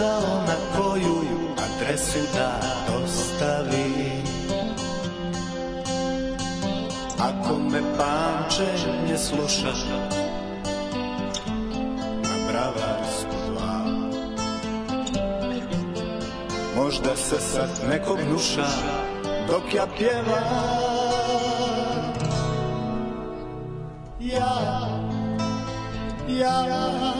posao na koju adresu da dostavi. Ako me pamćenje sluša na bravarsku dva Možda se sad neko gnuša dok ja pjevam. Ja, ja, ja.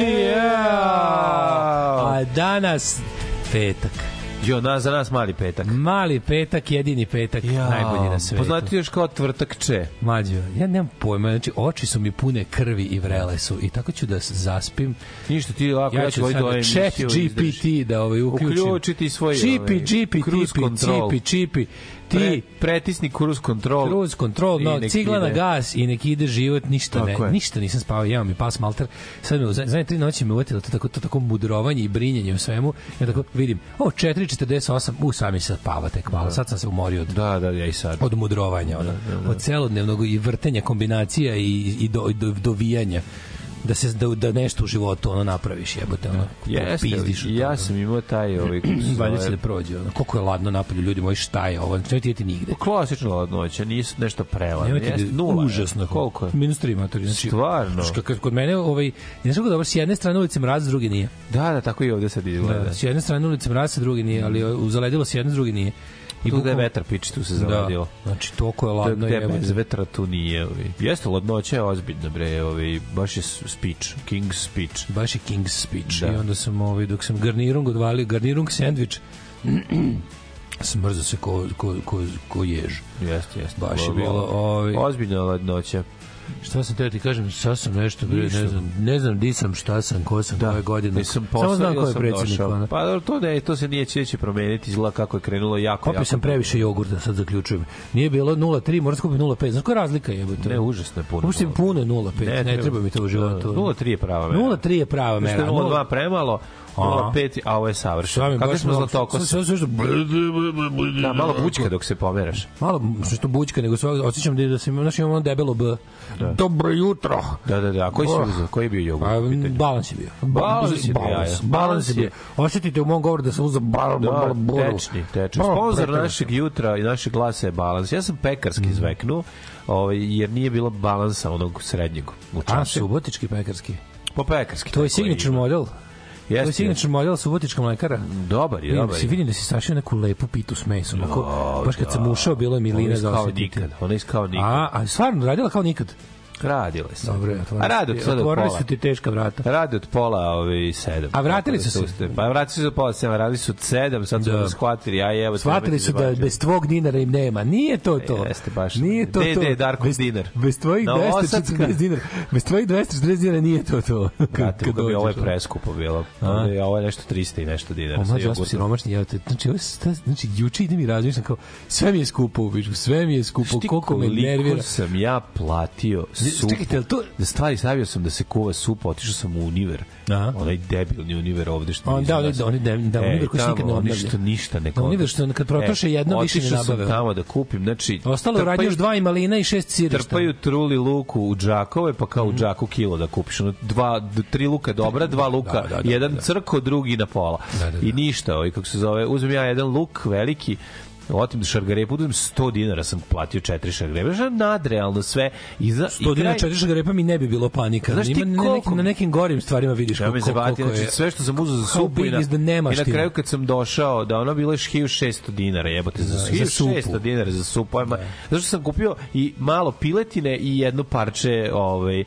yeah! A danas petak. Jo, nas, za nas mali petak. Mali petak, jedini petak, ja, najbolji na svetu. Pa Poznati još kao tvrtakče. Mađo, ja nemam pojma, znači oči su mi pune krvi i vrele su i tako ću da zaspim. Ništa ti lako, ja, ja ću sad chat da GPT da ovaj uključim. Uključiti svoj Čipi, ovaj, GPT, čipi, čipi, čipi, Ti Ti, pretisni cruise control. cruise control, no, cigla na ide. gas i nek ide život, ništa Tako ne, je. ništa nisam spavao, jeo mi pas malter, sad me, u zadnje tri noći me uvatilo to tako, to tako mudrovanje i brinjenje u svemu, ja tako vidim, o, 4.48, u, sami se spava tek malo, sad sam se umorio od Da, da, ja i sad. od mudrovanja, ono, od celodnevnog i vrtenja kombinacija i, i do, do, dovijanja da se da, da nešto u životu ono napraviš jebote ono Jeste, pizdiš od i ja sam imao taj ovaj se valjda zove, da prođe ono koliko je ladno napolju ljudi moji šta je ovo nećete ideti nigde klasična ladnoća, nisu nešto preladno. Nemojte Jeste, da, nula. je. užasno. Koliko je? Minus 3 matori. Znači, Stvarno? Kad, kod mene, ovaj, znaš kako dobro, s jedne strane ulice mraz, s druge nije. Da, da, tako i ovde sad izgleda. Da, s jedne strane ulice mraz, s druge nije, ali u zaledilo s jedne, s druge nije. I tu gde je vetar piči, tu se Da, zaladilo. znači, toliko je je ladno. gde jebote. bez vetra tu nije. Ovi. Jeste, ladnoća je ozbiljna, bre. Ovi, baš je speech, king's speech. baš je King's Speech Da. i onda sam ovaj dok sam garnirung odvalio garnirung sendvič smrzo se ko, ko, ko, ko jež Jeste, jeste. Baš je Lo- bilo, ovaj- Ozbiljna ladnoća. Šta sam teo da ti kažem sad sam nešto bre, ne znam ne znam di sam šta sam ko sam da, koje godine Nisam samo znam ko je predsjednik ono. Pa dobro, to ne, to se nije će promeniti, izgleda kako je krenulo jako, Popio jako. sam previše jogurta, sad zaključujem. Nije bilo 0,3, moram skupiti 0,5. Znaš koja je razlika jebote? Ne, užasno je puno. Uopšte puno je 0,5. Ne, treba mi to u životu. 0,3 je prava mera. 0,3 je prava je mera. 0,2 premalo, 0,5, a ovo je savršeno. Kako smo zlatokos? Da, malo bućka dok se pomeraš. Malo što bućka, nego sve osjećam da da se znaš imamo ono debelo B. Dobro jutro. Da, da, da. A koji si uzeo? Koji je bio jogurt? A, balans je bio. Balans je bio, balans, balans je bio. Osjetite u mom govoru da sam uzeo bal, Da, tečni, tečni. Preterano. našeg jutra i našeg glasa je balans. Ja sam pekarski Mm. izveknuo, ovaj, jer nije bilo balansa onog srednjeg u A, čaši. subotički pekarski. Po pekarski. To je signature ima. Model. To je Jeste, signature model subotička mlekara. Dobar je, dobar si je. vidim da si sašio neku lepu pitu s mesom. Baš kad sam ušao, bilo je milina za osjetiti. Ona je kao nikad. A, a stvarno, radila kao nikad. Radile se. Dobro, A rade od sada otvorili su ti teška vrata. Rade od pola ovaj, sedam. A vratili Tako su da se? Pa vratili su od pola sedam, radili su od sedam, sad su Da. da. shvatili, a evo... Shvatili su da bez tvog dinara im nema. Nije to to. Jeste baš. Nije to Gde- to. gde je Darkov bez, dinar? Bez tvojih Novosadska. 240 dinara. Bez tvojih 240 dinara nije to to. Kad kako bi ovo je preskupo bilo. Je ovo je nešto 300 i nešto dinara. Mlađe, ja sam siromašni, ja te, znači, ovo sta- znači, juče idem i razmišljam kao, sve mi je skupo u sve mi je skupo, koliko me koliko nervira. sam ja platio supu. čekajte, to- Da stvari stavio sam da se kuva supa, otišao sam u univer. Aha. Onaj debilni univer ovde što On, da, oni, nas- oni, da, da, Ej, univer koji se nikad ne obnavlja. što ništa ne Da, univer što kad protroše jedno, više ne otišao sam nabave. tamo da kupim, znači... Ostalo radnje još dva i malina i šest sirišta. Trpaju truli luku u džakove, pa kao u džaku kilo da kupiš. Ono, dva, tri luka dobra, dva luka, Da, da, da, jedan da. crko, drugi na pola. Da, da, da. I ništa, ovaj, kako se zove, uzmem ja jedan luk veliki, otim šargarepu, uzmem 100 dinara sam platio četiri šargarepe, što je nadrealno sve. I za, 100 i dinara kraj- četiri šagarepa mi ne bi bilo panika. Znaš ti Ima na, koliko- nekim, na nekim gorim stvarima vidiš Ja koliko, koliko znači je. sve što sam uzeo za supu i na, the i na kraju kad sam došao da ono bilo je 1600 dinara jebote za, Da, za 1600 supu. dinara za supu ajma, zato što sam kupio i malo piletine i jedno parče ovaj, uh,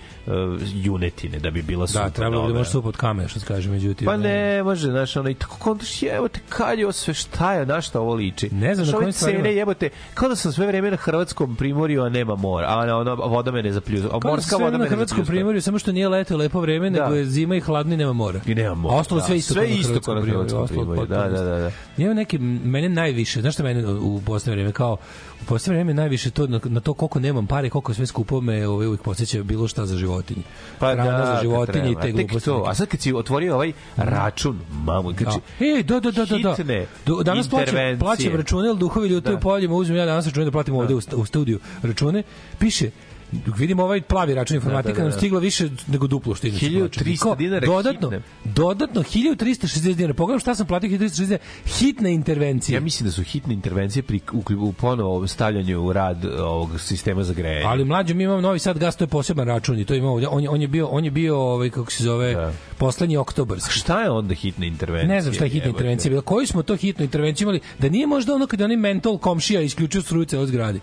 junetine da bi bila supa Da, trebalo bi da može sup od kame, što se kaže, međutim. Pa ne, može, znaš, ono, i tako kontaš, jebote, kad je ovo sve, šta je, na šta ovo liči? Ne znam Znaš, na ove cene, jebote, kao da sam sve vreme na hrvatskom primorju, a nema mora, a ona, ona voda me ne a da morska voda na me ne hrvatskom primorju, samo što nije leto lepo vreme, Da. nego je zima i hladno i nema mora. I nema mora. A ostalo da. sve isto sve na isto kao na hrvatskom primorju, da, potpuno da, da, da. Ima neki, mene najviše, znaš šta mene u poslednje vreme, kao, u poslednje vreme najviše to, na, na to koliko nemam pare, koliko sve skupo me ovaj, uvijek posjeća bilo šta za životinje. Pa Hrana da, za životinje i te gluposti. to. A sad kad si otvorio ovaj račun, mamu, kad Da. si, Ej, da, da, da, da, da. Do, danas plaćam, plaćam račune, ali duhovi ljutaju Da. da. poljima, uzmem ja danas račune da platim ovde u, u studiju račune, piše dok vidim ovaj plavi račun informatika Da, da, da, nam da. stiglo više nego duplo što inače 1300 plaćam. I kao, dinara dodatno, hitne. dodatno 1360 dinara. Pogledam šta sam platio 1360 dinara. Hitna intervencija. Ja mislim da su hitne intervencije pri u, u ponovo stavljanju u rad ovog sistema za grejanje. Ali mlađi mi imamo Novi Sad gas, to je poseban račun i to ima ovdje. On je, on je bio, on je bio ovaj, kako se zove, Da. poslednji oktobarski. šta je onda hitna intervencija? Ne znam šta je hitna Jebote. intervencija bila. Koju smo to hitnu intervenciju imali? Da nije možda ono kada onaj mentol komšija isključio struju celoj zgradi.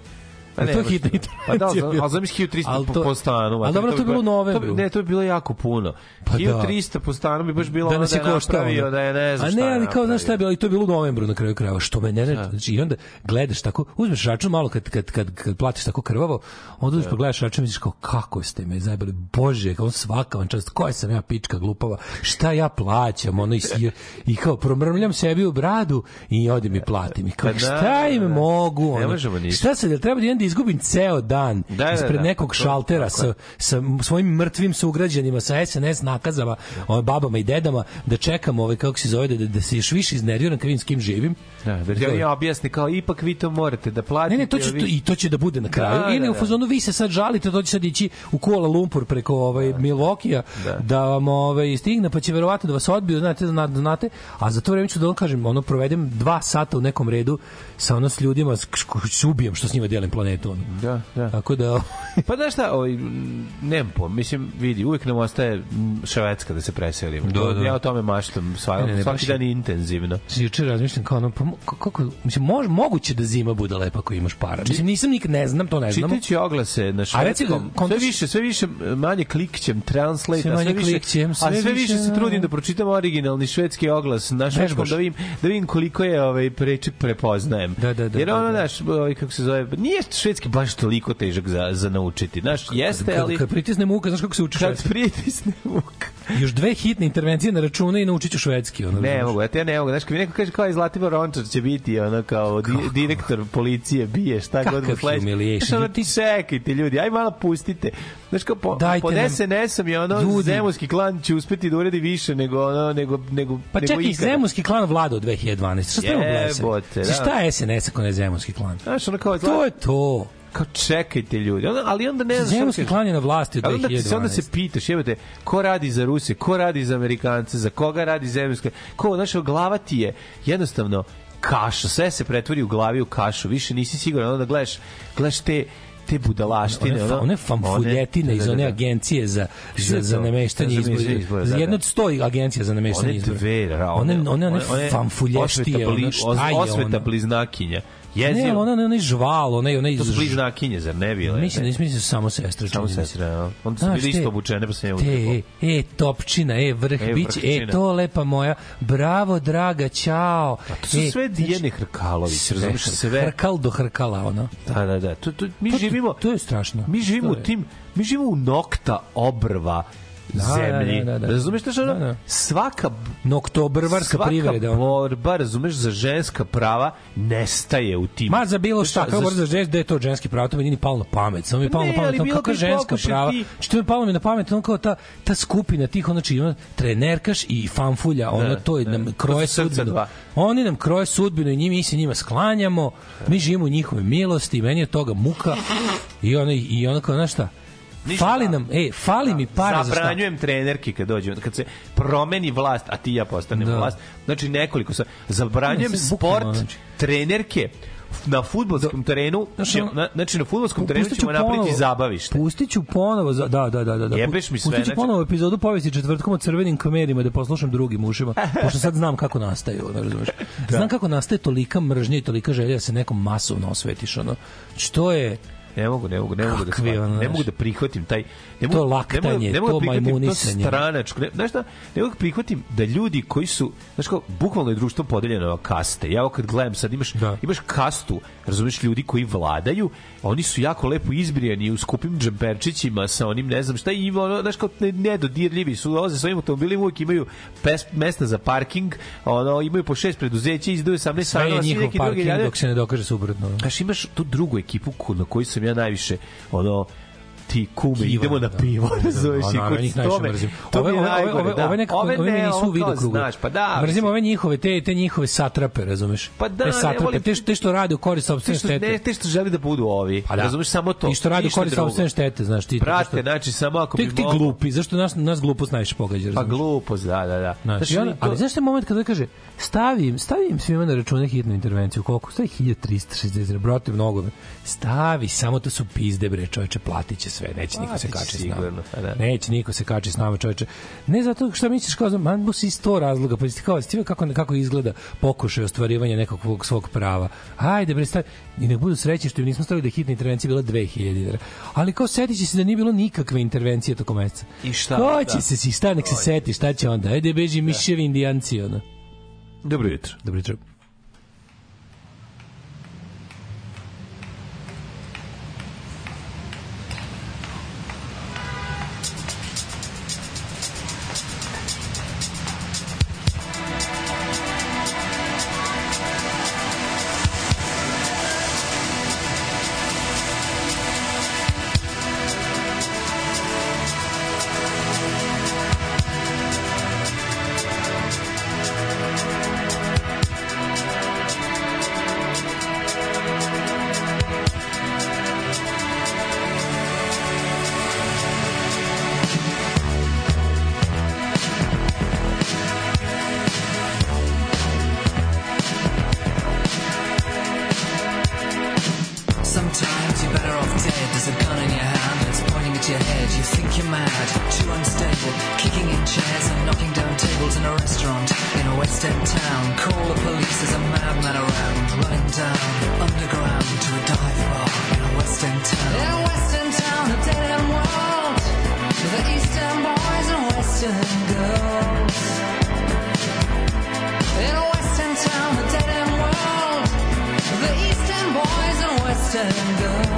Pa Je ne to može hitna to. Pa da, intervencija ali ali zamisli 1300 Ali po, to- po stanu. ali dobro, to je bilo u novembru. Ne, to je bilo jako puno. Pa da. 1300 po stanu bi baš bilo da ono da je je napravio, da je ne znam A šta ne, je ali kao, znaš šta je bilo, i to je bilo u novembru na kraju krajeva, što me ne znači, i onda gledaš tako, uzmeš račun malo kad, kad, kad, kad platiš tako krvavo, onda uzmeš pa gledaš račun i misliš kao, kako ste me zajebali, bože, kao svaka vam čast, koja sam ja pička glupava, šta ja plaćam, ono, i, i, kao, promrmljam sebi u bradu i odem i platim, i kao, Pa da, šta im da, da. mogu, Ne ono, šta treba da idem da izgubim ceo dan Da, da, ispred da, nekog pa to- šaltera tako sa, sa svojim mrtvim sugrađanima, sa SNS nakazama, ovaj, babama i dedama, da čekam ovaj, kako se zove, da, da, da se još više iznerviram kad vidim s kim živim. Da, da ti oni objasni kao ipak vi to morate da platite. Ne, ne, to će, vi- to, i to će da bude na kraju. Da, Ili da, u da. fazonu vi se sad žalite, to će sad ići u Kuala Lumpur preko ovaj Milvokija da. Da. vam ovaj stigne, pa će verovatno da vas odbiju, znate, da zna- znate, a za to vreme ću da vam kažem, ono provedem dva sata u nekom redu sa ono s ljudima s ubijem što s njima delim planetu. Ono. Da, da. Tako da Pa znaš šta, ovaj, nemam po, mislim, vidi, uvijek nam ostaje Švedska da se preselimo. Da, da. Ja o tome maštam sva, Ne, ne, svaki baš dan intenzivno. juče razmišljam kao ono, pa kako, mislim, mož, moguće da zima bude lepa ako imaš para. Mislim, nisam nikad, ne znam, to ne znamo. Čitajući oglase na švedskom, da, kontaš- sve više, sve više manje klikćem, translate, Sve a sve manje više, klikćem, a sve sve više više- se trudim da pročitam originalni švedski oglas na švedskom, da vidim, da vidim koliko je ovaj prečik prepoznajem. Da, da, da, Jer da, ono, da. znaš, ovaj, kako se zove, nije švedski baš toliko težak za, za naučiti. Znaš, jeste, kad, ali kad pritisne muka, znaš kako se uči kad švedski? pritisne muka. Još dve hitne intervencije na račune i naučit ću švedski. Ono, Ne mogu, ja te ne mogu. Znaš, kad mi neko kaže kao je Zlatibor Rončar će biti ono kao di, direktor policije, bije, šta god Kakav mu sledeće. humiliation. Znaš, ono, ti čekajte ljudi, aj malo pustite. Znaš, kao po, Dajte pod SNS-om je ono, Ljudi. zemunski klan će uspeti da uredi više nego, ono, nego, nego, Pa nego čekaj, ikada. Zemunski klan vlada od 2012. Šta spremamo da. Šta je SNS ako ne Zemunski klan? Znaš, ono kao, To je to. kao čekajte ljudi. Ono, ali onda ne znaš Zemunski klan je na vlasti od Ali onda, ti se, onda 2012. se pitaš, jebate, ko radi za Rusije, ko radi za Amerikance, za koga radi zemljska, ko, znaš, glava ti je jednostavno kaša, sve se pretvori u glavi u kašu, više nisi siguran, onda gledaš, gledaš te te budalaštine, one, fa, one famfuljetine iz da, da, one da. agencije za, za, za nameštanje Za izbora. Za da, jedno da. od sto agencija za nameštanje one izbora. dve, ra, one, one, one, one famfulještije, ono šta je osveta ono? Bliznakinja. Ne, ona, ona, onaj žval, onaj, onaj... To su bliznakinje, zar ne bile? Mislim, Ne. da mislim da samo sestre. Samo sestre, ja. Onda su bili isto obučene, pa se ne Te, e, topčina, e, vrh, E, biće, e, to lepa moja, bravo, draga, ćao. To su e, sve Dijene Hrkalović, razumiješ sve. Hrkal do hrkala, ono. Da, da, da. To, to, mi To- živimo... to je strašno. Mi živimo To u je. tim... Mi živimo u nokta obrva Da, zemlji. da, da, da. Razumeš što ono? Da, da. Svaka Noktobrvarska svaka privreda. ono. borba, razumeš, za ženska prava nestaje u tim. Ma za bilo šta, kao za- možda žens da je to ženski pravo, to mi nije ni palo na pamet. Samo mi Pa palo ne, na pamet, ono, bi ženska prava. ti- Što mi palo mi na pamet, on kao ta, ta skupina tih, ono čiji ima trenerkaš i fanfulja, ono Da, to je da. nam kroje sudbinu. Oni nam kroje sudbinu i njimi, mi se njima sklanjamo, mi živimo u njihove milosti, meni je toga muka i ono, i ono kao, znaš šta, Ništa, fali da. nam, e, fali mi para za šta. Zabranjujem trenerki kad dođe, kad se promeni vlast, a ti ja postanemo Da. vlast. Znači nekoliko sa zabranjujem Ne, sve bukvalno, sport znači. trenerke na fudbalskom terenu, ono- na, znači na fudbalskom terenu ćemo napraviti ponovo- zabavište. Pustit ću ponovo, za, da, da, da, da. da. Jebeš mi sve, Pustit ću znači- ponovo epizodu povesti četvrtkom o crvenim kamerima da poslušam drugim ušima, pošto sad znam kako nastaju, ono, razumeš. Da. Znam kako nastaje tolika mržnja i tolika želja da se nekom masovno osvetiš, ono. Što je, Ne mogu, ne mogu, ne mogu da shvatim, ne mogu da prihvatim taj ne To mogu, laktanje, ne mogu, ne mogu to majmunisanje. To stranačko, ne, znaš šta, ne mogu prihvatim da ljudi koji su, znaš kao, bukvalno je društvo podeljeno na kaste. Ja ovo kad gledam sad imaš, Da. imaš kastu, razumeš, ljudi koji vladaju, oni su jako lepo izbrijani u skupim džemperčićima sa onim, ne znam šta, i ono, znaš kao, ne, nedodirljivi su, dolaze svojim automobilima, uvijek imaju pes, mesta za parking, ono, imaju po šest preduzeća, izdaju 18 sve je njihov drugi parking rade. dok se ne dokaže suprotno. ono. Znaš, imaš tu drugu ekipu na koju sam ja najviše, ono, ti kume, Kiva, idemo na da. pivo, Da, da, razumeš, da, i kod tome, to Ove, je ove, najgore, ove, da. ove nekako, ove, ne, meni su ono u vidu kao krugu. Znaš, pa da, Mrzim ove njihove, te, te njihove satrape, razumeš? Pa da, te ne satrape, volim- te, što- te što rade u korist što, štete. ne, te što želi da budu ovi, Pa da. razumeš, samo to. I što radi u korist drugo. sopstvene štete, znaš ti. Brate, znači, samo ako bi ti glupi, zašto nas, nas glupost najviše pogađa, Pa razumeš? glupost, da, da, da. Znaš, Znaš, i onda, to- ali znaš taj moment kada kaže stavim, stavim svima na račune hitnu intervenciju, koliko? Stavi 1360, brate, mnogo. Stavi, samo to su pizde, bre, čoveče, platit će se sve, neće niko se kači s nama. Da. Neće niko se kači s nama, čoveče. Ne zato što misliš kao, man, bus iz to razloga, pa ti kao, ti kako, kako izgleda pokušaj ostvarivanja nekog svog prava. Ajde, bre, stavi, i nek budu sreći što im nismo stavili da hitna intervencija bila 2000 dinara. Ali kao setiće se da nije bilo nikakve intervencije tokom meseca. I šta? Ko će da. se si, sta, nek se seti, šta će onda? Ajde, beži da. miševi indijanci, ono. Dobro jutro. Dobro jutro. Western girls.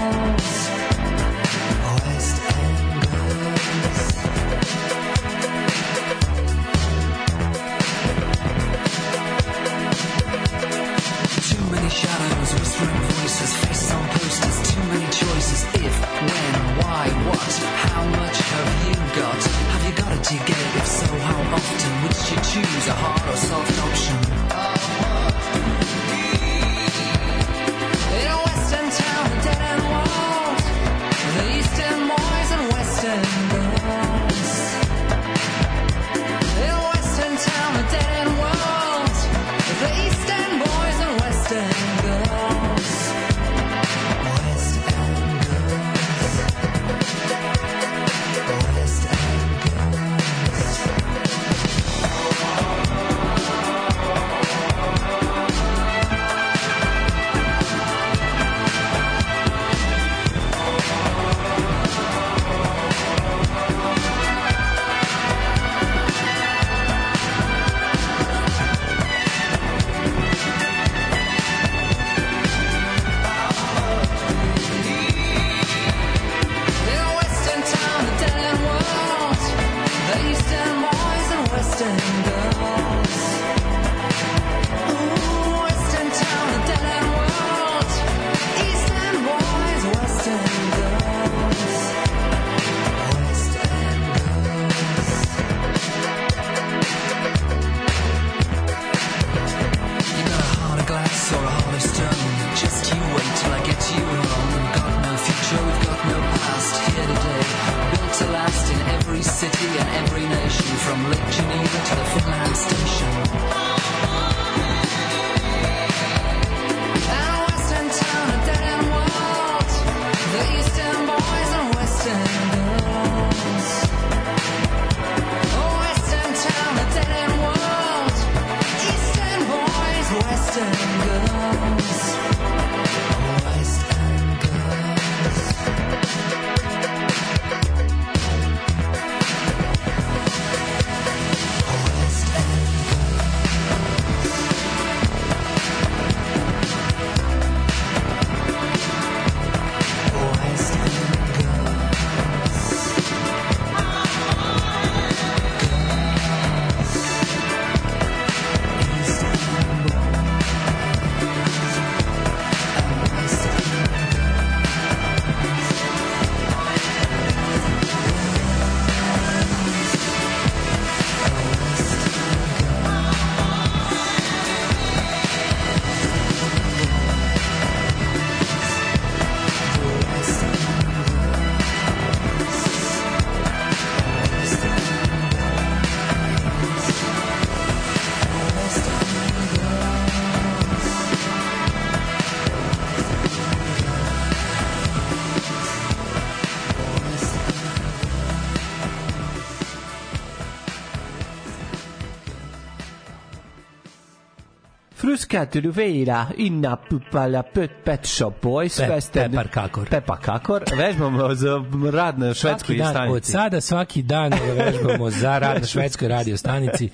Fruscato Ruvera i napupala pet, pet shop boys. Pe- Western- Pepar Kakor. Pepar Kakor. Vežbamo za rad na švedskoj Svaki dan, od stanici. sada svaki dan vežbamo za rad na švedskoj radio stanici.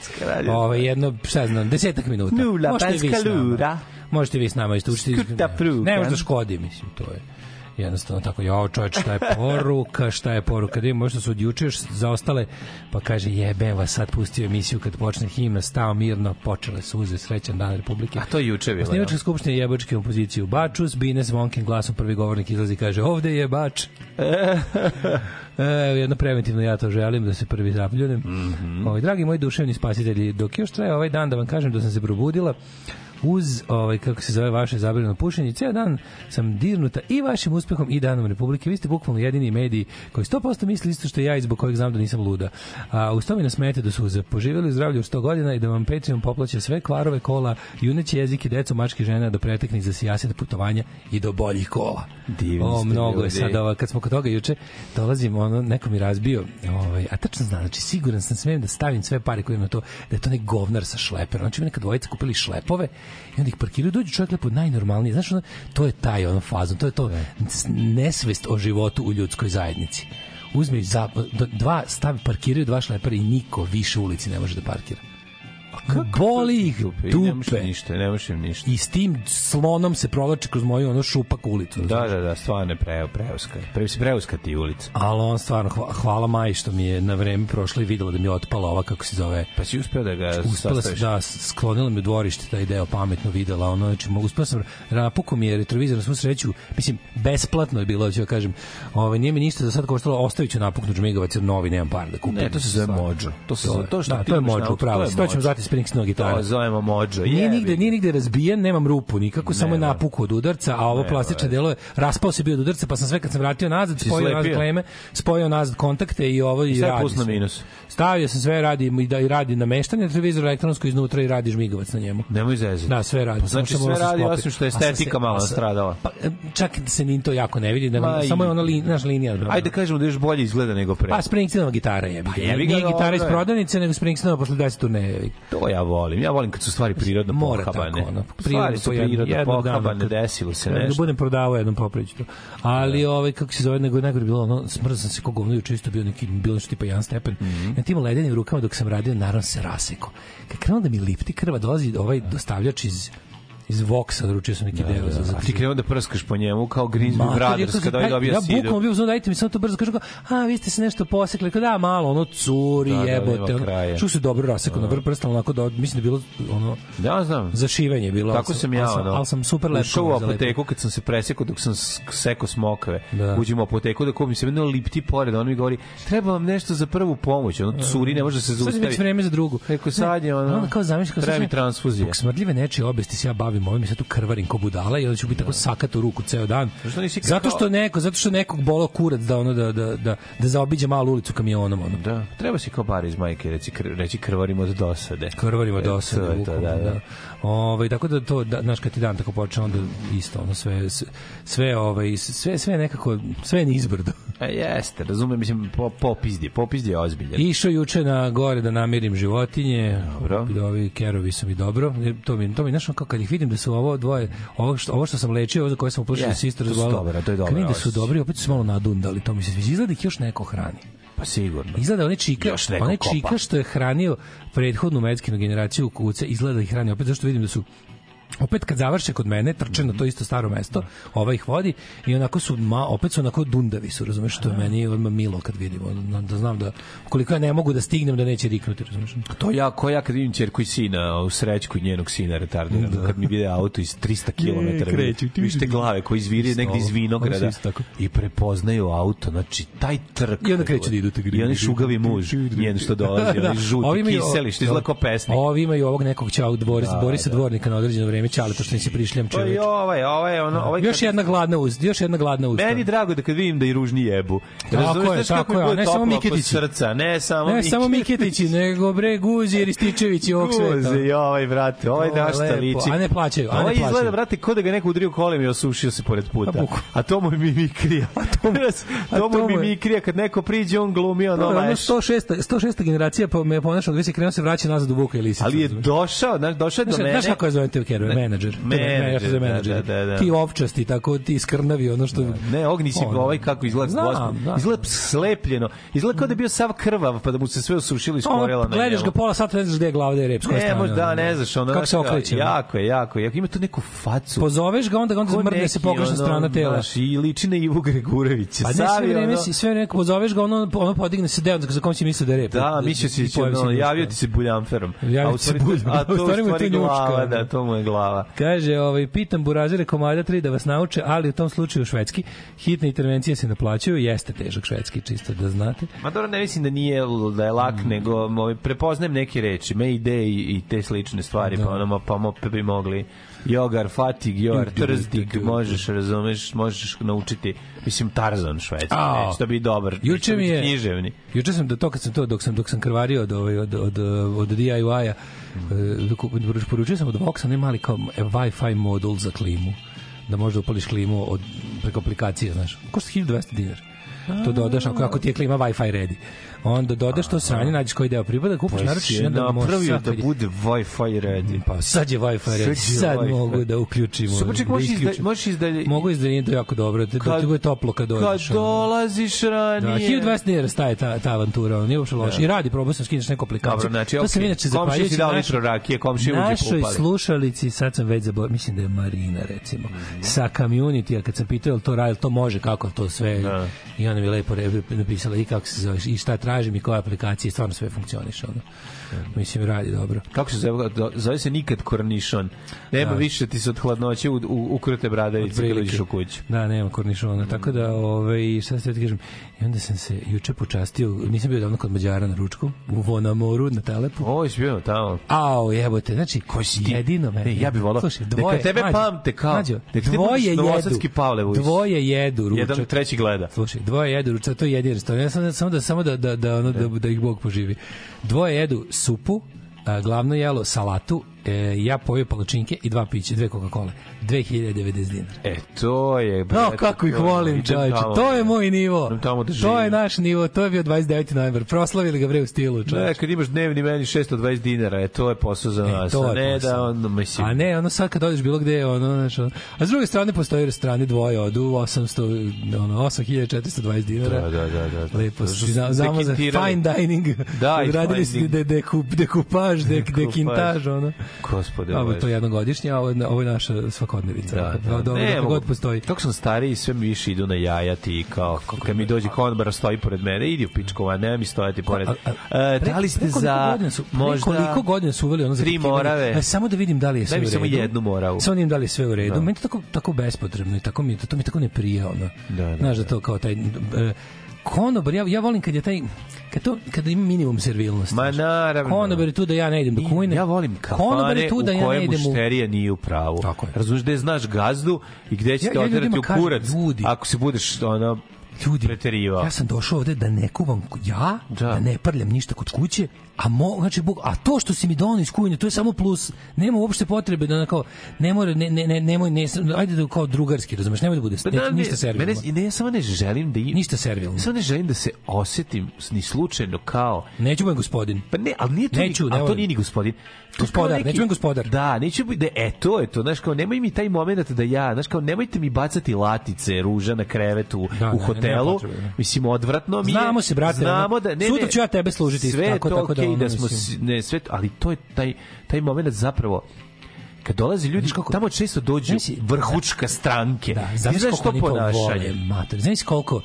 Ovaj jedno, šta znam, desetak minuta. Nula Možete vi s nama. Možete vi s nama isto učiti. Skuta pruga. Ne može da škodi, mislim, to jednostavno tako, jo čoveč, šta je poruka, šta je poruka, da možda su od juče još zaostale, pa kaže, jebe vas, sad pustio emisiju kad počne himna, stao mirno, počele suze, srećan dan Republike. A to je juče bilo. Osnivačka skupština jebačke opozicije u Baču, Zbine zvonkim glasom prvi govornik izlazi i kaže ovde je Bač. e, jedno preventivno ja to želim da se prvi zapljunem. Mm -hmm. ovaj, dragi moji duševni spasitelji, dok još traje ovaj dan da vam kažem da sam se probudila, uz ovaj kako se zove vaše zabranjeno pušenje ceo dan sam dirnuta i vašim uspehom i danom Republike. Vi ste bukvalno jedini mediji koji 100% misli isto što ja i zbog kojeg znam da nisam luda. A uz to mi nasmete da su poživjeli u zdravlju od 100 godina i da vam Patreon poplaća sve kvarove kola juneće jezike deco mačke žene do preteknih za sijaset putovanja i do boljih kola. Divni o mnogo je ljudi. sad ova kad smo kod toga juče dolazim ono neko mi razbio ovaj a tačno znam znači siguran sam smem da stavim sve pare koje na to da je to nek govnar sa šleperom. Znači mi neka dvojica kupili šlepove i onda ih parkiraju dođu čovjek lepo najnormalnije znaš ono, to je taj ono fazon to je to nesvest o životu u ljudskoj zajednici. Uzme za, dva stavi parkiraju dva šlepera i niko više u ulici ne može da parkira boli ih dupe ništa, ne im ništa. i s tim slonom se provlači kroz moju ono šupak ulicu Da, da, da, stvarno je pre, preuska. Pre, preuska ti ulica. Ali on stvarno, hva- hvala Maji što mi je na vreme prošlo i videla da mi je otpala ova, kako se zove, Pa si uspeo da ga uspela sastaviš? da, sklonila mi u dvorište taj deo pametno videla, ono, znači, mo- uspela sam, napuko mi je retrovizor na svu sreću, mislim, besplatno je bilo, ću da kažem, ovaj, nije mi ništa za sad koštalo, ostavit ću napuknu džmigovac jer novi, nemam par da kupim. Ne, to se zove mođo. To se To što da, ti to je mođo, autu, upravo to ćemo mođo. Zvati Springsteenova gitara. To zovemo mođo. Nije nigde, nije nigde razbijen, nemam rupu nikako, samo je Nema. napukao od udarca, a ovo plastično delo je, raspao se bio od udarca, pa sam sve kad sam vratio nazad, spojio nazad kleme, spojio nazad kontakte i ovo i Sve radi. plus na minus. Stavio sam sve, radi i da i radi nameštanje televizora elektronsko iznutra i radi žmigovac na njemu. Nemoj zezati. Da, sve radi. Pa znači sve radi, osim što je estetika malo a sam- nastradala. Pa, e, čak se ni to jako ne vidi, da, Ma i- samo je ona li, naš linija. da- Ajde da kažemo da još bolje izgleda nego pre. Pa Springsteenova gitara je. Pa ga, Nije gitara iz je. prodavnice, nego Springsteenova posle 10 turneje. jebi ga. To ja volim. Ja volim kad su stvari prirodno Mora pohabane. tako, ono. Stvari su prirodno pohabane, kad- desilo se Da nešto. budem prodavao jednom popriču to. Ali ovaj kako se zove nego najgore bilo ono smrzao sam se kako govno juče isto bio neki bilo nešto tipa jedan stepen. Mhm. Ja tim ledenim rukama dok sam radio naravno se raseko. Kad krenuo da mi lipti krva dolazi ovaj dostavljač iz iz Voxa, naručio sam neki deo za, za A ti krenuo da prskaš po njemu kao Mater, Brothers ja, kada ovaj dobija ja sidu. bukvalno bio uzmano, dajte mi samo to brzo. Kažu kao, a, vi ste se nešto posekli. Kao, da, malo, ono, curi, Da, da, jebote. nema ono. kraja. Ču se dobro rasekao na vrh prsta, onako da, mislim da je bilo, ono, Ja znam. zašivanje je bilo. Tako sam ja, ono. ali sam super lepo. Ušao u apoteku kad sam se presekao dok sam sekao smokave. Da. Uđem u apoteku da kupim se jedno lipti pored, on mi govori, treba vam nešto za prvu pomoć. Ono curi, ne može da se Sad je već zaustavi. vreme za drugu. Rekao, sad je ono- kao zamisli, kao treba sad mi transfuzija. Smrdljive nečije obesti se ja bavim ovim i sad tu krvarim ko budala i onda ću biti tako sakat u ruku ceo dan. Nisi Zato što neko, zato što nekog bolo kurac da ono da da da da zaobiđe malu ulicu kamionom ono. Da, treba si kao bar iz majke reći, kr, reći krvarim od dosade. krvarima E, dosta to to, da, da. Ovaj tako da to da znaš kad ti dan tako počne onda isto ono sve sve ovaj sve sve nekako sve je nizbrdo. E, jeste, razumem, mislim, po, popizdi, popizdi je ozbiljan. Išao juče na gore da namirim životinje. Dobro. I Ovi kerovi su mi dobro. To mi to mi našo kao kad ih vidim da su ovo dvoje, ovo što ovo što sam lečio, ovo za koje sam uplašio Jeste, se isto to su razvalilo. dobre, to je dobro Kad vidim da su dobri, opet su malo nadundali, to mi se sviđa. Izgleda da ih još neko hrani. Pa sigurno. Izgleda onaj čika, Još kopa. čika što je hranio prethodnu medskinu generaciju kuce, izgleda da ih hrani opet zašto vidim da su opet kad završe kod mene trče na to isto staro mesto ova ih vodi i onako su ma, opet su onako dundavi su razumeš što je meni odmah milo kad vidim ono, da znam da koliko ja ne mogu da stignem da neće riknuti razumeš To ja, ko ja kad vidim ćerku i sina, u srećku i njenog sina retardiranog, kad mi vide auto iz 300 km, kreću. vište glave koji izvire Isto negde iz vinograda Oni i prepoznaju auto, znači taj trk. I onda kreću da idu. I onaj šugavi muž, njen što dolazi, onaj žuti, Ovi imaju- kiseli, što izgleda kao pesnik. Ovi imaju ovog nekog Boris, Da, Borisa da. Dvornika na određeno vreme vreme ćale, to što nisi prišljam Pa i ovaj, ovaj, ono, ovaj Još kad- jedna gladna uz, još jedna gladna usta. Meni drago da kad vidim da i ružni jebu. Tako je, tako mi je, ne samo Miketići. Srca, ne samo Ne samo Miketići, nego bre Guzi Rističević i ovog sveta. Guze, i ovaj, brate, ovaj naš lepo, liči. a ne plaćaju, a ne Ovaj izgleda, plaćaju. brate, ko da ga neko udario kolem i osušio se pored puta. A to mu je mimikrija. A to mu, a to mu je je- mimikrija, kad neko priđe, on glumi ono leš. 106. 106. generacija pa me ponašao gde se krenuo se vraća nazad u Vuka. Ali je došao, znaš, došao do mene. znaš kako je zove te kerove? Menadžer. Menadžer, da, menadžer. da, da, da. Ti ovčasti, tako ti skrnavi, ono što... Ne, ovog nisi Ono. ovaj kako izgleda Znam, gospod. znam. Izgleda slepljeno. Izgleda kao da je bio sav krvav, pa da mu se sve osušilo i skorela na gledaš njemu. ga pola sata, ne znaš gde je glava, gde je rep, s koje Ne, strane, možda da, ne znaš, ono, Kako se okreće. Jako je, jako je. Ima tu neku facu. Pozoveš ga, onda, onda Ko zmrdne se pogrešna ono, strana tela. Znaš, I liči na Ivu Gregurevića. Pa ne, sve vreme si, sve vreme pozoveš ga, ono, ono podigne se deo za kom si mislio da je rep. Da, mislio si, I će, pojavi se javio ti se buljanferom. Javio ti se buljan. A to U stvari mu je to ono. da, to mu je glava. Kaže, ovaj, pitam burazire komada 3 da vas nauče, ali u tom slučaju švedski. Hitne intervencije se naplaćuju, jeste težak švedski, čisto da znate. Ma dobro, ne mislim da nije da je lak, Mm. nego ovaj, prepoznajem neke reči, mayday i, i te slične stvari, pa ono, pa mo, pa bi mogli jogar, fatig, jogar, trzdik, možeš, razumeš, možeš naučiti, mislim, Tarzan švedski, Ao. neće to biti dobar, Juče mi je- književni. Juče sam da to kad sam to dok sam dok sam krvario od ovaj od od od DIY-a mm. poručio sam od Voxa ne mali kao e, Wi-Fi modul za klimu da možda upališ klimu od preko aplikacije, znaš. Košta 1200 dinara. To dodaš ako ako ti je klima Wi-Fi ready. Onda dodaš to sranje, nađeš koji deo pripada, kupiš Pa naručiš i onda možeš napravio da kad je- bude Wi-Fi ready. Pa sad je Wi-Fi ready. Sad je Sad Wi-Fi. mogu da uključim. Super, ono, ček, da možeš izda- isključim. možeš izdalje- Mogu izdalje, to je jako dobro. Da Kad- ti bude toplo kad Kad dođeš. ono. dolaziš Da, ranije... 1200 dinara staje ta, ta avantura, nije uopšte loše. I radi, probao sam skineš neku aplikaciju. Dobro, znači, to sam inače zahvaljujući si dao našoj- litru rakije, komšiji uđe Našoj upali. slušalici, sad sam već zaboravio, mislim da je Marina recimo, Mhm. sa community, a kad sam pitao to radi, to može, kako to sve, Da. i ona mi je lepo napisala i kako se zove, i šta tražim i koja aplikacija, i stvarno sve funkcioniše. Ono. Mislim, radi dobro. Kako se zove? Zove se nikad kornišon. Nema Da. više ti se od hladnoće u, u, ukrute bradavice kad Otprilike. uđeš u kuću. Da, nema kornišona. Tako da, ovaj, šta se ti kažem, i onda sam se juče počastio, nisam bio davno kod Mađara na ručku, u Vonamoru, na Telepu. Ovo si bio tamo. Ao, jebote, znači, Koji si ti? jedino me. Ne, ja bih volao- Slušaj, neka dvoje, tebe Mađo, pamte kao- Mađo, neka dvoje jedu. Pavle Vujs. Dvoje jedu ručak. Jedan treći gleda. Slušaj, dvoje jedu ručak, to je jedini restoran. Ja sam samo da samo da da da ono da, da ih Bog poživi. Dvoje jedu supu, glavno jelo salatu, e, ja pojeo palačinke i dva pića, dve Coca-Cola. 2090 dinara. E, to je... No, brate, kako ih volim, čoveče. tamo. To je moj nivo. Tamo da to je naš nivo. To je bio 29. novembar. Proslavili ga bre u stilu, Ne, čoveče. kad imaš dnevni meni 620 dinara, e, to je posao za E, nas. to a ne posao. da, ono, mislim... A ne, ono sad kad odeš bilo gde, ono, znaš, ono. A s druge strane postoji restorani dvoje odu 800, ono, 8420 dinara. Da, da, da, da. Lepo, znamo za fine dining. Da, Radili ste dining. de, dekup, dekupaž, de, dekintaž, ono. Gospode, Ovo je to jednogodišnje, a ovo je, ovo je naša svakodnevica. Da, da. Dobro, Ne, mogu- god postoji. Kako sam stariji, sve mi više idu na jajati i kao, kad mi dođe konobara stoji pored mene, idi u pičkova, nema mi stojati pored. A- a- E, da li ste Pre koliko za godina su, pre možda koliko godina su uveli ono za tri morave? E, samo da vidim da li je sve Daj mi u samo redu. jednu moravu. Samo da vidim da li je sve u redu. Da. Meni to tako, tako bespotrebno i tako mi, to mi tako ne prija. Ono. Da, da, Znaš da to kao taj... E, konobar, ja, ja volim kad je taj kad to kada ima minimum servilnosti. Ma naravno. Konobar je tu da ja ne idem do kujne. Ja volim Konobar je kafane tu da ja ne idem u mušterija nije u pravu. Tako je. Razumeš da znaš gazdu i gde će Ja- te ja oterati u kurac ljudi. ako se budeš ono, ljudi, preterivao. ja sam došao ovde da ne kuvam ku- ja, Da. da, ne prljam ništa kod kuće, a mo, znači, Bog, a to što si mi donio iz kujne, to je samo plus. Nema uopšte potrebe da na kao ne mora ne ne ne nemoj ne ajde da kao drugarski, razumeš, nemoj da bude Pa ne, da, ne, ništa servilno. Mene, ne, ja samo ne želim da... i- Ništa servilno. Samo ne želim da se osetim ni slučajno kao Neću budem gospodin. Pa ne, ali nije to, Neću, ni, ne a to nije ni gospodin. To Gospodar, neki- neću biti gospodar. Da, neću biti, da, e, to je to, znaš, kao, nemoj mi taj moment da ja, znaš, kao, nemojte mi bacati latice, ruža na krevetu Da, u ne, nema hotelu, potrebe, ne. mislim, odvratno mi. Znamo se, brate, Znamo da, ne, sutra ne, ću ja tebe služiti isto sve je tako, to tako da okej ono, da smo, ne, sve, ali to je taj, taj moment zapravo, kad dolaze ljudi, kako- tamo često dođu Znaš si- vrhučka stranke. Da, znaš znaš koliko to oni to ponašanje. mater. Znaš koliko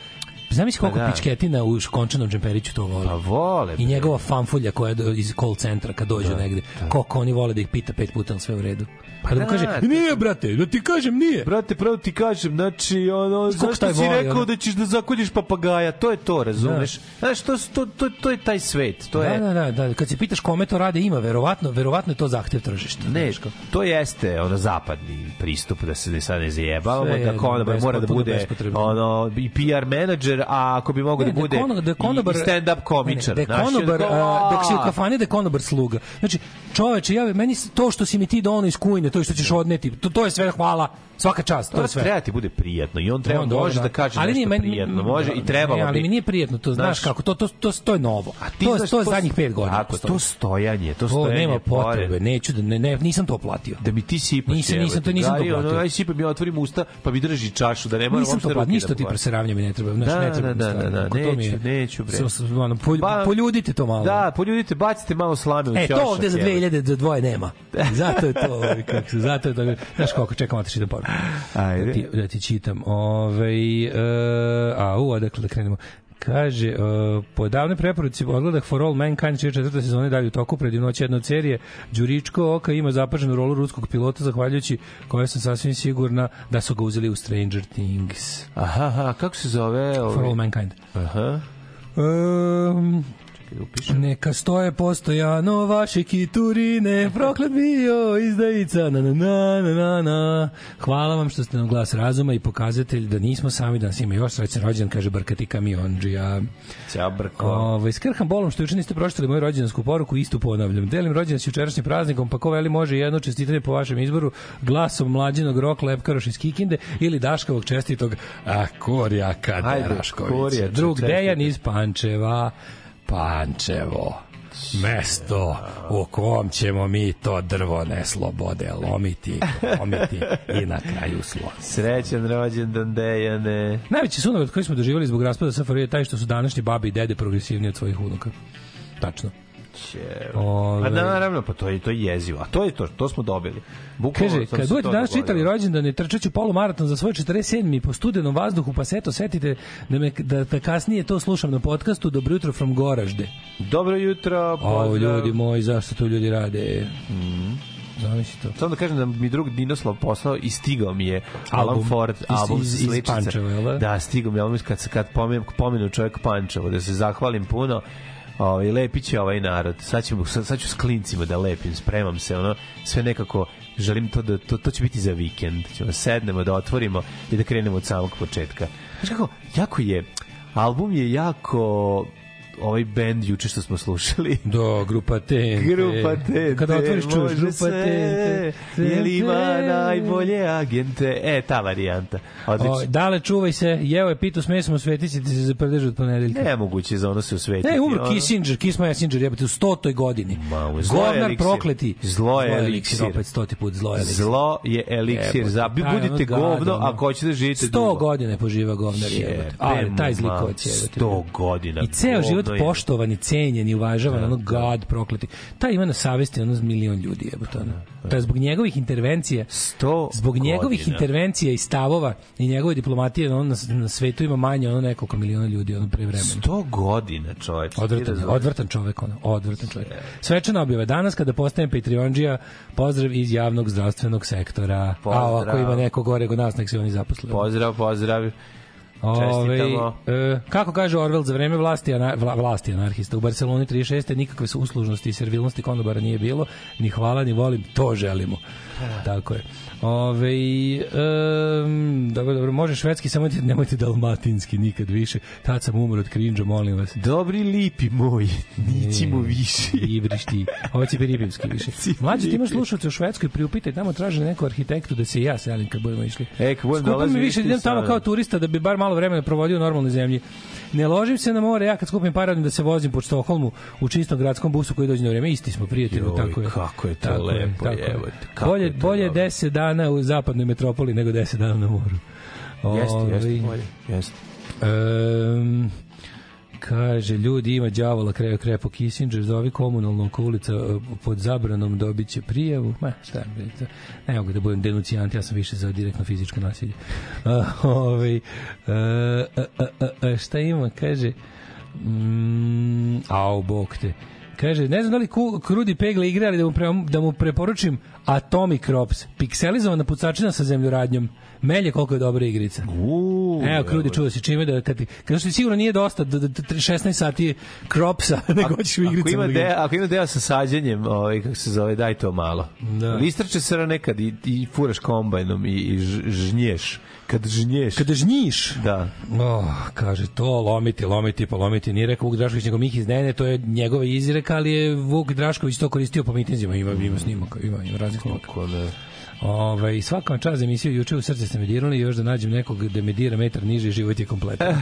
Zamisli koliko Pa da. pičketina u škončanom džemperiću to vole. Pa vole. I njegova fanfulja koja do, iz call centra kad dođu negde. Koliko oni vole da ih pita pet puta, sve u redu. Pa da mu da, kaže, to- nije brate, da ti kažem nije. Brate, pravo ti kažem, znači, ono, zašto si voli, rekao ono? da ćeš da zakoljiš papagaja? To je to, razumeš? Znaš, to, to, to, to je taj svet. To je, Da, da, da, da, kad se pitaš kome to rade, ima, verovatno, verovatno je to zahtev tržišta. Ne, znaš kao. to jeste ono zapadni pristup da se ne sad ne zajebavamo, da konobar bez- mora da bude ono i PR menadžer, a ako bi mogao da Ne, bude kono- da je konobar, i stand up komičar. Ne, da znaš, konobar, a, dok si u kafani da konobar sluga. Znači, čoveče, ja, meni to što si mi ti dono iz kujne, to što ćeš odneti, to, to je sve hvala, svaka čast, to To je sve. treba ti bude prijatno i on treba On može da kaže ali nešto nije meni- prijatno, može i trebalo ne, ali bi. mi nije prijatno to, znaš, Znaš, kako, to, to, to, to je novo. A ti to, znaš, to je zadnjih pet godina. Tako, to stojanje, to To stojanje. nema pored. potrebe, neću da, ne, ne, nisam to platio. da mi ti sipaš. Nisam- nisam to- nisam to platio. aj sipam, ja otvorim usta, pa mi drži čašu, da ne moram Nisam to platio, ništa da ti preseravnja mi ne treba, znaš, Da, ne treba. da, mi da, da, da, to mi neću, neću, bre. Ba- poljudite to malo. Da, poljudite, bacite malo slame u E, ćošak. to ovde za jebote. 2000 za dvoje nema. Zato je to, ovaj, kako se, zato je to. Znaš koliko, čekam, da ti čitam poruku. Ajde. Da ti, da ti čitam. Ove, e, a, u, odakle da krenemo. Kaže, uh, po davnoj preporuci odgledah For All Mankind čija četvrta sezona je dalje u toku predivnoć jedna od serije. Đuričko Oka ima zapaženu rolu ruskog pilota zahvaljujući koje sam sasvim sigurna da su ga uzeli u Stranger Things. Aha, aha, kako se zove? For All Ovaj? Mankind. Aha. Um, Čekaj da upišem. Neka stoje postojano vaše kiturine, proklet bio izdajica, na na na na na na. Hvala vam što ste nam glas razuma i pokazatelj da nismo sami, da nas ima još srećan rođen, kaže Brkati kamionđija. Ćao, brko. Ove, skrham bolom što juče niste pročitali moju rođendansku poruku, istu ponavljam. Delim rođendan s jučerašnjim praznikom, pa ko veli može jedno čestitanje po vašem izboru glasom mlađenog Rok Lepkaroš iz Kikinde ili Daškovog čestitog a, Korjaka Ajde, Deraškovića. Drug. Dejan iz Pančeva. Pančevo mesto u kom ćemo mi to drvo neslobode lomiti, lomiti i na kraju slon. Srećan rođendan, Dejane. Najveći sunovrat koji smo doživjeli zbog raspada SFRJ je taj što su današnji babi i dede progresivniji od svojih unuka. Tačno. Ove, A naravno, pa to je to je jezivo. A to je to, to smo dobili. Bukvalno Kaže, kad budete danas dogodilo. čitali rođendane, trčeću polumaraton za svoj 47. po studenom vazduhu, pa se eto, setite da, me, da, da kasnije to slušam na podcastu Dobro jutro from Goražde. Dobro jutro, O, pozdrav. ljudi moji, zašto to ljudi rade? Mhm. Zamisli to. Samo da kažem da mi drug Dinoslav poslao i stigao mi je Alan Album. Ford Iz- album iz- iz sličica. Pančeva, da? Da, stigao mi je album kad se kad pomenu, pomenu čovjek Pančevo, da se zahvalim puno. Ovaj lepit će ovaj narod. Sad ćemo sad, sad ću s klincima da lepim, spremam se, ono sve nekako želim to da to, to će biti za vikend. Ćemo sednemo da otvorimo i da krenemo od samog početka. Znaš kako, jako je album je jako ovaj bend juče što smo slušali. Do, grupa TNT. Grupa TNT. Kada otvoriš čuješ može grupa TNT. Je li ima najbolje agente? E, ta varijanta. O, Odlično. dale, čuvaj se, jeo je pitu s mesom, osvetit ćete se za prdež od ponedeljka. Nemoguće za ono se usvetiti. Ne, umro ono. Kissinger, Kiss Messenger, jebate, u stotoj godini. Ma, u zlo je Govnar eliksir. prokleti. Zlo je eliksir. Opet stoti put, zlo je eliksir. Zlo je eliksir. Za, budite govno ako hoćete da živite 100 dugo. godina je poživa govnar jebote. Ali taj zlikovac je. 100 godina. I ceo život je. poštovan i cenjen i uvažavan, ono gad prokleti. Taj ima na savesti ono milion ljudi jebote. Ono. To je zbog njegovih intervencija 100 zbog njegovih godina. intervencija i stavova i njegove diplomatije ono, na, na svetu ima manje ono nekoliko miliona ljudi ono pre vremena. 100 godina, čoveč. Odvrtan, odvrtan čovek, ono, odvrtan čovek. Svečana objava danas kada postajem Patreonđija, pozdrav iz javnog zdravstvenog sektora. Pozdrav. A ako ima neko gore kod nas, nek se oni zaposle. Pozdrav, pozdrav. Ove, e, kako kaže Orwell, za vreme vlasti, ana, vla, vlasti anarhista u Barceloni 36. nikakve su uslužnosti i servilnosti konobara nije bilo, ni hvala, ni volim, to želimo. Tako je. Ove, um, dobro, dobro, može švedski, samo nemojte, nemojte dalmatinski nikad više. Tad sam umro od krinđa, molim vas. Dobri lipi moj, nićimo više. Ibriš ti. Ovo će Piripivski više. Mlađe, ti imaš slušalce u Švedskoj, priupitaj, tamo traže neku arhitektu da se i ja selim kad budemo išli. E, kad budem Skupo mi dolazio, više idem tamo kao turista da bi bar malo vremena provodio u normalnoj zemlji. Ne ložim se na more, ja kad skupim odim da se vozim po Stokholmu u čistom gradskom busu koji dođe na vreme, isti smo prijatelji, tako je. kako je to Tako lepo, tako jebote, kako Bolje, je to bolje dobro. 10 dana u zapadnoj metropoli nego 10 dana na moru. Jeste, jeste, Ovaj, bolje. Jeste. Um, Kaže, ljudi ima đavola krejo krepo Kissinger, zovi komunalnu oko ulica e, pod zabranom dobit će prijavu. Ma, šta je, to? ne mogu da budem denucijant, ja sam više za direktno fizičko nasilje. A, ovaj, e, e, e, e, šta ima, kaže, mm, au, bog te. Kaže, ne znam da li Krudi Pegle igra, ali da mu, pre, da mu preporučim Atomic Crops, pikselizovana pucačina sa zemljoradnjom. Melje koliko je dobra igrica. Uuu, Evo, Krudi, čuo si čime da kad kad što sigurno nije dosta da, da, da 16 sati Cropsa, nego hoćeš u Ako igricama. ima, da de, igraš. ako ima deo sa sađenjem, ovaj, kako se zove, daj to malo. Da. Listrače se nekad i, i furaš kombajnom i, i žnješ. Kad žnješ. Kada žnjiš, Da. Oh, kaže to lomiti, lomiti, pa lomiti. Nije rekao Vuk Drašković, nego Miki iz Nene, to je njegova izreka, ali je Vuk Drašković to koristio po mitinzima, ima, ima snimaka, ima, ima raznih snimaka. Kako ne. Ove, i svaka vam čast za emisiju, juče u srce ste me dirali, još da nađem nekog da me dira metar niže, život je kompletan.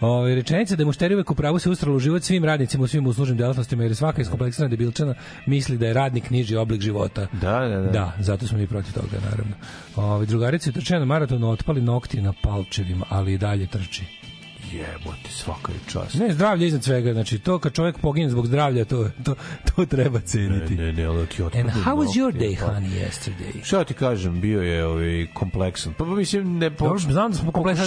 Ove, rečenica da je mušteri uvek u pravu se ustralo u život svim radnicima u svim uslužnim delatnostima, jer svaka iskompleksirana debilčana misli da je radnik niži oblik života. Da, da, da. Da, zato smo mi protiv toga, naravno. Ove, drugarice trče na maratonu, otpali nokti na palčevima, ali i dalje trči. Jebote, svaka je čast. Ne, zdravlje iznad svega, znači to kad čovjek pogine zbog zdravlja, to, to, to treba ceniti. Ne, ne, ali ti And otpadnu how was your day, pa. honey, yesterday? Šta ti kažem, bio je ovaj kompleksan. Pa, pa mislim ne Dobro, pokuš... znam da smo kompleksa,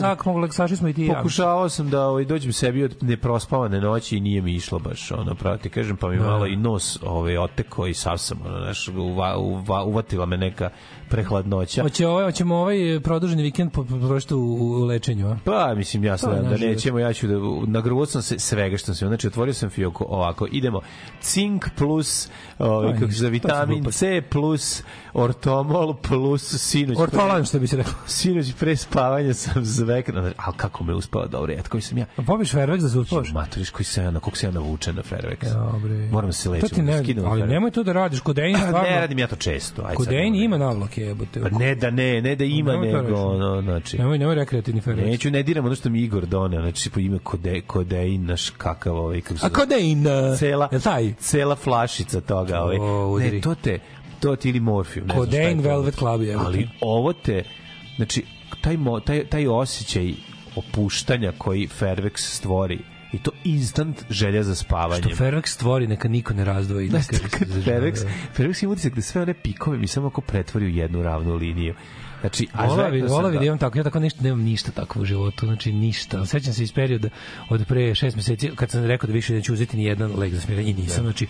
da- kompleksaši smo i ti i ja. Pokušavao sam da ovaj dođem sebi od neprospavane noći i nije mi išlo baš ono prati kažem pa mi Da. malo i nos ovaj oteko i sav sam ono znaš, uva, uva, uvatila me neka prehladnoća. Hoće ovaj, hoćemo ovaj produženi vikend po- potrošiti u, u lečenju, a? Pa, mislim, ja To je sam da život. nećemo, ja ću da, nagruo sam se svega što sam, znači otvorio sam fijoku ovako, idemo, cink plus, ovaj, To kako se to vitamin. C plus ortomol plus sinoć. Ortolan, što bi se rekao. Sinoć pre spavanja sam zveknuo, ali kako me uspava dobro, ja koji sam ja. Pa pobiš Fairvex da se uspavaš? Maturiš koji se ja, na kog se ja navučen na Fairvex. Dobre. Moram se To lečiti. ti ne, ali nemoj to da radiš. Kodein stvarno... Ne radim ja to često. Aj, Kodein nemoj. ima navlake, jebote. Pa ne da ne, ne da ima, to nego, ono, znači... Nemoj, nemoj rekreativni Fairvex. Neću, ne diram ono što mi Igor doneo, znači po ime kode, kodein, naš kakav ovaj, kako se A kodein... uh, cela, taj? cela flašica toga. Ovaj. O, udri. ne, to te, to ti ili je Kodein. Velvet Club, jebote. Ali ovo te, znači, taj, mo, taj, taj osjećaj opuštanja koji Fairvex stvori i to instant želja za spavanjem. Što Fairvex stvori, neka niko ne razdvoji. Fairvex, zadržava. Fairvex ima utisak da sve one pikove mi samo ako pretvori u jednu ravnu liniju. Znači, a Vola bi, vola bi da- da imam tako, ja tako ništa, nemam ništa tako u životu, znači ništa. Sećam se iz perioda od pre šest meseci, kad sam rekao da više neću uzeti ni jedan lek za smirenje i nisam, znači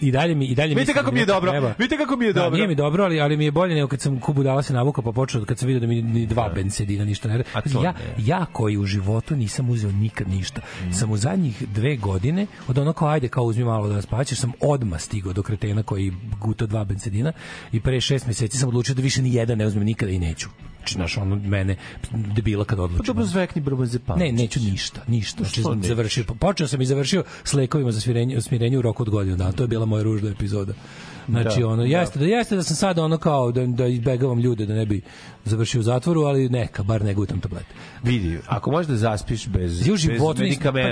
i dalje mi i dalje Vidite kako da mi je dobro. treba. Vidite kako mi je Da, dobro. nije mi dobro, ali ali mi je bolje nego kad sam kubu dala se navukao pa počeo kad sam video da mi ni dva bensedina ništa ne to Ja ne. ja koji u životu nisam uzeo nikad ništa. Sam u zadnjih dve godine od ono kao ajde kao uzmi malo da spaćeš sam odma stigao do kretena koji guto dva bensedina i pre šest meseci sam odlučio da više ni jedan ne uzmem nikada i neću. Znači, znaš, ono, mene debila kad Pa odlučim. dobro zvekni brbozepan. Ne, neću ništa, ništa. Znači, što nećeš? završio, počeo sam i završio s lekovima za smirenje, smirenje u roku od godinu dana. To je bila moja ružna epizoda. Znači, Da, ono, da. jeste da, jeste da sam sada ono kao da, da izbegavam ljude da ne bi završio u zatvoru, ali neka, bar ne gutam tablete. Vidi, ako možeš da zaspiš bez, u bez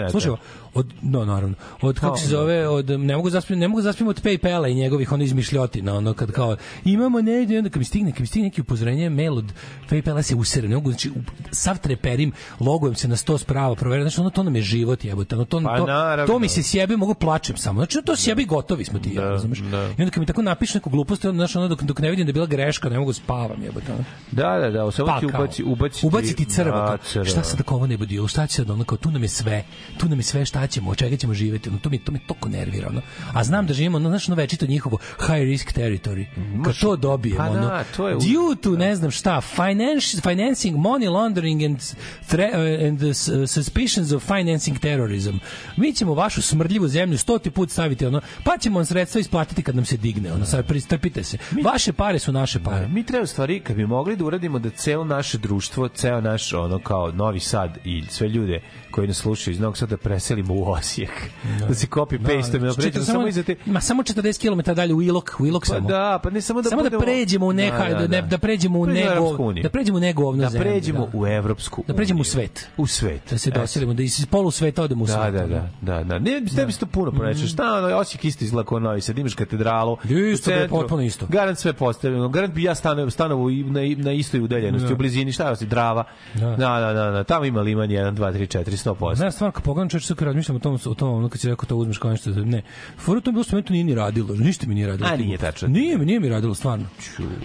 pa, slušaj, od no naravno, od kako se zove, od ne mogu zaspim, ne mogu zaspim od PayPala i njegovih onih izmišljotina, ono kad kao imamo negde, onda kad mi stigne, kad mi stigne neki upozorenje, mail od PayPala se usere, ne mogu, znači sav treperim, logujem se na 100 sprava, proverim, znači ono to nam je život, jebote, ono to, Pa, to, to mi se sjebe, mogu plačem samo. Znači to sjebe i gotovi smo ti, ja, razumeš? da. I onda kad mi tako napiše neku glupost, onda znači ono dok, dok ne vidim da je bila greška, ne mogu spavam, jebote. Ono. Da, da, da, samo Pa, ti ubaci, ubaci, ubaci ti crva. Da, crva. Šta sad ako ovo ne bude bilo? Šta će sad ono kao tu nam je sve. Tu nam je sve šta ćemo, od čega ćemo živeti. Ono, to mi to me toliko nervira, ono. A znam da živimo ono znaš, ono večito njihovo high risk territory. Kad to dobijemo, Pa ono. da, to je due to ne znam šta, finance, financing, money laundering and thre, uh, and the uh, suspicions of financing terrorism. Mi ćemo vašu smrdljivu zemlju stoti put staviti ono, pa ćemo vam sredstva isplatiti kad nam se digne, ono, sad pristrpite se. Vaše pare su naše pare. Mi treba stvari, kad bi mogli da uradimo da celo naše društvo, ceo naš, ono kao Novi Sad i sve ljude koji nas slušaju iz Novog Sada preselimo u Osijek. Da, se copy paste, da, Četiri- pređemo samo iza te... Ma samo 40 km dalje u Ilok, u Ilok Pa samo. da, pa ne samo da samo da budemo- pređemo u neka da, Da, da, da. da pređemo u nego. Da pređemo u negovnu da zemlju, pređemo da. u evropsku Da pređemo u svet. U svet. Da se doselimo, da iz polu sveta odemo u Da, svet. da, da, da, da. Ne, ne bi se to puno pronaći. Šta ono, Osijek isto izgleda kao Novi Sad, imaš katedralu. Isto, potpuno isto. Garant sve postavljeno. Garant bi ja stanovo i na, na istoj udaljenosti, u blizini, šta je osi, Drava. Da. Da. da, da, da, Tamo ima liman 1, 2, 3, 4, 100%. Znaš, stvarno, kad pogledam čovječ, sad kad razmišljam o tom, o tom, ono kad si rekao to uzmeš kao nešto, ne. Fora to je bilo što meni to nije ni radilo, ništa mi nije radilo. A, nije tačno. Nije nije mi radilo, stvarno.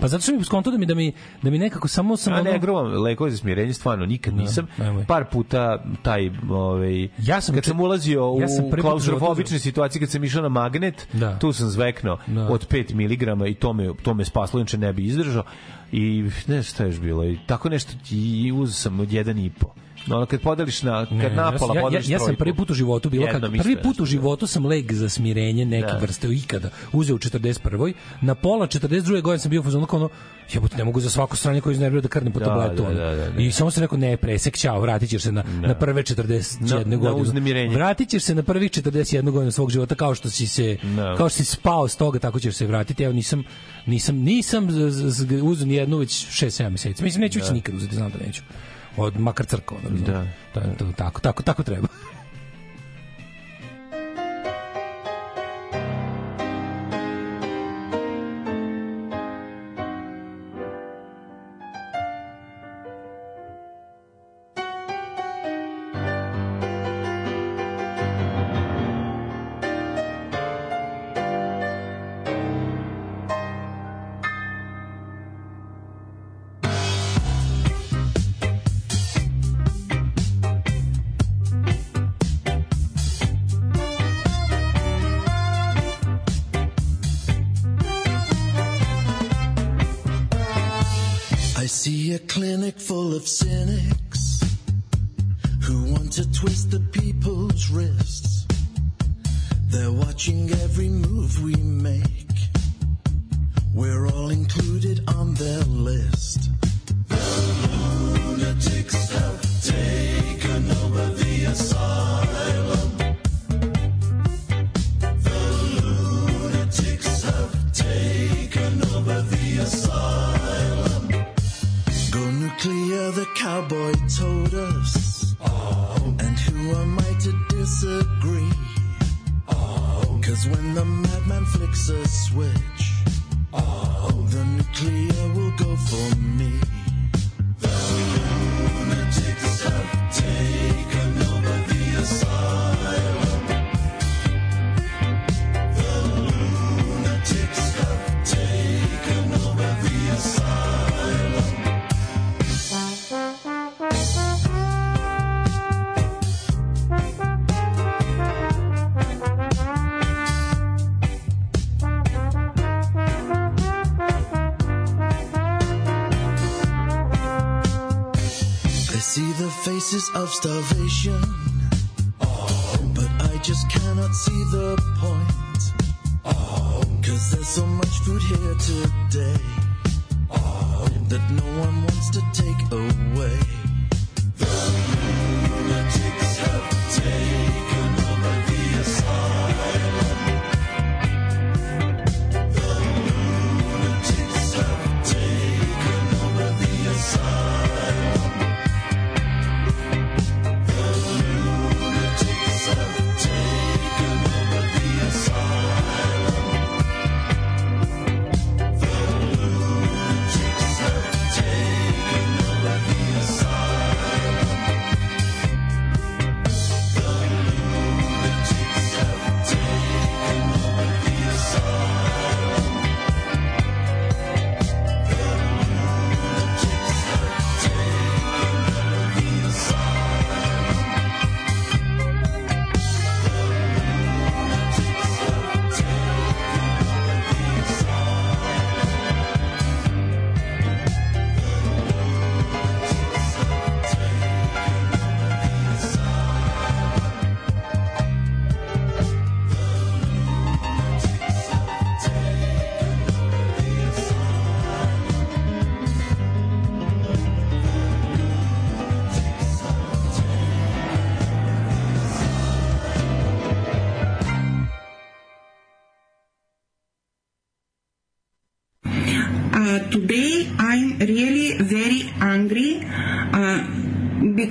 Pa zato što mi skonto da mi, da mi, da mi nekako samo sam A ne, gruvam, lekovi za smirenje stvarno nikad nisam. nemoj. Par puta taj, ovaj, Ja sam kad sam ulazio ja sam u klaustrofobične situacije, kad sam išao na magnet, Da. tu sam zveknuo Da. od 5 mg i to me, to me spaslo, inače ne bi izdržao. I ne šta je bilo. I tako nešto i uzeo sam od 1,5. No, ono kad podeliš na, kad Ne, napola ja, ja, podeliš ja, ja sam trojku. prvi put u životu bilo kad Jednom prvi isto put u nešto. životu sam leg za smirenje neke Da. vrste ikada uzeo u 41. na pola 42. godine sam bio u fazonu kao ono jebote ne mogu za svako stranje koje iznervira da krnem po Da, tabletu. da, da, da, da. I samo sam rekao ne presek ćao vratit ćeš se na, na prve 41 Na- na godine. uznemirenje. Vratit ćeš se na prvih 41 godina svog života kao što si se Da. kao što si spao s toga tako ćeš se vratiti. Evo nisam nisam nisam uzeo ni jednu već 6-7 meseci. Mislim neću da. nikad uzeti, znam da neću. Od makar crkva. ono, Da. To, tako, tako, tako treba. Starvation,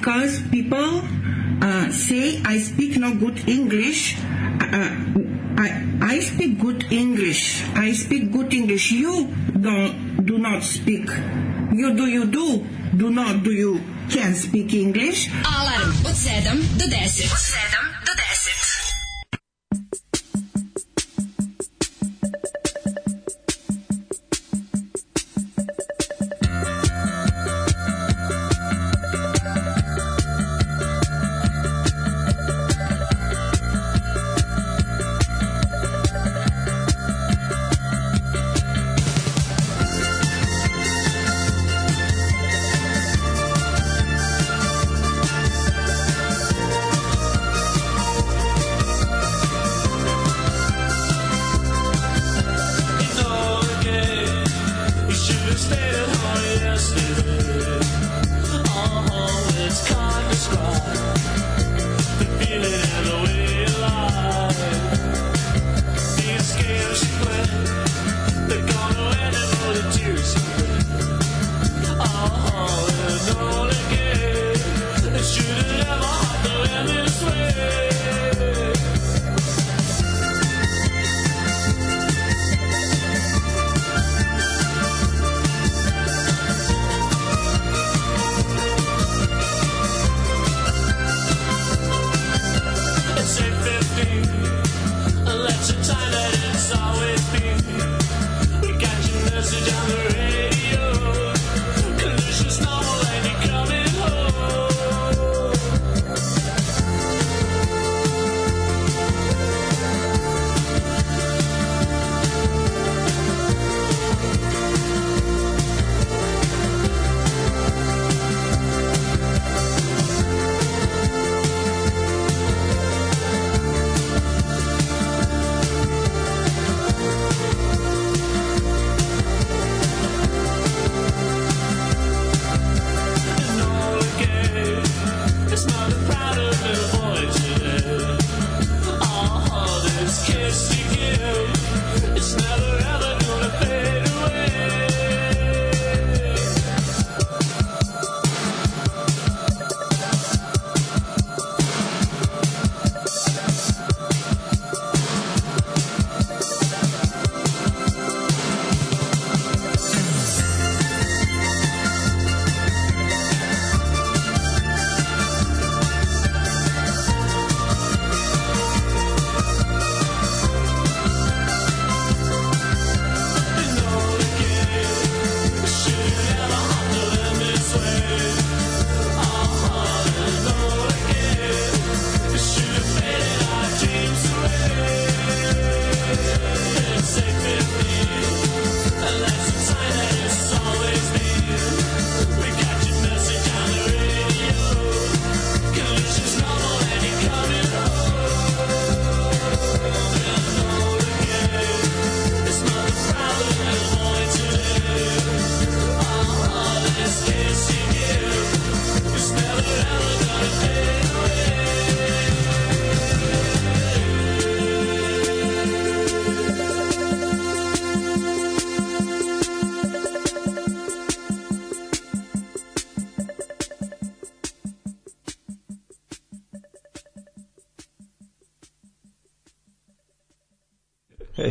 because people uh, say I speak no good English. Uh, I, I speak good English. I speak good English. You don't do not speak. You do you do do not do you can speak English. Alarm od 7 do 10. Od 7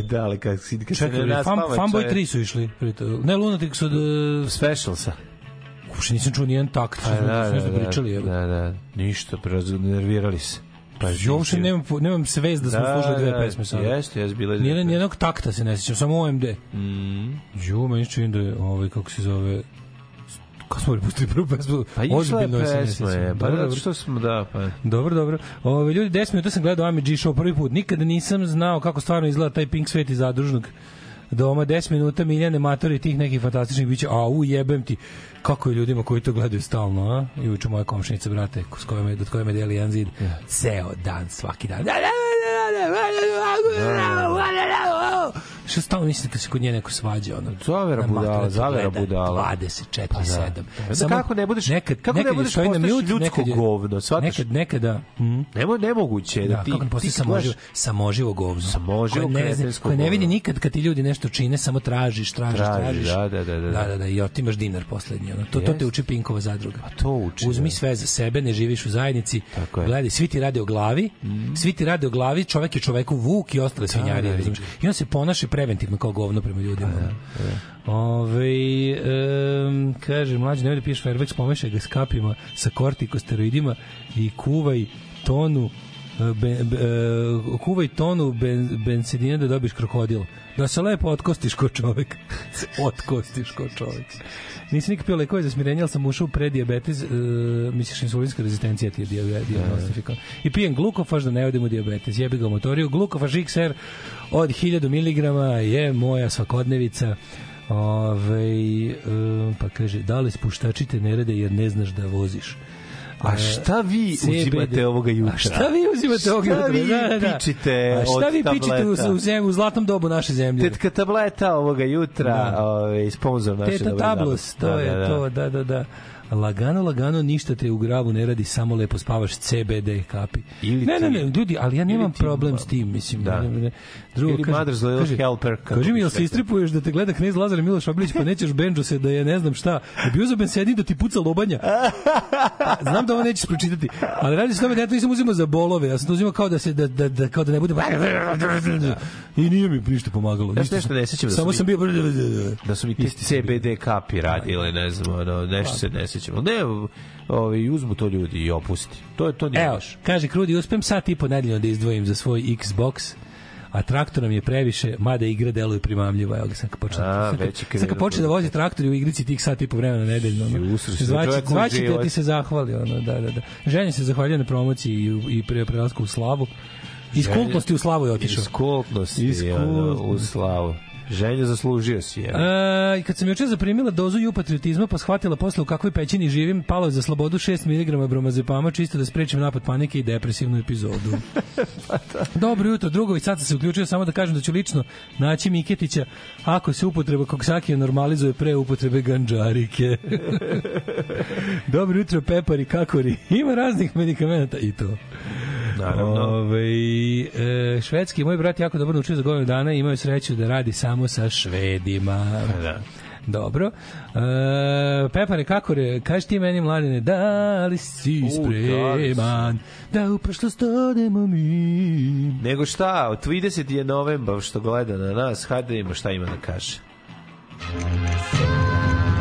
da, ali kad, si- kad se Čekaj, ne fan, Fanboy čovjek- 3 su išli. Ne, Lunatics od... Uh, Specialsa. uopšte nisam čuo nijedan takt. Pa, da, da, da, pričali. evo. da, da, ništa, nervirali se. Pa, Ja uopšte nemam, nemam svest da smo slušali dve pesme sada. Jeste, jeste, bile dve Nijedan, nijednog takta se ne sjećam, samo OMD. Mm. Jo, meni se čini da je, ovaj, kako se zove, kako smo pustili prvu pesmu, Pa išla je pesma, je, pa Dobro, što smo, da, pa... Dobro, dobro. Ove, ljudi, 10 minuta sam gledao AMG show prvi put. Nikada nisam znao kako stvarno izgleda taj Pink svet iz zadružnog doma. 10 minuta Miljane Matori tih nekih fantastičnih bića. A, u, jebem ti. Kako je ljudima koji to gledaju stalno, a? I uče moja komšnica, brate, s kojom je, do koje me deli jedan zid. Ceo dan, svaki dan. Što stalno mislim kad se kod nje neko svađa, ono. Zavera na budala, mater, zavera budala. 24 Pa da. 7. Pa da, kako ne budeš- kako ne budeš postaješ ljudsko govno, shvataš? Nekad nekada mm, Nemo nemoguće da, da, ti kako ti samoživo, samoživo govno. Samoživo ne, koje ne vidi nikad kad ti ljudi nešto čine, samo tražiš, tražiš, Traži, tražiš. da, da, da, da. da, da, da, i otimaš dinar poslednji. Ono. To, to te uči Pinkova zadruga. Pa to uči, Uzmi da. sve za sebe, ne živiš u zajednici. Gledaj, svi ti rade o glavi, svi ti rade o glavi, čovek je čoveku vuk i ostale svinjarije. da? I on se ponaša preventivno kao govno prema ljudima. Pa Ove, um, kaže, mlađi, nemoj da piješ Fairvex, pomešaj ga s kapima, sa kortikosteroidima i kuvaj tonu be, be, e, kuvaj tonu ben, bensedina da dobiš krokodil. Da se lepo otkostiš ko čovek. Otkostiš ko čovek. Nisi nikad pio lekove za smirenje, ali sam ušao u predijabetes, uh, misliš insulinska rezistencija ti je dio- diagnostifikan. I pijem glukofaž da ne odem u dijabetes. Jebi ga u motoriju. Glukofaž XR od 1000 mg je moja svakodnevica. Ove, um, pa kaže, da li spuštačite ne rade jer ne znaš da voziš? A šta vi CBD. uzimate ovoga jutra? A šta vi uzimate ovoga jutra? Šta vi Da, da, da. pičite A šta vi pičite u, u, zemlju, u zlatnom dobu naše zemlje? Tetka tableta ovoga jutra, Da. ovaj sponsor naše Teta tablos, to zabave. je Da, da, to, da, da, da. Lagano, lagano, ništa te u gravu ne radi, samo lepo spavaš CBD kapi. Ili ne, ne, ne, ljudi, ali ja nemam problem s tim, mislim. Da. Ne, ne, Drugo, Ili kaže, Mother's Little kaže, Helper, Kaži mi, jel se istripuješ da te gleda knez Lazar Miloš Obilić, pa nećeš benđo se da je ne znam šta. Da bi uzeo bensedin da ti puca lobanja. Znam da ovo nećeš pročitati, ali radi se tome da ja to nisam uzimao za bolove, ja sam to uzimao kao da se da, da, da, kao da ne bude i nije mi ništa pomagalo. Ništa nešto ne sećam da Samo sam bio da su mi te bio. CBD kapi radile, ne znam, ono, nešto se ne sećam. Ne, ovaj, uzmu to ljudi i opusti. To je to nije Evo, baš. kaže Krudi, uspem sat i po nedeljno da izdvojim za svoj Xbox, a traktor nam je previše, mada igra deluje primamljivo. Evo ga, sad kad počne, A, sad kad- počne da vozi traktor u igrici tih sat i po vremena nedeljno. Ono. zvaće te da ti se zahvali. Ono, da, da, da. Ženja se zahvaljuje na promociji i, i pre prelasku u slavu. Iz kultnosti u slavu je otišao. Iz kultnosti, Iz ono, u kultnosti. slavu. Ženja zaslužio si je. E, i kad sam juče zaprimila dozu ju patriotizma pa shvatila posle u kakvoj pećini živim, palo je za slobodu 6 mg bromazepama čisto da sprečim napad panike i depresivnu epizodu. Dobro jutro, drugovi, sad sam se uključio samo da kažem da ću lično naći Miketića ako se upotreba koksakija normalizuje pre upotrebe ganđarike. Dobro jutro, pepari, kakori. Ima raznih medikamenata i to. Naravno. Ove, e, švedski, moj brat jako dobro naučio za godinu dana i imao je sreću da radi samo sa švedima. Da. Dobro. E, Pepare, kako re, kaži ti meni mladine, da li si U, da spreman da u prošlost odemo mi? Nego šta, od 30 je novembar što gleda na nas, hajde da vidimo šta ima da kaže. Dogodilo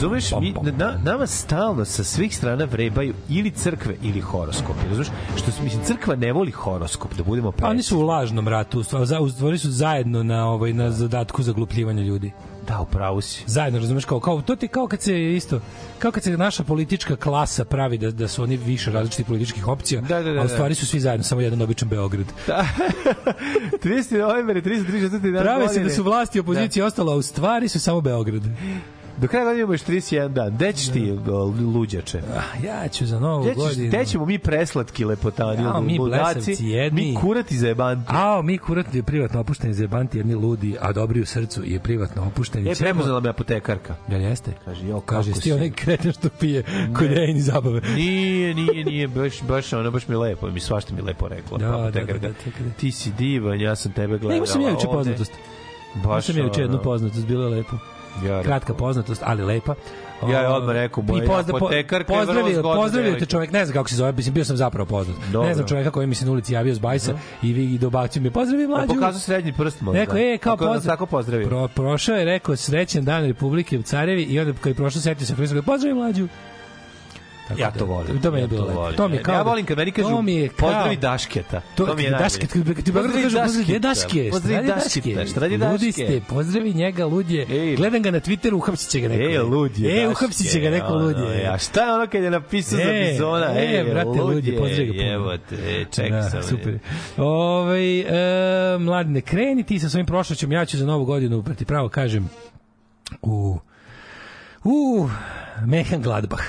Razumeš, mi, na, nama stalno sa svih strana vrebaju ili crkve ili horoskopi. Razumeš, što se- mislim crkva ne voli horoskop, da budemo Pa oni precizni. su u lažnom ratu, stvari, za- u su zajedno na ovaj na zadatku zaglupljivanja ljudi. Da, upravo si. Zajedno, razumeš, kao, kao, to ti kao kad se isto, kao kad se naša politička klasa pravi da, da su oni više različitih političkih opcija, Da, da, da, a u da. stvari su svi zajedno, samo jedan običan Beograd. 30. novembar je 334. dan Prave se da su vlasti i opozicija ostala, a u stvari su samo Beograd. Do kraja godine imaš 31 dan. Gde ćeš ti, luđače? Ah, ja ću za novu Gde, ćeš, godinu. gde ćemo mi preslatki lepotani, Jao, mi blesavci jedni. mi kurati za jebanti. A, mi kuratni privatno opušteni zebanti, jedni ludi, a dobri u srcu i privatno opušteni. E, prepoznala me apotekarka. Jel jeste? Kaže, jo, Kaže, si? onaj kreten što pije kodejni zabave. Nije, nije, nije, baš, baš, ono, baš mi lepo, mi svašta mi lepo rekla. Da, pa da, apotekarka. da, da, da. Ti si divan, ja sam tebe gledala. Ne, imao sam ja juče poznatost. Baš sam ja juče jednu poznatost, bilo je lepo. Ja Kratka poznatost, ali lepa. Ja je O, odmah rekao, i moja pozda- po- apotekarka je vrlo pozdravio, zgodna pozdravio te čovjek, ne znam kako se zove, mislim, bio sam zapravo poznat. Dobro. Ne znam čovjeka koji mi se na ulici javio s bajsa i vi i dobacio mi, pozdravi A mlađu. pokazao srednji prst možda. Rekao, e, kao nas pozdrav. Tako pozdravio. Pro, prošao je, rekao, srećan dan Republike u Carevi i onda kad je prošao, setio se Hrista, pozdravi mlađu. Tako Ja da, to volim. To mi je bilo lepo. To mi kao ja da- volim kad meni kažu to mi je kao- pozdravi Dašketa. To, mi je najbolje. Dašket, kad, ti Beograd kažu, pozdravi, Daške? Pozdravi Šta radi Dašketa. Šta radi Ludi Daške? ste, pozdravi njega, ludje. Ej. Gledam ga na Twitteru, uhapsit će ga neko. E, ludje. E, Daške, uhapsit će ga neko ludje. A šta je ono kad je napisao za E, bizona? e, E, brate, ludje, pozdravi ga te, e, čekaj da, sam. super. Ove, e, mladine, kreni ti sa svojim prošloćom, ja ću za novu godinu, prati pravo kažem, u U, Mehan Gladbach.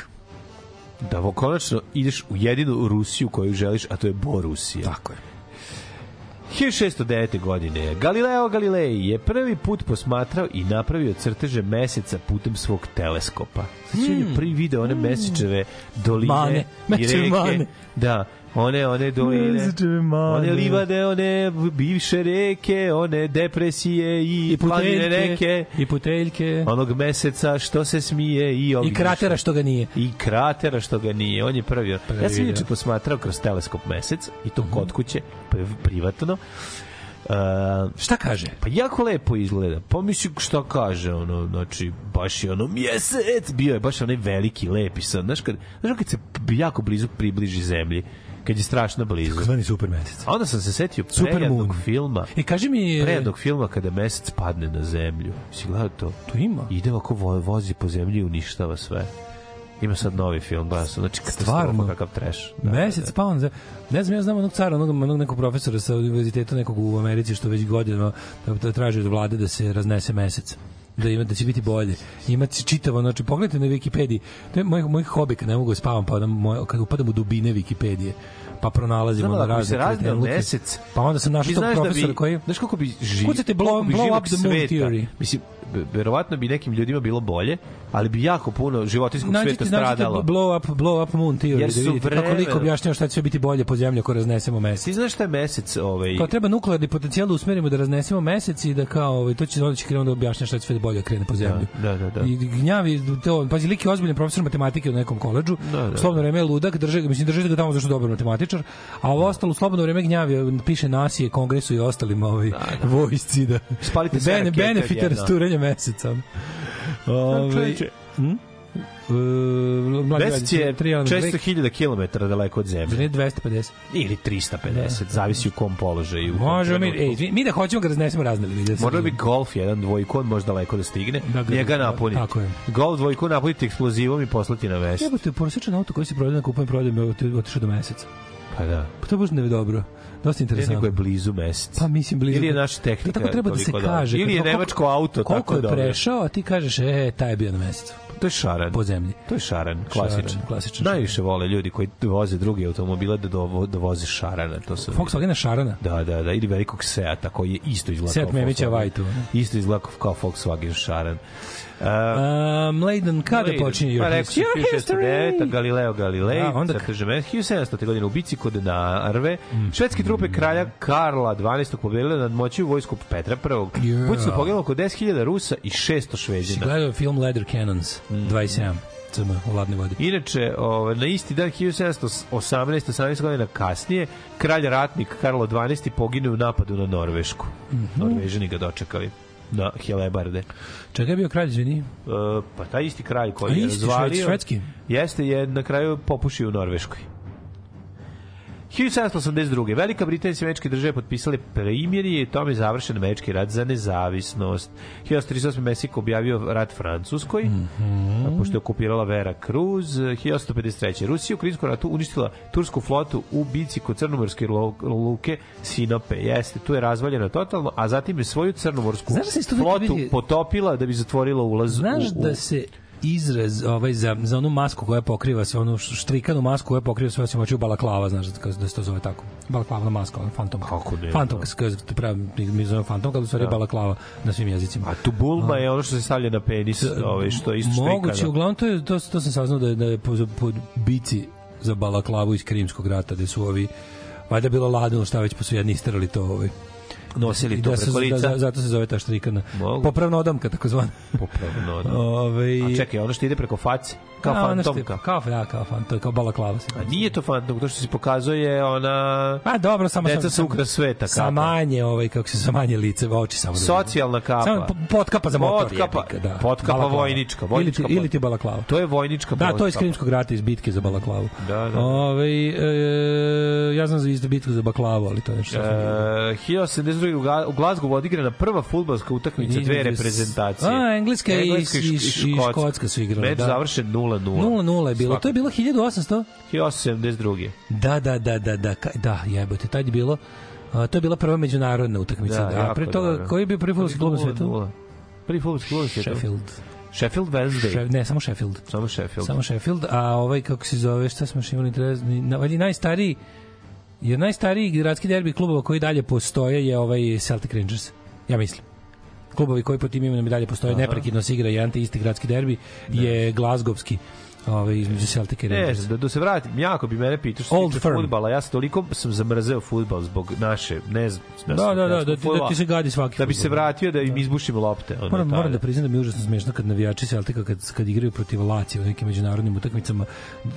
Da konačno ideš u jedinu Rusiju koju želiš, a to je Borusija. Tako je. 1609. godine Galileo Galilei je prvi put posmatrao i napravio crteže meseca putem svog teleskopa. Znači je prvi video one mesečeve doline Mane, i reke. mane. Da, one, one doline, one livade, one bivše reke, one depresije i, I planine reke, i puteljke, onog meseca što se smije i i ovih kratera što ga nije. i kratera što ga nije. On je prvi. ja sam video. inače posmatrao kroz teleskop mesec i to kod kuće, pri- privatno. Uh, Šta kaže? pa jako lepo izgleda. Pa mislim šta kaže ono, znači baš je ono mjesec, bio je baš onaj veliki, lepi san. Znaš kad, znaš kad se jako blizu približi zemlji, kad je strašno blizu. Zvani super mesec. A onda sam se setio Super prejednog moon. filma, E, kaži mi... prejednog filma kada mesec padne na zemlju. Si gledao to? To ima. ide ovako vo- vozi po zemlji i uništava sve. Ima sad novi film, baš, znači Stvarno? kakav trash. Mesec pa on za- ne znam ja znam onog cara onog, onog nekog profesora sa univerziteta nekog u Americi što već godinama da, da traži od vlade da se raznese mesec da ima da će biti bolje. Ima čitavo, znači pogledajte na Wikipediji. To je moj moj hobi kad ne mogu da spavam, pa onda moj, kad upadam u dubine Wikipedije pa pronalazimo bi se razne kretenluke. mesec, Pa onda sam našao tog znaš da bi, koji znaš kako bi živ, Kucajte blow- blow up the moon theory. Mislim, verovatno bi nekim ljudima bilo bolje, ali bi jako puno životinskog sveta Nađite, nađite stradalo. blow up, blow up moon theory, Jer da vidite kako vreme- liko objašnjava šta će biti bolje po zemlji ako raznesemo mesec. Ti znaš šta je mesec ovaj, Kao treba nuklearni potencijal da usmerimo da raznesemo mesec i da kao ovaj to će onda će krenuti da objašnjava šta će sve bolje da krene po zemlju. Da, da, da. I gnjavi to, pazi lik je ozbiljan profesor matematike u nekom koledžu. Da, da. U slobodno vreme je ludak, drže mislim drže ga tamo zašto je dobar matematičar, a ovo ostalo slobodno vreme gnjavi piše nasije kongresu i ostalim ovaj vojsci da Spalite sve Bene, rakete benefite odjednom. rasturanja meseca. Ovaj čoveče. hm? Mesec radi, je tri, ono, 400.000 km daleko od zemlje. nije 250? Ili 350, zavisi u kom položaju. Možemo mi, ej, mi da hoćemo ga raznesemo razneli. mi da Možda bi golf jedan dvojku, on može daleko da stigne, Da ga- njega napuni. tako je. Golf dvojku napuniti eksplozivom i poslati na mesec. Jebote, prosječan auto koji se prodaje na kupujem prodajem je oti- otišao do meseca. Pa da. Pa to je baš ne dobro. Dosta Ne, nego je interesantno. blizu mesec. Pa mislim blizu. Ili je naša tehnika To tako treba da se kaže. Ili je Koliko- nemačko auto koliko tako je dobro. prešao, a ti kažeš, e, taj je bio na mesecu. To je šaran. Po zemlji. To je šaran, klasičan. Šaran, klasičan Najviše vole ljudi koji voze drugi automobile da, dovo, da voze šarana. To su Volkswagen Šarana. Da, da, da, ili velikog Seata koji je isto izgleda Seat kao Memića Volkswagen. Vajtu? Isto izgleda kao Volkswagen šaran. Uh, Leiden, kada Leiden. počinje Pa Your si History? 1609. Galileo Galilei, A, onda- mes, 1700. godine u bici kod Narve, švedske trupe kralja Karla 12. pobedile nad moći vojsku Petra I. Yeah. Buci su poginulo oko 10.000 Rusa i 600 Si Šveđina. gledao film Leather Cannons, Mm. 27, CM, u ladnoj vodi. Inače, ovaj, na isti dan 1718. 18 godina kasnije, kralj ratnik Karlo 12. poginuo u napadu na Norvešku. Mhm. Norvežani ga dočekali na Helebarde. Čega je bio kralj, izvini? E, pa taj isti kralj A koji je isti, razvalio... švedski? Jeste, je na kraju popušio u Norveškoj. 1782. Velika Britanija i Američke države potpisale primjerje i tome je završen Američki rat za nezavisnost. 1838. Meksiko objavio rat Francuskoj, Mhm. pošto je okupirala Vera Cruz. 1853. Rusija u Krimskom ratu uništila tursku flotu u bici kod crnomorske luke Sinope. Jeste, tu je razvaljena totalno, a zatim je svoju crnomorsku da flotu potopila da bi zatvorila ulaz Znaš u, u, da se izraz ovaj za, za onu masku koja pokriva sve onu štrikanu masku koja pokriva sve osim očiju balaklava znaš da, da se to zove tako. Balaklavna maska ona fantom. Kako ne, fantom da. se pravi mi, zovemo fantom kad u stvari je balaklava na svim jezicima. A tu bulma je ono što se stavlja na penis, ovaj, što isto Moguće, štrikano. uglavnom to, je, to, to sam saznao da je, da je po, po bici za balaklavu iz Krimskog rata, gde su ovi valjda bilo ladno šta već pa su jedni isterali to ovaj Nosili I to da preko da, lica. da, zato se zove ta štrikana. Mogu. Popravna odamka, takozvana. Popravno, da. Ove, A čekaj, ono što ide preko face, kao A, ono što je- fantomka. Kao, ja, kao fan, to je kao balaklava. se A nije to fantom, to što se pokazuje ona... A dobro, samo Deca sam, sa ukras sveta Sa kapa. manje, ovaj, kako se sa manje lice, oči samo. da. Socijalna kapa. Samo po- potkapa za motor. Potkapa, jebika, da. potkapa Balaklava. vojnička, vojnička ili ti, ili ti balaklava. To je vojnička Da, to je iz. Krimskog rata, iz bitke za balaklavu. Da, da. Ove, e, ja znam za istu bitku za baklavu, ali to je nešto. E, 1072. u Ga- u Glasgow odigrana prva fudbalska utakmica dve reprezentacije. A, Engleska i- i- i Škotska su igrale, Meč da. završen 0-0. 0-0 je bilo. To je bilo 1800? 1872. Da, da, da, da, da, da, jebote, tad je bilo a, to je bila prva međunarodna utakmica. Da, Da, a pre toga, dobro. koji je bio prvi fudbalski klub na svetu? 0:0. Prvi fudbalski klub na svetu. Sheffield. Sheffield Wednesday. Še, ne, samo Sheffield. Samo Sheffield. Samo Sheffield, a ovaj, kako se zove, šta smo još imali, na- valjda i najstariji, jer najstariji gradski derbi klubova koji dalje postoje je ovaj Celtic Rangers, ja mislim. Klubovi koji po tim imenom i dalje postoje, neprekidno se igra jedan te isti gradski derbi, je Glazgovski, ovaj, između Celtic i Ne, Rangers. da, da se vratim, jako bi mene pitao što Old se tiče fudbala, ja sam toliko sam zamrzeo fudbal zbog naše, ne znam, Da, da, da, da, ti- da ti se gadi svaki Da bi se vratio da im izbušim lopte. ono, Moram, moram da priznam da mi je užasno smešno kad navijači Celtica kad, kad igraju protiv Lazio u nekim međunarodnim utakmicama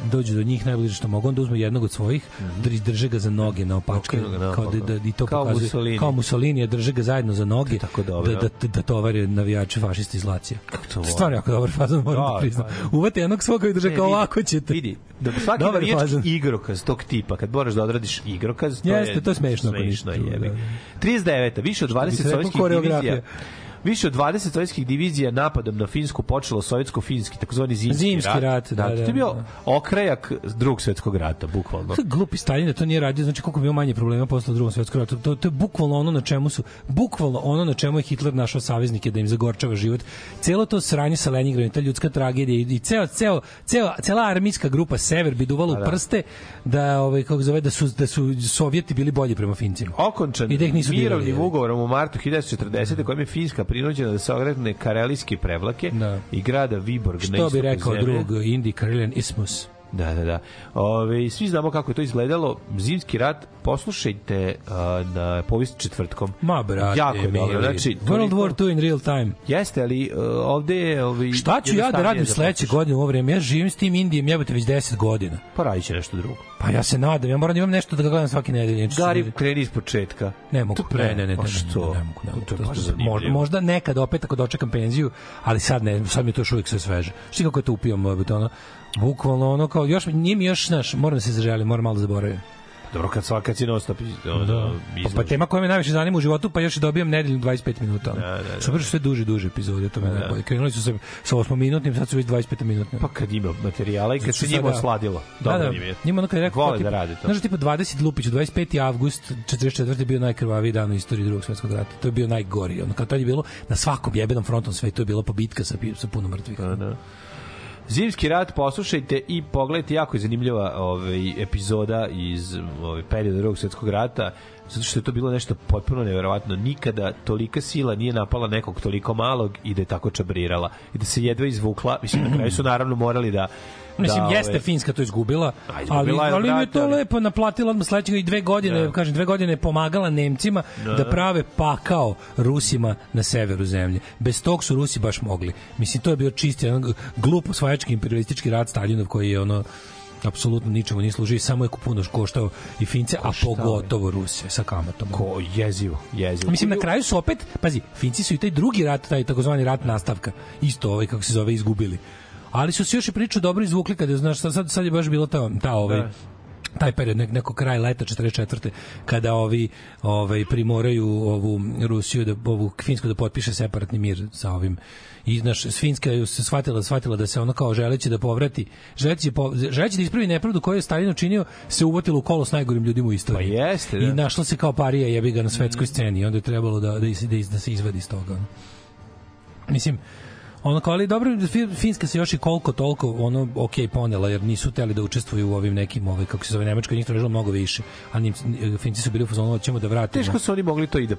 dođu do njih najbliže što mogu onda uzmu jednog od svojih drži drže ga za noge na opačke kao da, naopako. da, i to Kao pokazuje Mussolini. kao Mussolini drže ga zajedno za noge tako dobro. da, da, da tovare navijači fašisti iz Lazio stvarno jako dobar fazon moram da, Da, priznam da. uvate jednog svoga i drže kao ovako ćete Vidi, da svaki Dobar igrokaz tog tipa, kad moraš da odradiš igrokaz, to Jeste, je, to je smešno Smešno je, da. 39. Više od bi 20 se reklo, sovjetskih divizija Više od 20 sovjetskih divizija napadom na Finsku počelo sovjetsko-finski, takozvani zimski, Zimski rat, da, to da, je bio da. okrajak drugog svetskog rata, bukvalno. To je glupi Stalin da to nije radio, znači koliko bi imao manje problema posle drugog svetskog rata. To, to je bukvalno ono na čemu su, bukvalno ono na čemu je Hitler našao saveznike da im zagorčava život. Celo to sranje sa Leningradom, ta ljudska tragedija i, ceo, ceo, ceo, cela armijska grupa Sever bi duvala u prste da, ovaj, kako zove, da su, da su Sovjeti bili bolji prema Fincima. Okončan I da ih nisu mirovnim ugovorom u martu 1940. kojim je Finska prinuđena da se ogretne karelijske prevlake Da. i grada Viborg na Što istoku bi rekao zemlje. drug Indi Karelian Ismus. Da, da, da. Ove, svi znamo kako je to izgledalo. Zimski rat, poslušajte a, na povijest četvrtkom. Ma, brate, Jako je dobro. Znači, World War II in real time. Jeste, ali uh, ovde je... Ovi, Šta ću ja da radim sledeće godine u ovo vreme? Ja živim s tim Indijem, jebote, već 10 godina. Pa radit će nešto drugo. Pa ja se nadam, ja moram da imam nešto da ga gledam svake nedelje. Gari, kreni iz početka. Ne mogu, To- ne, ne, ne, ne, Pa ne, što? ne, ne mogu, ne mogu. To To- možda, možda nekad opet ako dočekam penziju, ali sad ne, sad mi je to još uvijek sve sveže. Šti kako je to upijam, ono, bukvalno ono kao, još, nije mi još, znaš, moram da se zaželim, moram malo da zaboravim. Dobro, kad svaka ci non stop iz, ono, Da. Pa, pa tema koja me najviše zanima u životu, pa još dobijam nedelju 25 minuta. Da, da, da. Super što sve duže duže epizode, to me Da. najbolje. Krenuli su se sa 8 minutnim, sad su već 25 minutnim. Pa kad ima materijala i kad se njima osladilo. Da, Dobro da, im je. njima ono kad je rekao, Vole tipa, da rade to. Znaš, tipa 20 Lupić, 25. avgust 44. je bio najkrvaviji dan u istoriji drugog svetskog rata. To je bio najgori. Ono, kad tad je bilo na svakom jebenom frontom svetu je bila pobitka sa, sa puno mrtvih. Da, da. Zimski rat poslušajte i pogledajte jako je zanimljiva ovaj epizoda iz ovaj perioda drugog svetskog rata zato što je to bilo nešto potpuno neverovatno nikada tolika sila nije napala nekog toliko malog i da je tako čabrirala i da se jedva izvukla. Mislim na kraju su naravno morali da Mislim, da, jeste ovaj, Finska to izgubila, A, ali, izgubila je, ali mi je to ali- lepo naplatila odmah sledećeg i dve godine, Da. kažem, dve godine je pomagala Nemcima da, prave pakao Rusima na severu zemlje. Bez tog su Rusi baš mogli. Mislim, to je bio čisti, ono, glup osvajački imperialistički rat Staljinov koji je ono apsolutno ničemu nije služio samo je puno koštao i Fince, a pogotovo Ruse sa kamatom. ko jezivo jezivo Mislim, na kraju su opet, pazi, Finci su i taj drugi rat, taj takozvani rat nastavka, isto ovaj, kako se zove, izgubili. Ali su se još i priču dobro izvukli kada, je, znaš, sad, sad je baš bilo ta, ta ovaj, Da. taj period nek, neko kraj leta 44. kada ovi ovaj primoraju ovu Rusiju da ovu Finsku da potpiše separatni mir sa ovim i naš Finska je se shvatila shvatila da se ona kao želeći da povrati želeći, po, želeći da ispravi nepravdu koju je Stalin učinio se uvatila u kolo s najgorim ljudima u istoriji. Pa jeste, da. I našla se kao parija jebi ga na svetskoj sceni i onda je trebalo da da, da, is- da se izvadi iz toga. Mislim, ono kao, ali dobro, Fi- Finska se još i koliko toliko ono ok ponela, jer nisu teli da učestvuju u ovim nekim, ovaj, kako se zove, Nemačka njih tražila mnogo više, a njim, Finci su bili u fazonu, ćemo da vratimo. Teško su oni mogli to i da e,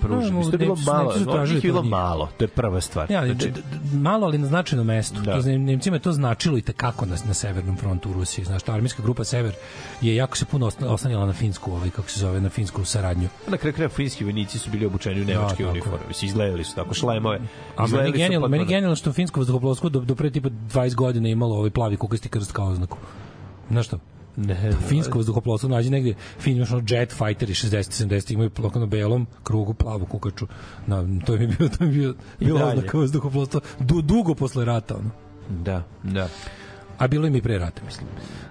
pruže. Da, Mislim, to je bilo malo, no, njih je bilo malo, to je prva stvar. Ja, ali, Znači, malo, ali na značajnom mestu. Da. Da. To, Nemcima je to značilo i tekako na, na severnom frontu u Rusiji. Znaš, ta armijska grupa Sever je jako se puno oslanjala na finsku, ovaj, kako se zove, na finsku saradnju. Na kraju kraja finski vojnici su bili obučeni u nemačke tako je. uniforme. Izgledali su tako. A meni Izgledali genijalno, meni potpuno- genijalno što finsko vazduhoplovstvo do, do pre tipa 20 godina imalo ovaj plavi kukasti krst kao oznaku. Znaš što? Ne, Finsko vazduhoplovstvo nađi negde fin imaš ono jet fighteri 60 70 imaju plako na belom krugu plavu kukaču na to je bio to mi je bio bilo oznaka vazduhoplovstva du, dugo posle rata ono Da, da. a bilo im i pre rata mislim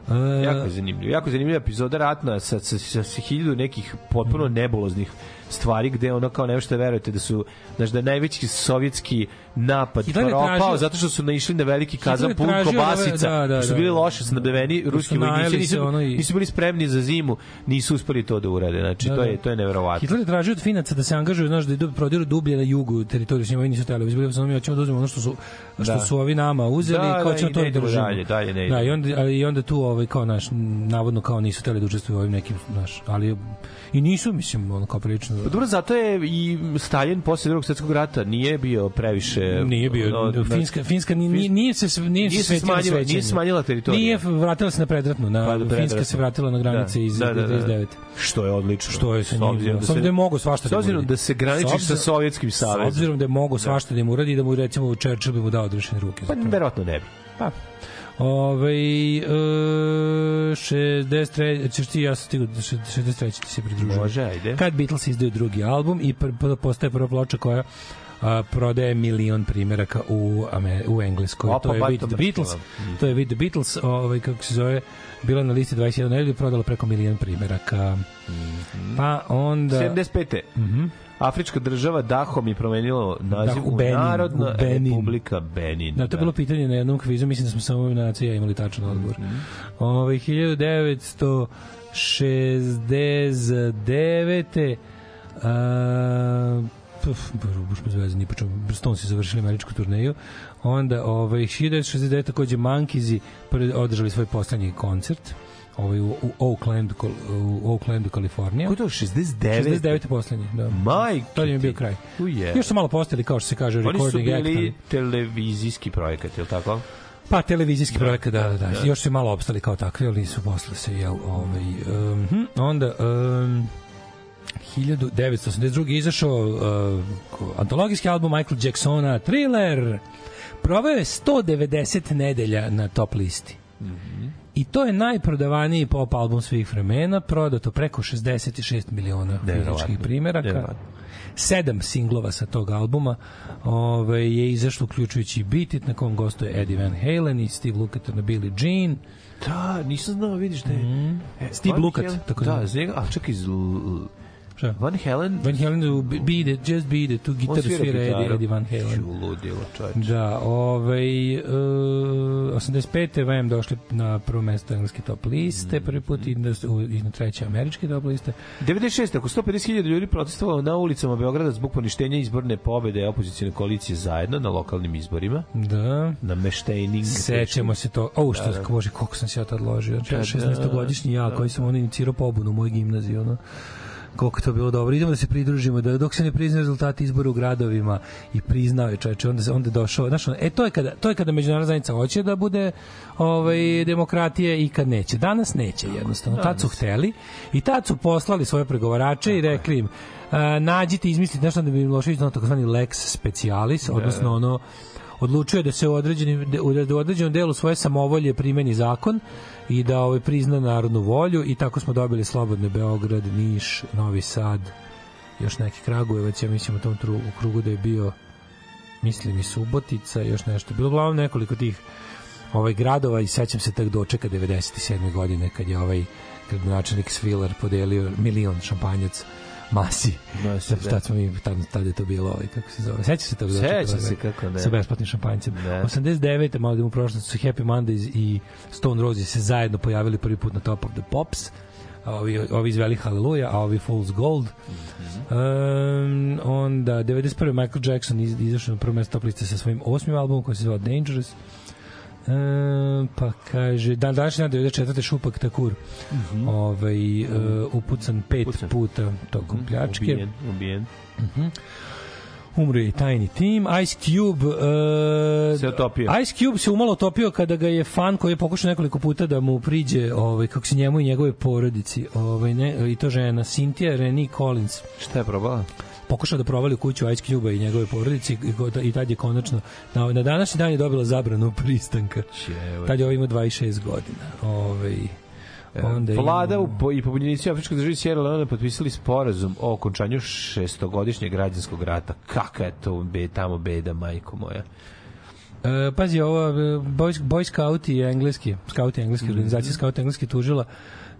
e, Jako je zanimljivo. Jako zanimljiva epizoda ratna sa, sa, sa, sa hiljadu nekih potpuno nebuloznih stvari gde ono kao ne možete da verujete da su znaš da najveći sovjetski napad propao zato što su naišli na veliki kazan pun kobasica ove- da, da, su da. bili loše snabdeveni ruski najeli vojnici nisu, ono i- nisu bili spremni za zimu nisu uspeli to da urade znači Da, to da. je to je neverovatno Hitler je tražio od Finaca da se angažuju, znaš, da idu prodiru dublje na jugu teritoriju s njima nisu teli. Bili su mi hoćemo da uzmemo ono što su što Da. su ovi nama uzeli Da, kao da, ćemo i to da držimo. dalje, dalje ne Da, i onda i onda tu ovaj kao naš navodno kao nisu teli da učestvuju u ovim nekim, znaš, ali i nisu mislim ono kao prilično Pa dobro, zato je i Stalin posle drugog svetskog rata nije bio previše... Nije bio ono, Finska Finska nije nije, se nije, Nije se se smanjila- svećenje. nije smanjila teritoriju. Nije vratila se na predratnu, na Pa, do Finska predratnu. se vratila na granice Da. iz Da, da, da. 99. Što je odlično. Što je sa S njim, obzirom s obzirom da je mogo svašta S da mu uradi. da se graničiš S obzirom- sa Sovjetskim S savezom. obzirom da je mogo svašta da im uradi i da mu recimo Churchill bi mu dao odrešene ruke. Pa verovatno ne bi. Pa. Ove, e, 63, ćeš ti, ja sam stigao, do 63 ti se pridružujem. Može, ajde. Kad Beatles izdaju drugi album i pr, pr, postaje prva ploča koja a, prodaje milion primjeraka u, Amer, u Engleskoj. Opa, to je ba, With the Beatles. To je With the Beatles, ovaj, kako se zove, bila na listi 21 nedelju prodala preko milion primjeraka. Pa onda... 75. Mhm. Afrička država Dahom je promenilo naziv Da, u u Benin, Narodna u Benin. republika Benin. Da, to je bilo pitanje na jednom kvizu, mislim da smo samo na ja imali tačan odgovor. Ovaj 1969. A, puf, baš bez veze, ni po čemu. Završili američku turneju. Onda, ovaj, 1969. takođe Monkeys održali svoj poslednji koncert ovaj, u, u Oaklandu, Kol- u Oaklandu, Kalifornija. Ko je to, 69? 69. poslednji, da. Majke To je bio kraj. Uje. Još su malo postali, kao što se kaže, Oni su recording bili act. televizijski projekat, je li tako? Pa televizijski da. projekat, da, da, da. Još su malo opstali kao takvi, ali su posle se jel, ovaj um, onda um, 1982. izašao uh, antologijski album Michael Jacksona Thriller. Proveo je 190 nedelja na top listi. I to je najprodavaniji pop album svih vremena, prodato preko 66 miliona fizičkih primjeraka. Sedam singlova sa tog albuma ove, je izašlo uključujući Beat It, na kom gostuje Eddie Van Halen i Steve Lukather na Billie Jean. Da, nisam znao, vidiš da je... E, Steve Lukat, tako da, njega, a čekaj, iz Šta? Van Halen... Van Halen u Beat It, Just Beat It, tu on gitaru svira Eddie, Eddie Van Halen. Ću, ludilo, čovječe. Da, ovaj, uh, 85. VM došli na prvo mesto engleske top liste, prvi put i na, u- i na treće američke top liste. 96. Ako 150.000 ljudi protestovalo na ulicama Beograda zbog poništenja izborne pobede opozicijne koalicije zajedno na lokalnim izborima, Da. na Meštejning. Sećamo se to. O, što, da, bože, koliko sam se ja tad ložio. Da, da, 16-godišnji ja, koji sam ono inicirao pobunu u mojoj gimnaziji, ono koliko to bilo dobro. Idemo da se pridružimo, da dok se ne priznaju rezultati izbora u gradovima i priznao je čoveče, onda se onda je došao, znaš, e to je kada to je kada međunarodna zajednica hoće da bude ovaj demokratija i kad neće. Danas neće jednostavno. Tad su hteli i tad su poslali svoje pregovarače i rekli im a, nađite, izmislite nešto da bi Milošević donao takozvani lex specialis, odnosno ono odlučio je da se u određenim da u određenom delu svoje samovolje primeni zakon i da ovaj prizna narodnu volju i tako smo dobili slobodne Beograd, Niš, Novi Sad, još neki Kragujevac, ja mislim u tom tru, u krugu da je bio mislim i Subotica, još nešto. Bilo uglavnom nekoliko tih ovaj gradova i sećam se tak dočeka 97. godine kad je ovaj gradonačelnik Svilar podelio milion šampanjac masi. Da, se, Tad, smo mi, tad, tad je to bilo, ovaj, kako se zove. Seća se tog dočeka? Sećam se, kako ne. Sa besplatnim šampanjcem. Da. 89. malo da mu prošlo su Happy Mondays i Stone Roses se zajedno pojavili prvi put na Top of the Pops. Ovi, ovi izveli Hallelujah, a ovi Fool's Gold. Um, onda, 91. Michael Jackson iz, izašao na prvo mesto top liste sa svojim osmim albumom koji se zove Dangerous. Um, pa kaže, dan današnji dan 94. Šupak Takur ovaj, uh, upucan pet Upucan. puta tokom pljačke. Ubijen, ubijen. Umro je i Tiny Tim. Ice Cube... Uh, Se otopio. Ice Cube se umalo otopio kada ga je fan koji je pokušao nekoliko puta da mu priđe ovaj, kako se njemu i njegove porodici ovaj, ne, i to žena Cynthia Renee Collins Šta je probala? Pokušao da provali u kuću Ice Cube i njegove porodici i, i tad je konačno na, na današnji dan je dobila zabranu pristanka Čevo. tad je ovo imao 26 godina ovaj, onda Vlada po, i pobunjenici Afričke države Sierra Leone potpisali sporazum o okončanju šestogodišnjeg građanskog rata. Kaka je to be, tamo beda, majko moja. E, pazi, ovo e, Boy, Boy Scout i engleski, Scout i engleski, Mhm. organizacija Scout engleski tužila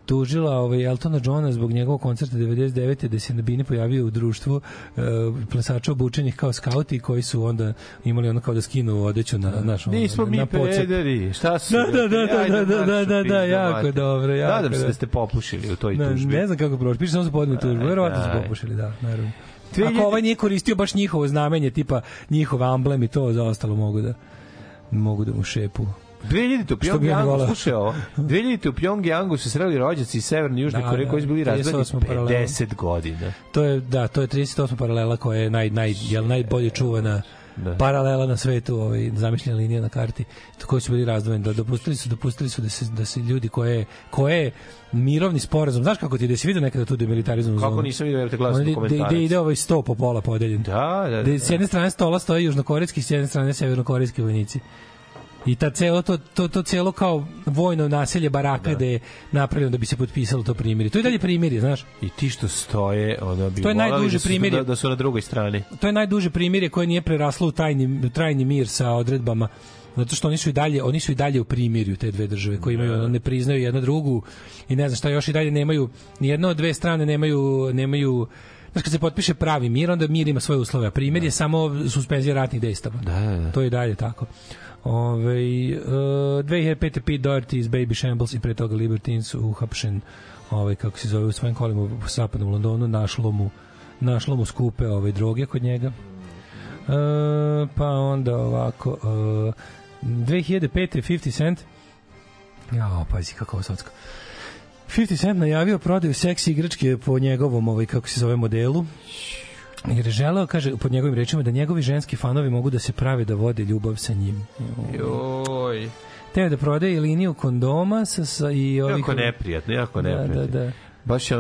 tužila ovaj Eltona Johna zbog njegovog koncerta 99. da se na bini pojavio u društvu uh, plesača obučenih kao skauti koji su onda imali ono kao da skinu odeću na naš ono, Nismo mi na pederi, šta su? Da, da, da, da, da, da, našu da, da, pizdu, jako dobro, jako Nadam se da. da ste popušili u toj Ne, tužbi. ne znam kako prošli. Piše samo su podneli tužbu. Verovatno su popušili, da, naravno. 2000 Ako ovaj nije koristio baš njihovo znamenje, tipa njihov amblem i to, za ostalo mogu da mogu da mu šepu. 2000 u ja Pjongjangu, slušaj ovo, 2000 u Pjongjangu se sreli rođaci iz Severne i Južne Da, Koreje da, koji su bili 38 razvedeni paralela. 50 godina. To je da, to je 38 paralela koja je naj naj jel najbolje čuvana Da. paralela na svetu, ovaj zamišljena linija na karti, koji su bili razdvojeni, da dopustili su dopustili su da se da se ljudi koje koje mirovni sporazum, znaš kako ti da se vidi nekada tu demilitarizam Kako nisam vidio, jer te gledao sam Da ide ovaj sto po pola podeljen. Da, da, Da da. s jedne strane stola stoje južnokorejski, s jedne strane severnokorejski vojnici. I ta celo to, to, to celo kao vojno naselje baraka da. je napravljeno da bi se potpisalo to primirje. To je dalje primirje, znaš. I ti što stoje, ono bi To je najduže da su, primirje. Da, da su na drugoj strani. To je najduže primirje koje nije preraslo u tajni, u trajni mir sa odredbama zato što oni su i dalje oni su i dalje u primirju te dve države koje imaju ono, ne priznaju jedna drugu i ne znam šta još i dalje nemaju ni jedna od dve strane nemaju nemaju Znaš, kad se potpiše pravi mir, onda mir ima svoje uslove, a primjer je samo suspenzija ratnih dejstava. Da, da, da. To je dalje tako. Ove, uh, 2005. Pete Doherty iz Baby Shambles i pre toga Libertines uhapšen ovaj, kako se zove, u svojim kolima u zapadnom Londonu, našlo mu, našlo mu skupe ovaj, droge kod njega. Uh, pa onda ovako, uh, 2005. 50 Cent Jao, pazi kako ovo socko. 50 Cent najavio prodaju seks igračke po njegovom, ovaj, kako se zove, modelu. Jer je želeo, kaže, pod njegovim rečima, da njegovi ženski fanovi mogu da se prave da vode ljubav sa njim. Joj. Teo da prodaje liniju kondoma sa, sa i ovih... Jako neprijatno, jako Da, neprijatno. da, da. Baš je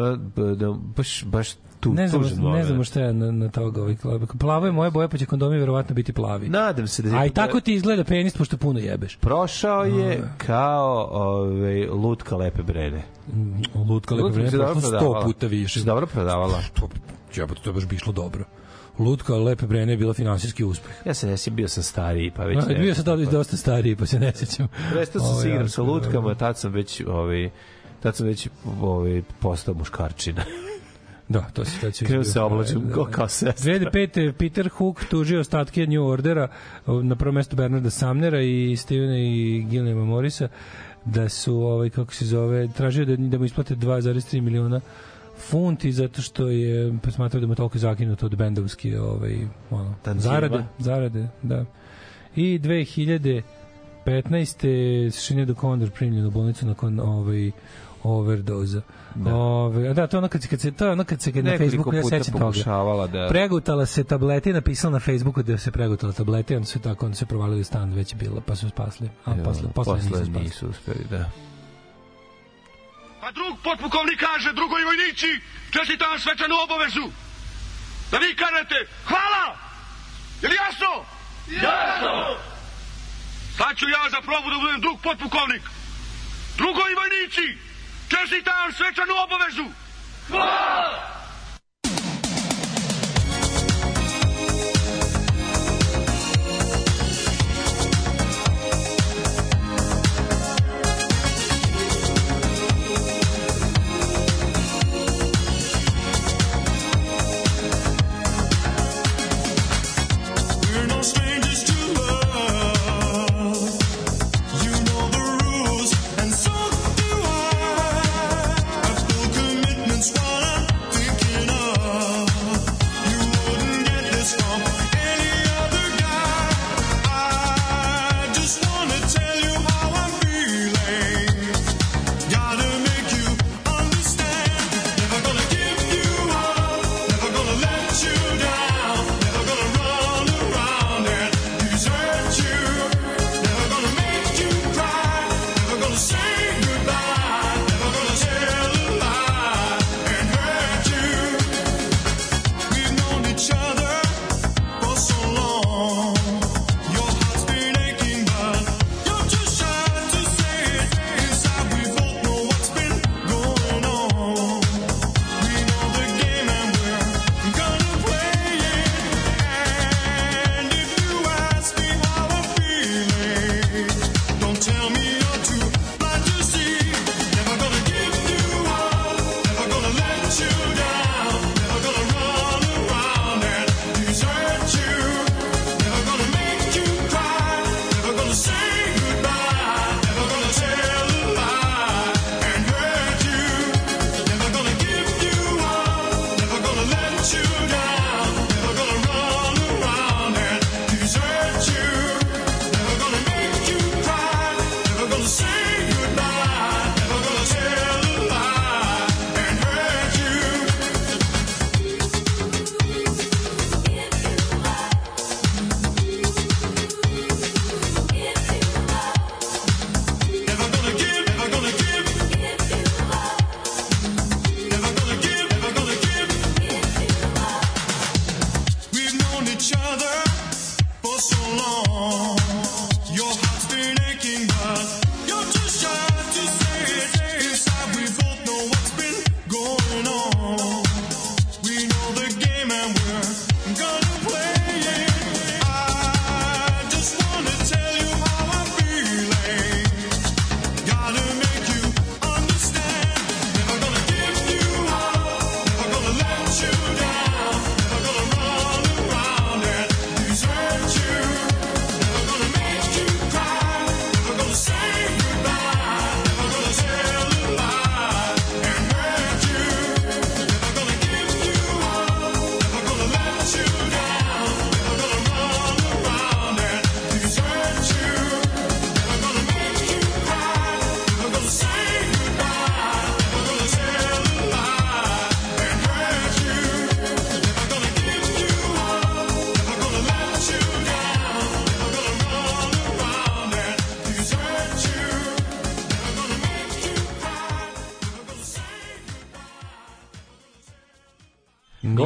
da, baš, baš tu, Ne znamo, tužan ne znamo šta je na, na toga. Ovaj, plavo je moje boje, pa će kondomi verovatno biti plavi. Nadam se da... A i tako ti izgleda penis, pošto puno jebeš. Prošao je kao ovaj, lutka lepe brene. Lutka lepo vreme, se dobro prošlo sto puta više. Dobro prodavala. To, jebote, to je baš bi išlo dobro. Lutka lepe brene je bila finansijski uspeh. Ja se ne sjećam, bio sam stariji, pa već A, bio sam tada dosta stariji, pa se ne sećam. Prestao sam Ovo se igram sa lutkama, tad sam već, ovaj, tad sam već ovaj, postao muškarčina. Da, to se to se Krenuo se oblačim kao, kao sestra. 2005. Peter Hook tužio ostatke New Ordera na prvom mestu Bernarda Samnera i Stevena i Gilliama Morisa da su ovaj kako se zove tražio da da mu isplate 2,3 miliona funti zato što je pa smatrao da mu toliko zakinuto od bendovski ovaj ono, zarade zarade da i 2015. Sinead O'Connor primljen u bolnicu nakon ovaj overdoza. Da. Ove, da, to je ono kad se, kad se, to je ono kad se kad na Facebooku, ja sećam toga. da... Pregutala se tablete i napisala na Facebooku da se pregutala tablete, onda su tako, onda se provalili u stan, već je bilo, pa su spasli. A Evo, posle, posle, nisu posle spasli. nisu uspeli, da. Pa drug potpukovnik kaže drugoj vojnici, čestitam svečanu obavezu. Da vi kažete, hvala! Je li jasno? Jasno! Sad ću ja za probu da budem drug potpukovnik. Drugoj vojnici, čestitam svečanu obavezu. Hvala!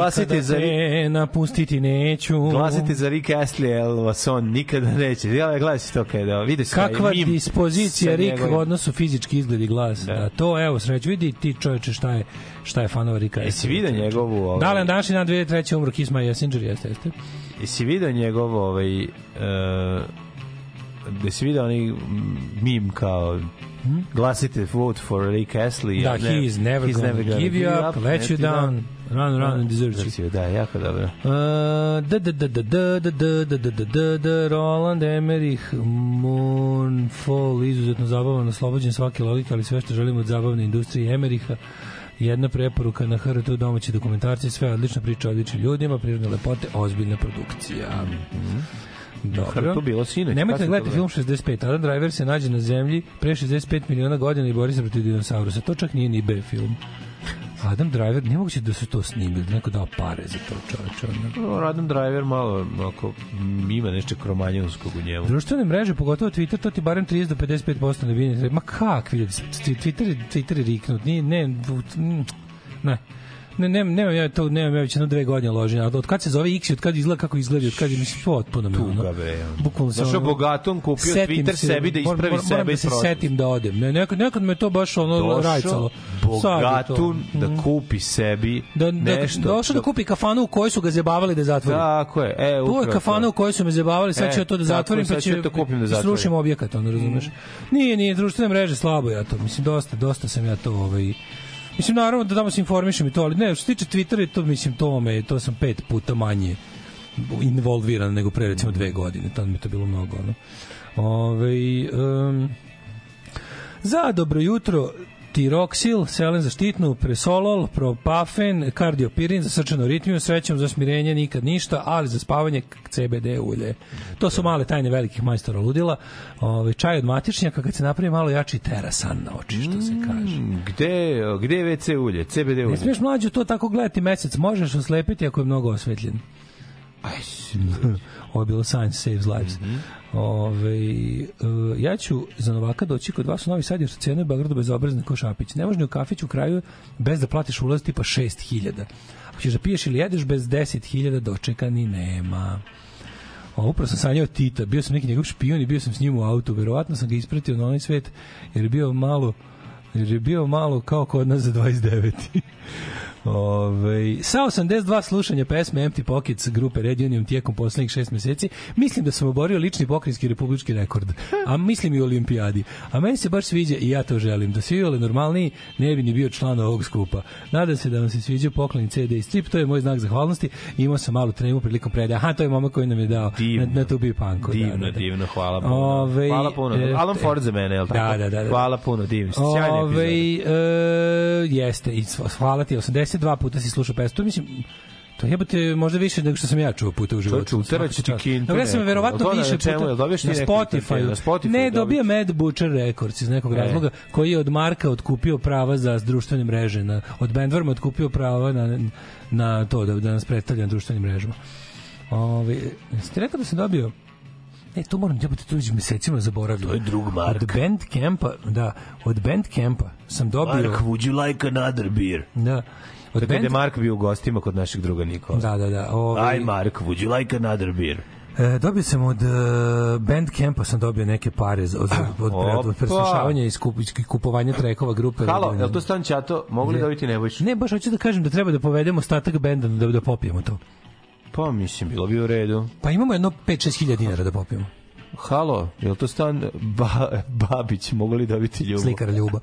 Glasite za te napustiti neću. Glasite za Rick Astley, jer vas on nikada neće. Ja gledaj si to kada vidi se Kakva mim dispozicija Rik njegovim- u odnosu fizički izgled i glas. Da. to evo sreću. Vidi ti čoveče šta je šta je fanova Rika. Jesi vidio njegovu... Ovaj, Da li na današnji dan 2003. umro Kiss My Messenger, jeste, jeste. Jesi vidio njegov ovaj... Uh, da si vidio onaj mim kao glasite vote for Rick Astley. Hmm? Da, ne- he is never he's gonna, gonna give you up, let you down, run, run and desert you. Da, jako dobro. Uh, da, da, da, da, da, da, da, da, da, da, da, da, Roland Emmerich, Moonfall, izuzetno zabavan, oslobođen svake logike, ali sve što želimo od zabavne industrije Emmericha, jedna preporuka na HRT domaći dokumentarci, sve odlična priča o odličnim ljudima, prirodne lepote, ozbiljna produkcija. Dobro. To bilo sinoć. Nemojte da gledati film 65. Adam Driver se nađe na zemlji pre 65 miliona godina i bori se protiv dinosaurusa. To čak nije ni B film. Adam Driver, nije moguće da su to snimili, da neko dao pare za to čoveče. gledao? Adam Driver malo, ako ima nešto kromanjonskog u njemu. Društvene mreže, pogotovo Twitter, to ti barem 30 do 55% ne vidi. Ma kakvi ljudi, Twitter, Twitter je riknut, nije, ne, mm, ne. Ne, ne, nemam ja to, nemam ja već jedno dve godine loženja. Od, od kad se zove X i od kad izgleda kako izgleda, od kad je, mislim, potpuno me, ono, Tuga, bre. Bukvalno se Došao ono- bogatom, kupio Twitter se- sebi da ispravi moram, sebe moram da se setim da odem. Ne, nekad, nekad me to baš ono Došao rajcalo. Bogatun da Mhm. kupi sebi da, da, nešto. došao da kupi kafanu u kojoj su ga zabavali da zatvori. Tako je. E, To je kafana u kojoj su me zabavali, sad E, ću ja to da je, zatvorim, pa će to kupim da da zatvorim. srušim objekat, ono razumeš. Nije, nije, društvene mreže slabo ja to, mislim, dosta, dosta sam ja to, ovaj, Mislim, naravno da tamo se informišem i to, ali ne, što se tiče Twittera, to, mislim, to, me, to sam pet puta manje involviran nego pre recimo dve godine, tad mi to bilo mnogo, ono. Ove, um, za dobro jutro Tiroksil, selen za štitnu, presolol, propafen, kardiopirin za srčanu ritmiju, srećom za smirenje nikad ništa, ali za spavanje CBD ulje. To su male tajne velikih majstora ludila. Ove, čaj od matičnjaka kad se napravi malo jači terasan na oči, što se kaže. Gde, gde je WC ulje? CBD Ne ulje. smiješ mlađu to tako gledati mesec, možeš oslepiti ako je mnogo osvetljen. Ovo je bilo Science Saves Lives. Ove, e, ja ću za Novaka doći kod vas u Novi Sad jer su cijene u Beogradu bezobrazne ko Šapić. Ne može ni u kafić u kraju bez da platiš ulaz tipa 6000. Ako ćeš da piješ ili jedeš bez 10.000 dočeka ni nema. A upravo sam sanjao Tita, bio sam neki njegov špion i bio sam s njim u autu, verovatno sam ga ispratio na onaj svet jer je bio malo jer je bio malo kao kod nas za 29. Ove, sa 82 slušanja pesme Empty Pockets grupe Red Union tijekom poslednjih šest meseci, mislim da sam oborio lični pokrinjski republički rekord. A mislim i olimpijadi. A meni se baš sviđa i ja to želim. Da svi ole normalniji ne bi ni bio član ovog skupa. Nadam se da vam se sviđa poklon CD i strip, to je moj znak zahvalnosti. Imao sam malu tremu prilikom predaja. Aha, to je momak koji nam je dao Divno. na, na Tubi Panko. Divno, da, da, da. divno, hvala puno. Ove, hvala puno. e, Alan Ford za mene, je li tako? Da, da, da, da. Hvala puno, divno. Sjajna Ove, e, jeste, i hvala ti, 82 puta si slušao pesmu. To mislim, to jebote možda više nego što sam ja čuo puta u životu. Uteraće ti kintu ja sam verovatno to na više čemu? puta dobiješ na Spotify. Na Spotify ne, dobija Mad Butcher Records iz nekog E. razloga koji je od Marka otkupio prava za društvene mreže. Na, od Bandworma otkupio prava na, na to da, da nas predstavlja na društvenim mrežama. Ove, ste rekao da sam dobio E, to moram jebote, to već mesecima zaboravljam. To je drug Mark. Od Bandcampa, da, od Bandcampa sam dobio... Mark, would you like another beer? Da. Od Tako da je. Mark bio u gostima kod našeg druga Nikola. Da, da, da. Ovaj, Aj, Mark, would you like another beer? E, dobio sam od uh, Bandcampa sam dobio neke pare za- od, od, od, od preslušavanja i skup, kupovanja trekova grupe. Halo, Red je li to Stan Ćato? Mogu li dobiti Nebojšu? Ne, baš hoću da kažem da treba da povedemo ostatak benda da, da popijemo to. Pa, mislim, bilo bi u redu. Pa imamo jedno 5-6 hiljada dinara da popijemo. Halo, je li to Stan ba, Babić? Mogu li dobiti ljubav? Slikara Ljuba.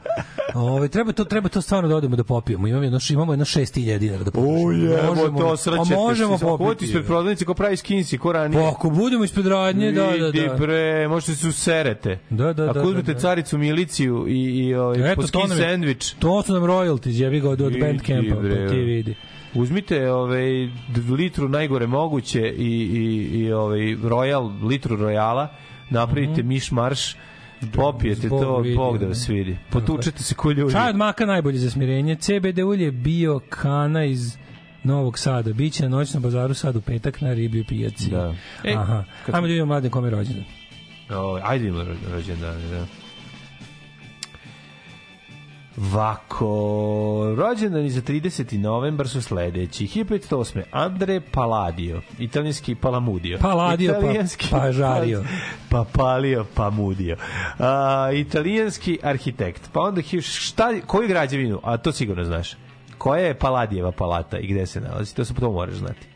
Ove, treba to treba to stvarno da odemo da popijemo. Imamo jedno imamo jedno 6000 dinara da popijemo. Jebo, Možemo- to a srećete. možemo Ko ti popiti. ispred prodavnice, ko pravi skinsi, ko ranije? Pa ako budemo ispred radnje, da, da, da. bre, možete se userete. Da, da, Ako da, uzmete da, da. caricu miliciju i, i ovaj, Eto, po skin sandvič. To su nam royalties, jebi ga od, od Bandcampa, pa ti vidi. Uzmite ovaj litru najgore moguće i i i ovaj Royal litru Royala, napravite miš marš, popijete Zbog to, vidi, Bog da vas vidi. Potučete se ko ljudi. Čaj od maka najbolji za smirenje. CBD ulje bio kana iz Novog Sada. Biće na noćnom bazaru sad u petak na ribljoj pijaci. Da. E, Aha. kad- Ajmo da vidimo mladen kome je rođendan. Ovaj, ajde ima rođendan, da. Vako, rođendani za 30. novembar su sledeći. 1508. Andre Palladio, italijanski Palamudio. Palladio, pa- italijanski, pa žario. Pa palio, pa mudio. A, italijanski arhitekt. Pa onda, šta, koju građevinu, a to sigurno znaš, koja je Paladijeva palata i gde se nalazi, to, se to moraš znati.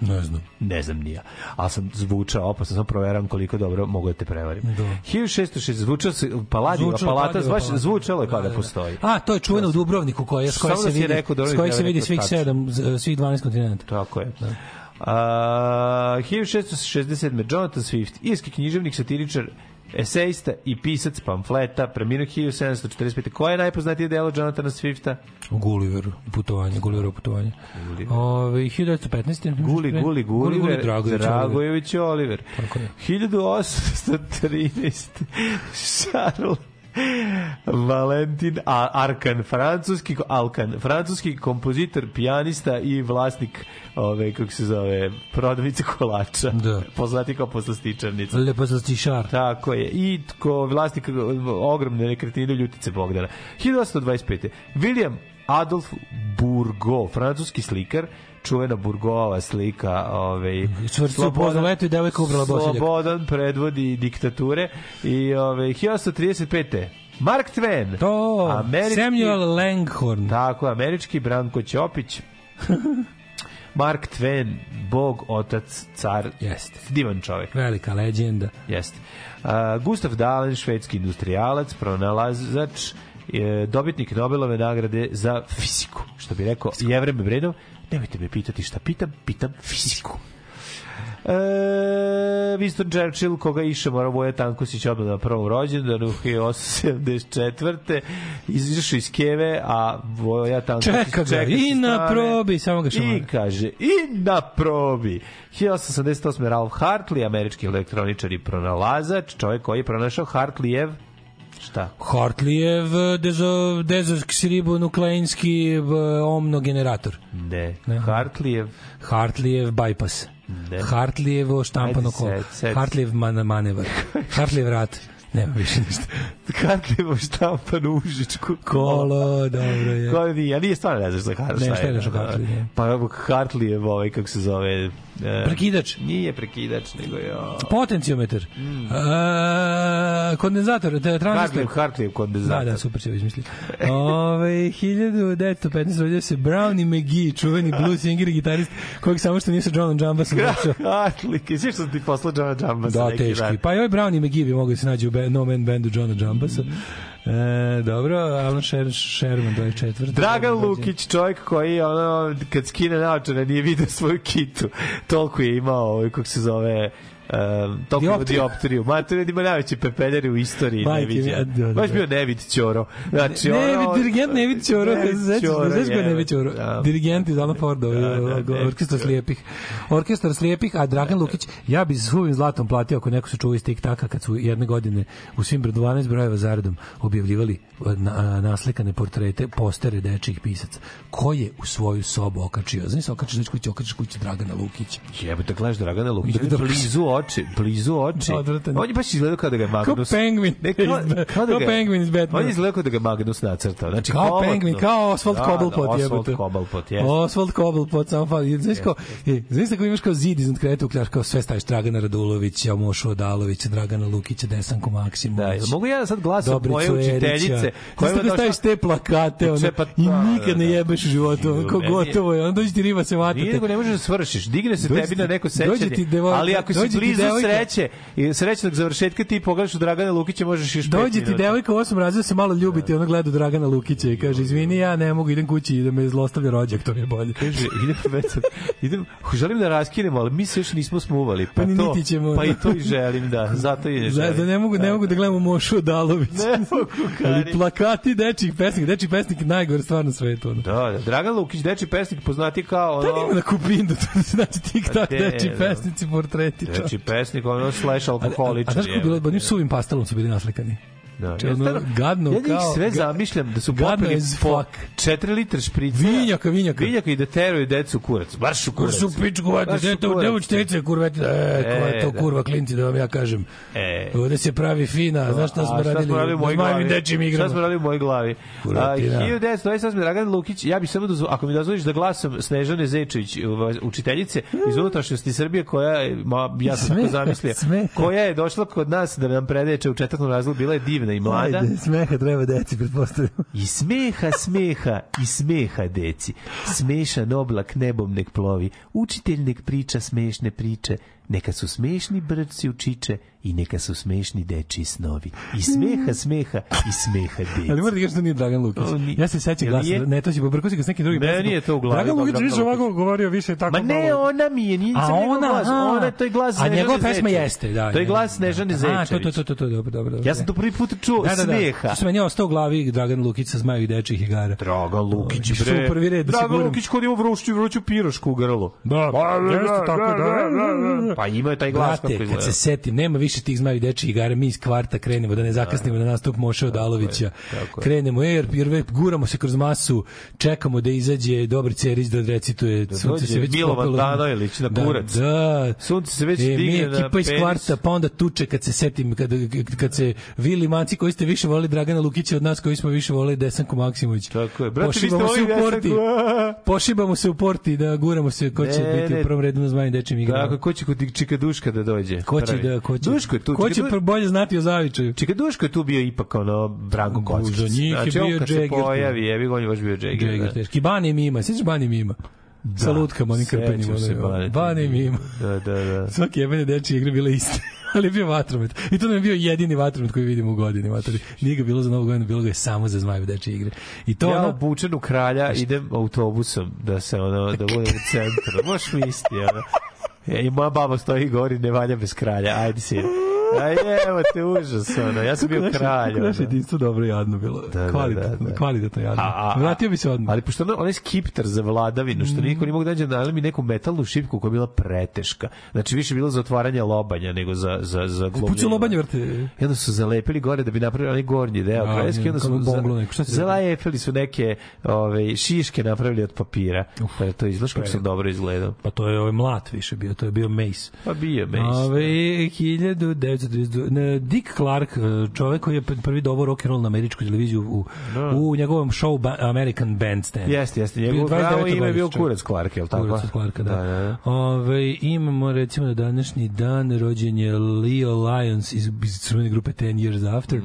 Ne znam. Ne znam nija. Ali sam zvučao, opasno sam proveravam koliko dobro mogu da te prevarim. Da. 1606 zvučao se Paladijeva Zvučalo palata, baš palata. zvučalo je kao da Da, da. postoji. A, to je čuveno u Dubrovniku koja s koje Samo se da vidi, rekao, s kojeg ja se vidi svih sedam, svih 12 kontinenta. Tako je. A, 1667. Jonathan Swift, irski književnik, satiričar, esejista i pisac pamfleta, preminuo 1745. Koje je najpoznatije delo Jonathana Swifta? Gulliver putovanje, Gulliverovo putovanje. Ove 1915. Guli, Guli, Guli, Gulliver, Dragović, Dragojević Oliver. Tako je. 1813. Charles Valentin Arkan, francuski Alkan, francuski kompozitor, pijanista i vlasnik ove kako se zove, prodavnice kolača. Da. Poznati kao poslastičarnica. Lepo za stišar. Tako je. I ko vlasnik ogromne nekretnine Ljutice Bogdana. 1825. William Adolf Bourgot, francuski slikar, čuvena Burgova slika, ovaj Čvrsto upoznao leto i devojka ubrala bosiljak. Slobodan predvodi diktature i ovaj 1835. Mark Twain. To, Samuel Langhorn. Tako, američki Branko Ćopić. Mark Twain, bog, otac, car, Jeste. divan čovjek. Velika leđenda. Jeste. Uh, Gustav Dahlen, švedski industrijalac, pronalazač, je dobitnik Nobelove nagrade za fiziku. Što bi rekao Jevrem Bredov, nemojte me pitati šta pitam, pitam fiziku. E, Winston Churchill, koga iša mora Voja Tankusić odmah na prvom rođendanu 1874. Izašao iz Keve, a Voja Tankusić Čeka ga, i sa na probi, samo ga I šamara. kaže, i na probi. 1888. Ralph Hartley, američki elektroničar i pronalazač, čovjek koji je pronašao Hartleyjev Šta? Hartlijev dezo, dezoksiribonukleinski omnogenerator. Ne. Ne. Hartleyjev Hartlijev bypass. Ne. Hartlijevo štampano kolo. Hartlijev man, manevar. Hartlijev rat. Nema više ništa. Hartleyjevo štampano užičku Kolo, dobro je. Ko nije, ja nije stvarno ne znaš za Hartley. Ne, šta je nešto Hartley, ne. Pa Hartleyjev ovaj, kako se zove... E, Prekidač. Nije prekidač, nego je... o, Potenciometar. Mm. E, kondenzator, te- tranzistor. Hartleyjev kondenzator. Da, da, super se ovo izmislio. Ove, 1915 rodio se Brownie McGee, čuveni blues singer i gitarist, kojeg samo što nije sa Johnom Jambasom došao. Hartley, sviš sam ti poslao Johna Jambasa Da, neki teški. Pa i ovaj Brownie McGee bi mogao da se nađe u No Man bandu Johna Jambasa. E, dobro, Alan Sher Sherman, 24. Dragan Lukić, čovjek koji ono, kad skine naočare nije vidio svoju kitu. Toliko je imao, ovaj, kako se zove, Um, toliko ima Dioptriju. dioptriju. Mater ima najveći pepeljari u istoriji Majke mi, neviđen. a, da, da, Baš da. bio Nevid Ćoro. Znači, Ne, ono, dirigent Nevid Ćoro, Nevid sećaš Ćoro, znaš je. Nevid Ćoro? Da. Dirigent iz Alan Forda, Da, da, Nevid orkestar slijepih. Orkestar slijepih, a Dragan Lukić, ja bi s suvim zlatom platio ako neko se čuva iz tik taka kad su jedne godine u svim 12 brojeva zaredom objavljivali na, naslikane portrete, postere dečijih pisaca. Ko je u svoju sobu okačio? Znaš se okačiš dečku kuću, okačiš kuću Dragana Lukića. Jebote, gledaš Dragana Lukića, Da, da. blizu oči, blizu oči. Da, odvratan. On je baš izgledao kao da ga je Kao Magnus... pengvin. Ne, kao, kao, da Kao ga, pengvin iz Batmana. On je izgledao kao da ga je Magnus nacrtao. Znači, Kao komotno. pengvin, kao Oswald Da, Cobblepot da, Oswald. Cobblepot, jeste. Oswald Cobblepot, samo fali. Znaš kao, e, znaš kako imaš kao zid iznad kreta ukljaš kao sve staviš Dragana Radulovića, Mošu Odalovića, Dragana Lukića, Desanku Maksimović. Da, mogu ja sad glasom moje učiteljice koja ima kako staviš te plakate ono, pa i da, nikad ne da, da. jebeš u životu, ono, kao je- gotovo je, onda dođe ti riba se Nije vatate. nego ne možeš da svršiš. Digne se tebi na neko sećanje. ali ako si blizu devojka- sreće i srećnog završetka ti pogledaš u Dragana Lukića možeš još Dođe ti devojka u osam razreda se malo ljubiti, ona gleda Dragana Lukića i kaže, izvini, ja ne mogu, idem kući i da me zlostavlja rođak, to mi je bolje. Kaže, idem već idem, želim da raskinemo, ali mi se još nismo smuvali. Pa, Pa to, ćemo. Pa i to i želim, da. Zato i ne Da, želim. da ne mogu, ne mogu da gledamo Mošu Odalović. Ne mogu, Ali plakati dečih pesnika, dečiji pesnik najgore stvar na svetu. Ono. Da, da, Dragan Lukić, deči pesnik, poznati kao Da li ima ono... na kupindu, to da naći tik tak, dečiji da. pesnici, portreti. Pesnik, ono slash A, a, a alkoholičar. znaš kako je bilo, onim suvim pastelom su bili naslikani. Da, ja, ono, stvarno, gadno ja kao- sve zamišljam da su popili po fuck. 4 litre šprica. Vinjaka, vinjaka. Vinjaka i da teraju decu u kurac. Baš u kurac. Kur su pičku u dete, kurac. devojčice, kurveti, e, ko je E, to da. kurva klinci, da vam ja kažem. E. Ovde se pravi fina, znaš šta A smo radili? u mojoj glavi? Šta smo radili u mojoj glavi? Kuratina. 1928. Dragan Lukić, ja bih samo dozvo, ako mi dozvoliš da glasam Snežane Zečević, u- učiteljice iz unutrašnjosti Srbije, koja ja sam tako zamislio, koja je došla kod nas da nam predeče u četvrtom razlogu, bila je divna i mlada. Ajde, smeha treba deci, pretpostavljam. I smeha, smeha, i smeha, deci. Smešan oblak nebom nek plovi. Učitelj nek priča smešne priče. Neka su smešni brčci u čiče i neka su smešni dečiji snovi. I smeha, smeha, i smeha, deci. Ali moram da kažem da nije Dragan Lukić. Ja se sećam nije? ne, to si pobrkao ga s nekim drugim. Ne, nije to u glavi, Dragan Lukić više ovako govorio više tako. Ma ne, malo- ona mi je, nije A njegov ona, glas, ona, to je glas A njegova pesma jeste, da. To je glas da. Snežane A, Zečević. to, to, to, to, to, dobro, dobro. Ja sam to prvi put čuo, da, da, da. smeha. Meni ostao u glavi Dragan Lukić sa zmajevih dečijih igara. Dragan Lukić, bre. u prvi red da Dragan. Lukić kod ima vruću, vruću pirošku u grlu. Da, jeste tako, da. Pa ima taj glas kako Brate, kad izgleda. se setim, nema više tih zmaju dečiji igara, mi iz kvarta krenemo da ne zakasnimo na nastup Moše Odalovića. tako. Krenemo, jer, jer guramo se kroz masu, čekamo da izađe Dobri Cerić da recituje, sunce dođe se već Milovan popelo. Danojlić na kurac. Da, da. Sunce se već e, mi digne na ekipa iz kvarta, pa onda tuče kad se setim, kad, kad se vi limanci koji ste više volili Dragana Lukića od nas koji smo više volili Desanku Maksimović. Tako je. Brate, vi ste Pošibamo se u porti. Desanku. Pošibamo se u porti da guramo se ko će Ne, biti ne. u prvom redu na zmajim dečim igrama. Kako, ko će kod Čika Duška da dođe? Ko će da ko će? Duško je tu. Ko će Du- pr- bolje znati o Zavičaju? Čika Duško je tu bio ipak ono Branko Kockić. Za njih je znači, on bio Jagger tu. pojavi, jebi ga, on je baš bio Jagger. Džeger da. teški. Bani Mima, sećaš Bani Mima? Sa lutkama, onim krpenjima. Bani Mima. Da, da, da. Svaki jebene dečje igre bile iste. ali je bio vatromet. I to nam je bio jedini vatromet koji vidimo u godini. Matori. Nije ga bilo za novu godinu, bilo ga je samo za zmajeve dečje igre. I to ja ono, obučen u kralja idem autobusom da se ono da budem u centru. Možeš misliti, ono. E, I moja baba stoji gori, ne valja bez kralja. Ajde si. A evo te užas, ono. Ja sam bio kralj. kako naše jedinstvo dobro i jadno bilo. Da, da, kvalitetno, da, da. kvalitetno jadno. A, a, Vratio bi se odmah. Ali pošto onaj skipter za vladavinu, što niko ne mogu da nađe, dali mi neku metalnu šipku koja je bila preteška. Znači više bilo za otvaranje lobanja nego za, za, za globljenje. Pucu lobanje vrte. I onda su zalepili gore da bi napravili onaj gornji deo A, kraljevski, ne, onda su za, zalepili su neke ove, šiške napravili od papira. Pa je to izgledaš kako sam dobro izgledao. Pa to je ovaj mlat više bio, to je bio Mace. Pa bio Mace. Ove, 1932. Ne, Dick Clark, e, čovek koji je prvi dovo rock and roll na američku televiziju u, u njegovom show ba American Bandstand. Jeste, jeste. 29. pravo ime je bio. Kurac Clark, je li tako? Kurac od Clarka, da. da, da. Ove, imamo recimo na današnji dan rođen je Leo Lyons iz, iz crvene grupe Ten Years After,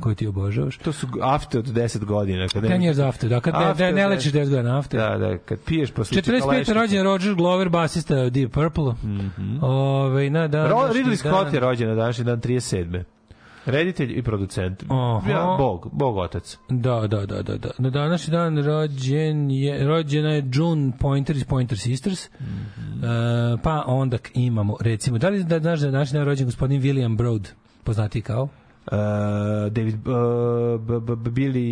koju ti obožavaš. To su afte od 10 godina. Kad Ten Years After, da, kad After ne, ne lečiš 10. 10 godina After. Da, da, kad piješ posle 45. rođen je Roger Glover, basista Deep Purple. Ove, na dan... Ro, Ridley Scott je rođen na današnji dan 37. Reditelj i producent. Aha. Ja, bog, bog otac. Da, da, da, da, da. Na današnji dan rođen je, rođena je June Pointer iz Pointer Sisters. Mhm. E, pa onda imamo, recimo, da li da znaš da je današnji dan rođen gospodin William Broad, poznati kao? Uh, David uh, b, b, b, Billy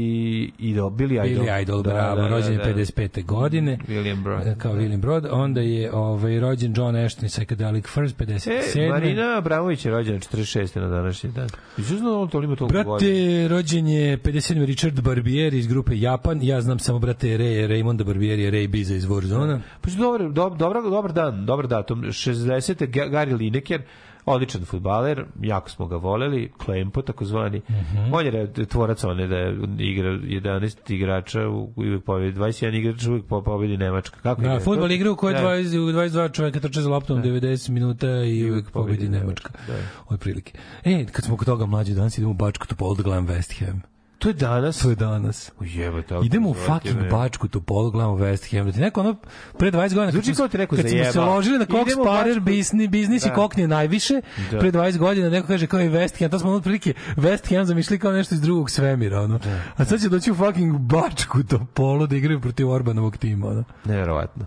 Idol Billy Idol Billy Idol, bravo, rođen je 55. godine. William Broad E, Kao William Broad. Onda je ovaj, rođen John Ashton Psychedelic Furs, 57. E, Marina Abramović je rođena 46. na današnji dan. Nisam znao to li ima toliko. Brate, rođen je 57. Richard Barbieri iz grupe Japan. Ja znam samo, brate, Ray, Raymonda Barbieri, Ray Biza iz Warzona. Pa što dobro, dob, dobar, dobar dan, dobar datum. 60. Ga- Gary Lineker, odličan futbaler, jako smo ga voleli, Klempo takozvani. Mhm. On je tvorac one da je igra 11 igrača, u- uvijek pobedi, 21 igrač uvijek po- pobedi Nemačka. Kako Da, fudbal igra u kojoj Da. 20, u 22 čoveka trče za loptom 90 minuta i uvijek pobedi pobedi Nemačka. Nemačka, Od prilike. E, kad smo kod toga mlađi danas idemo u Bačku Topolu da gledam West Ham. To je danas. To je danas. Ujebe, tako Idemo u fucking me. Bačku Topolu, gledamo West Ham. Da ti neko ono, pre 20 godina, Zvuči kao ti neko kad smo se ložili na Cox Parer, biznis, biznis i Da. koknije najviše, Da. pre 20 godina neko kaže kao je West Ham, to smo otprilike West Ham zamišljali kao nešto iz drugog svemira, ono. A sad će doći u fucking Bačku Topolu da igraju protiv Orbanovog tima, ono. Neverovatno.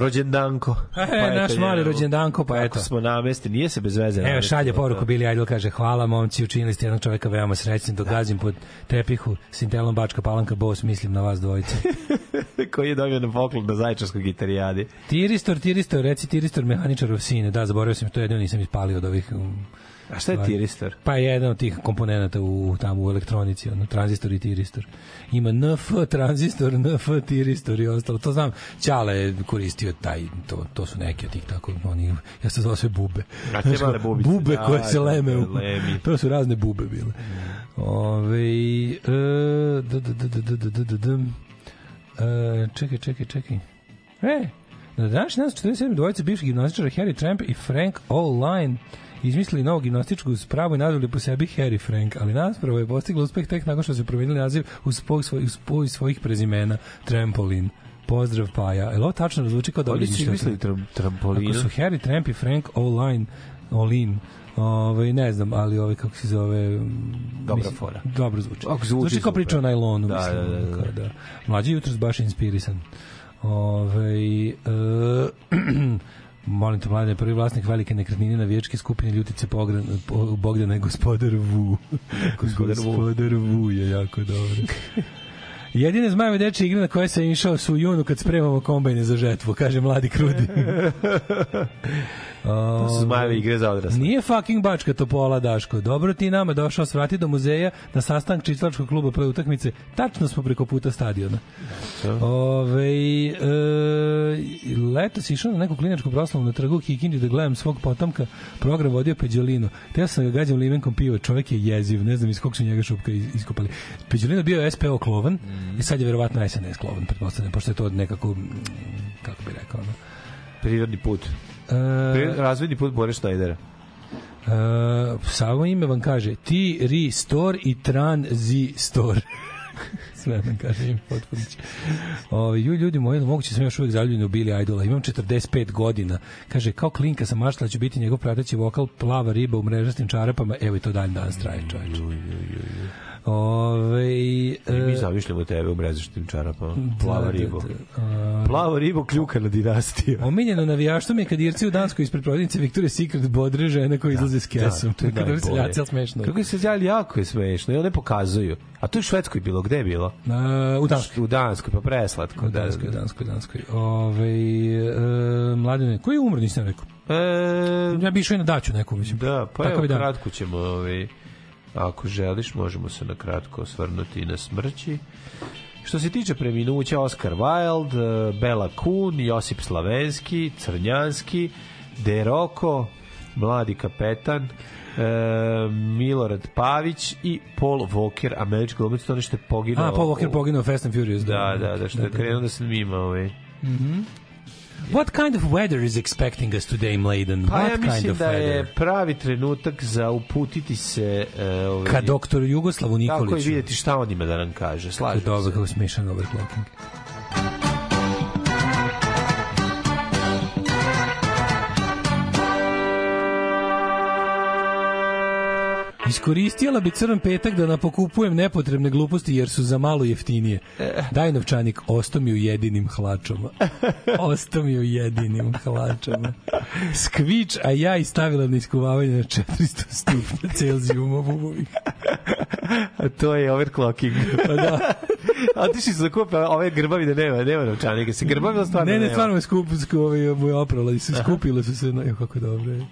Rođendanko. E, naš mali rođendanko, pa eto. Smo namesti, nije se bez veze. Evo šalje to. poruku Billy Idol kaže hvala momci učinili ste jednog čoveka veoma srećnim dok gazim pod tepihu s Intelom Bačka Palanka Bos mislim na vas dvojice. Koji je dobio na poklon na Zaječarskoj gitarijadi. Tiristor, tiristor, reci tiristor mehaničarov sine. Da, zaboravio sam, to jedino nisam ispalio od ovih... um, A šta je stvari. tiristor? Pa je jedan od tih komponenata u, tamo u elektronici, ono, tranzistor i tiristor. Ima NF tranzistor, NF tiristor i ostalo. To znam, Ćale je koristio taj, to, to su neki od tih tako, oni, ja se zvao sve bube. A te male bubice, Bube da, koje se da, leme. u-. To su razne bube bile. Ove, e, d, d, d, d, d, d, d, d, d. E, čekaj, čekaj, čekaj. E, na današnji dan su 47 dvojice bivših gimnastičara Harry Tramp i Frank All-Line izmislili novu gimnastičku spravu i nazvali po sebi Harry Frank, ali naspravo je postigla uspeh tek nakon što su promenili naziv uz spoj, svoj, uz spoj svojih prezimena Trampolin. Pozdrav Paja. Je li ovo tačno zvuči kao dobro Oni su izmislili tram. Ako su Harry Tramp i Frank All-Line, All-In, Ovaj ne znam, ali ovaj kako se zove mm, Dobra mislim, fora. Dobro zvuči. Ako zvuči zvuči kao priča o najlonu, Da, mislim. da, da, da. kao da. Mlađi jutros baš inspirisan. Ovaj e, Molim te, mladine, prvi vlasnik velike nekretnine na viječke skupine Ljutice Pogran, po, Bogdana je gospodar Vu. Gospodar gospodar Vu je jako dobro. Jedine zmajeve dečje igre na koje sam išao su u junu kad spremamo kombajne za žetvu, kaže mladi krudi. To su zmajevi igre za odrasle. Nije fucking bačka Topola, Daško. Dobro ti nama došao svrati do muzeja na sastanak čislačkog kluba pre utakmice. Tačno smo preko puta stadiona. Ove, e, leto si išao na neku kliničku proslavu na trgu Kikindi da gledam svog potomka. Program vodio Peđolino. Teo sam ga gađam limenkom piva. Čovjek je jeziv. Ne znam iz kog su njega šupka iskopali. Peđolino bio SPO klovan i sad je verovatno SNS klovan, pretpostavljam, pošto je to nekako, mm, kako bi rekao, no? Prirodni put. E, Razvodni put Bore Šnajdera. Uh, samo ime vam kaže ti ri store i tran zi store sve nam kaže ime Potpunić. O, ju, ljudi moji, moguće sam još uvijek zaljubljen u Billy Idola. Imam 45 godina. Kaže, kao klinka sam maštala ću biti njegov prateći vokal plava riba u mrežastim čarapama. Evo i to dalje danas traje, čovječe. Ove, I mi e, zamišljamo tebe u mrezaštim čarapama. Plava da, da, ribo. da. A, Plava ribo kljuka na dinastiju. Omiljeno navijaštvo mi je kad Irci u Danskoj ispred prodavnice Victoria's Secret bodre žene koje izlaze s kesom. to je bi se smešno. Kako se ljali jako je smešno i one pokazuju. A to je u Švedskoj bilo, gde je bilo? A, u Danskoj. U Danskoj, pa preslatko. U Danskoj, u Danskoj, Danskoj. Ove, e, mladine, koji je umro, nisam rekao. E, Ja bi išao i na daću neku, mislim. da, pa Takav evo, kratko ćemo, ovaj, ako želiš, možemo se na kratko osvrnuti na smrći. Što se tiče preminuća Oscar Wilde, e, Bela Kun, Josip Slavenski, Crnjanski, De Rocco, mladi kapetan, e, Milorad Pavić i Paul Walker, američki glumac, to nešto je poginuo. A, Paul Walker u- poginuo u Fast and Furious. Da, da, da, što je krenuo da se mima ovaj. What kind of weather is expecting us today, Mladen? Pa What ja kind of da je weather? pravi trenutak za uputiti se e, ovaj, Ka doktoru Jugoslavu Tako i Nikoliću. vidjeti šta on ima da nam kaže. Slažem Dobro, se. kako smešan overclocking. Iskoristila bi crn petak da napokupujem nepotrebne gluposti jer su za malo jeftinije. Daj novčanik, osto mi u jedinim hlačama. Osto mi u jedinim hlačama. Skvič, a ja i stavila na iskuvavanje na 400 stupnja Celzijuma bubovih. A to je overclocking. Pa da. A ti si za kupe ove grbavi da nema, nema novčanika. Se grbavi stvarno Ne, ne, stvarno je skup, skup, ovaj, je oprala i se skupile su se, no, jo, kako dobro je.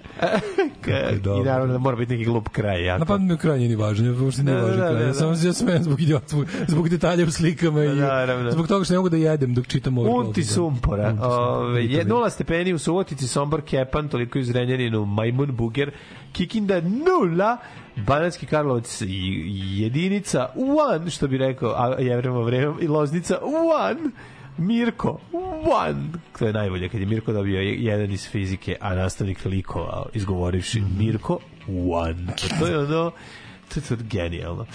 I naravno da mora biti neki glup kraj. Jako. Na pa mi kraj nije ni važno, uopšte nije Da, važan da, kraj. da, Ja da. samo se ja zbog zbog, zbog detalja u slikama i Naravno. zbog toga što ne mogu da jedem dok čitam ovo. Unti sumpora. Ove, je, nula stepeni u Subotici, Sombor, Kepan, toliko i u Zrenjaninu, Majmun, Buger, Kikinda, nula, Bananski Karlovac jedinica, one, što bi rekao, a jevremo vremem, i Loznica, one, Mirko, one. To je najbolje, kad je Mirko dobio jedan iz fizike, a nastavnik likova, izgovorivši Mirko, one. To je ono, to je to genijalno.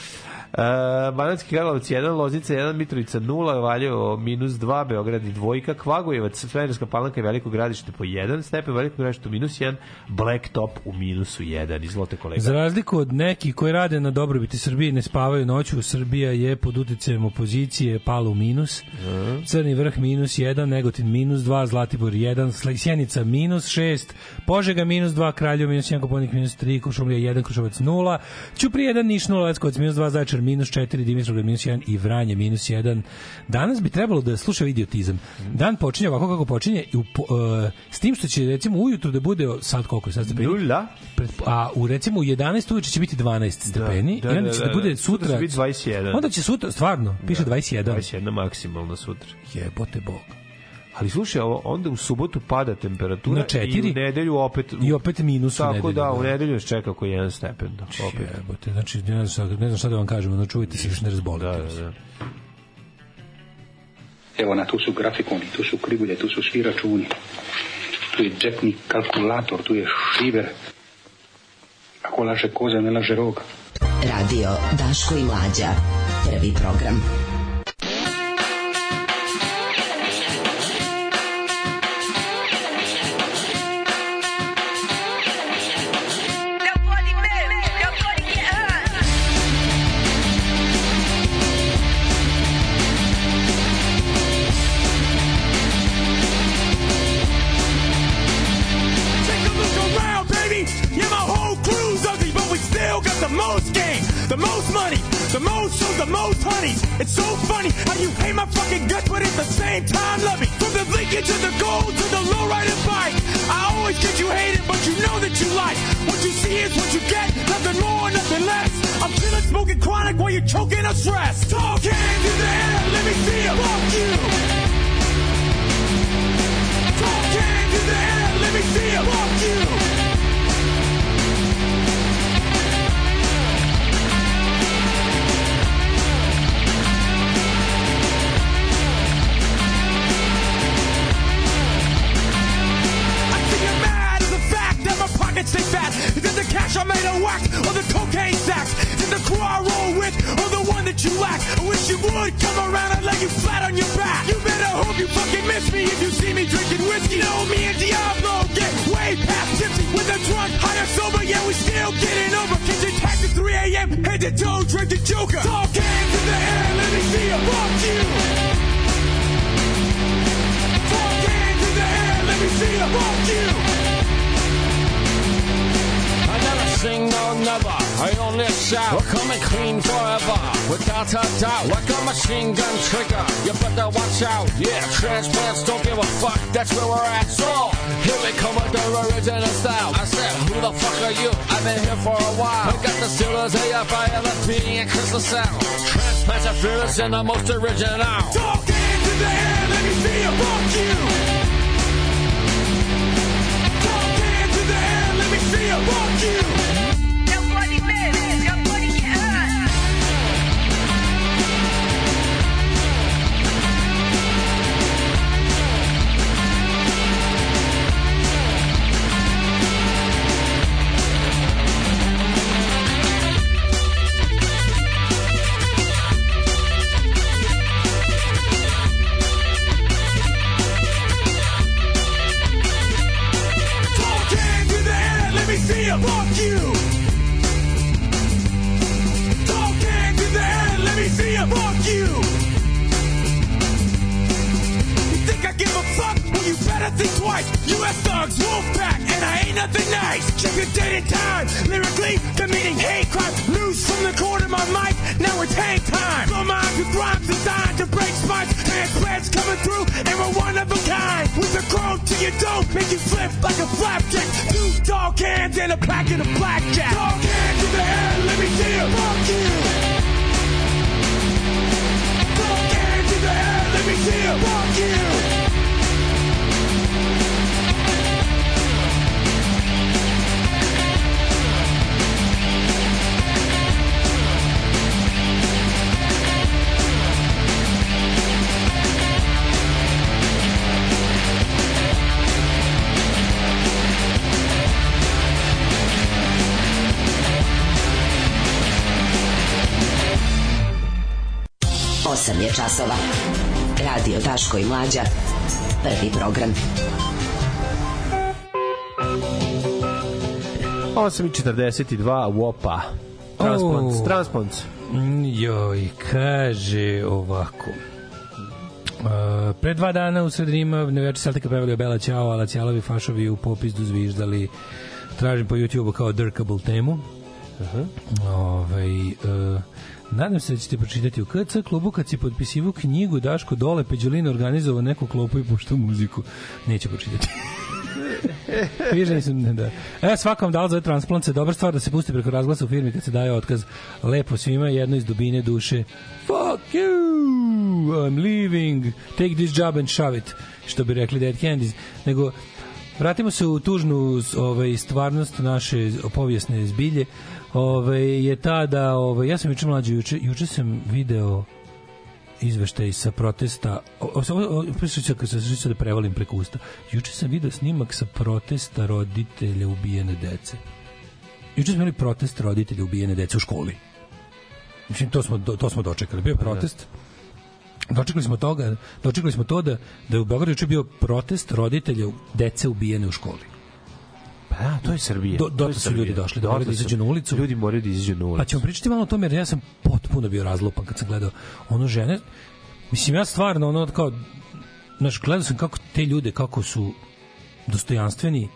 Uh, Banatski Karlovac 1, Loznica 1, Mitrovica 0, Valjevo minus 2, Beograd i dvojka, Kvagojevac, Svenerska palanka i Veliko gradište po 1, Stepen Veliko gradište u minus 1, Black Top u minusu 1. Izvolite kolega. Za razliku od nekih koji rade na dobrobiti Srbije ne spavaju noću, Srbija je pod uticajem opozicije pala u minus. Crni vrh minus 1, Negotin minus 2, Zlatibor 1, Sle- Sjenica minus 6, Požega minus 2, Kraljevo minus 1, Koponik minus 3, Kušumlija 1, Kruševac 0, Ćupri 1, Niš 0, Leskovac minus 2, Zaječar minus 4, Dimitrovgrad minus 1 i Vranje minus 1. Danas bi trebalo da sluša idiotizam. Dan počinje ovako kako počinje, i u, e, s tim što će recimo ujutru da bude sad koliko je sad stepeni? Nula. A u recimo u 11 uveče će biti 12 stepeni da, i onda da, će da, da, bude da. Sutra sutra će biti 21. Onda će sutra stvarno piše 21. 21 maksimalno sutra. Jebote bog. Ali slušaj, ovo, onda u subotu pada temperatura Na četiri? i u nedelju opet... I opet minus u Tako nedelju, da, da. u nedelju nas čeka oko jedan stepen. Da, opet. Jebote, znači ne znam, šta, ne znam šta da vam kažem, no čujte se još ne razbolite. Da, da, da. Evo na tu su grafikoni, tu su krivulje, tu su svi računi. Tu je džepni kalkulator, tu je šiver. Ako laže koza, ne laže rog. Radio Daško i Mlađa. Prvi program. But at the same time love me. From the Lincoln to the gold to the lowrider bike. I always get you hated, but you know that you like. What you see is what you get, nothing more, nothing less. I'm chilling, smoking chronic while you're choking on stress. Talk hands in the air, let me see it. Fuck you. Talk hands in the air, let me see it. Fuck you. Pockets stay. Is it the cash I made a whack or the cocaine sacks? Is it the crew I roll with or the one that you lack? I wish you would come around and lay you flat on your back. You better hope you fucking miss me if you see me drinking whiskey. You know me and Diablo get way past tipsy with a drunk, high or sober, yeah we still getting over. Kitchen tax at 3 a.m. Head to toe, drink the Joker. Talk hands in the air, let me see you. Fuck you. Talk hands I never sing no never. I only shout. We're coming clean forever. Without a doubt. Like a machine gun trigger. You better watch out. Yeah, transplants don't give a fuck. That's where we're at. So, here we come with the original style. I said, who the fuck are you? I've been here for a while. I got the Steelers, AFI, LFP, and Crystal Sound. Transplants are fearless and the most original. Talk hands in the air, let me see you. Fuck you. Air, let me see you. Fuck you. 8.42, Wopa. Transplants, Oh. transplants. Mm, Joj, kaže ovako. Uh, pre dva dana u sred Rima Celtica pevali o Bela Ćao, a Lacijalovi fašovi u popisdu zviždali tražim po YouTube-u kao Dirkable temu. Aha. Ovaj, uh, nadam se da ćete pročitati u KC klubu kad si potpisivu knjigu Daško Dole Peđolina organizovao neku klopu i puštao muziku. Neće pročitati. Nisam, ne, da. E, svakom dal za transplant se dobra stvar da se pusti preko razglasa u firmi kad se daje otkaz. Lepo svima, jedno iz dubine duše. Fuck you! I'm leaving. Take this job and shove it. Što bi rekli Dead Candies. Nego, vratimo se u tužnu ovaj, stvarnost naše povijesne zbilje. Ovaj, je ta da, ovaj, ja sam juče mlađi, juče, juče sam video izveštaj sa protesta ću da prevalim preko usta. Juče sam video snimak sa protesta roditelja ubijene dece. Juče smo imali protest roditelja ubijene dece u školi. Mislim to smo, to smo dočekali. Bio je protest. Dočekali smo toga dočekali smo to da, da je u Beogradu juče bio protest roditelja dece ubijene u školi Pa da, to je Srbija. Do- To dotle je su Srbija. ljudi došli, moraju da izađu na ulicu. Ljudi moraju da izađu na ulicu. Pa ćemo pričati malo o tome, jer ja sam potpuno bio razlupan kad sam gledao ono žene. Mislim, ja stvarno, ono, kao, znaš, gledao sam kako te ljude, kako su dostojanstveni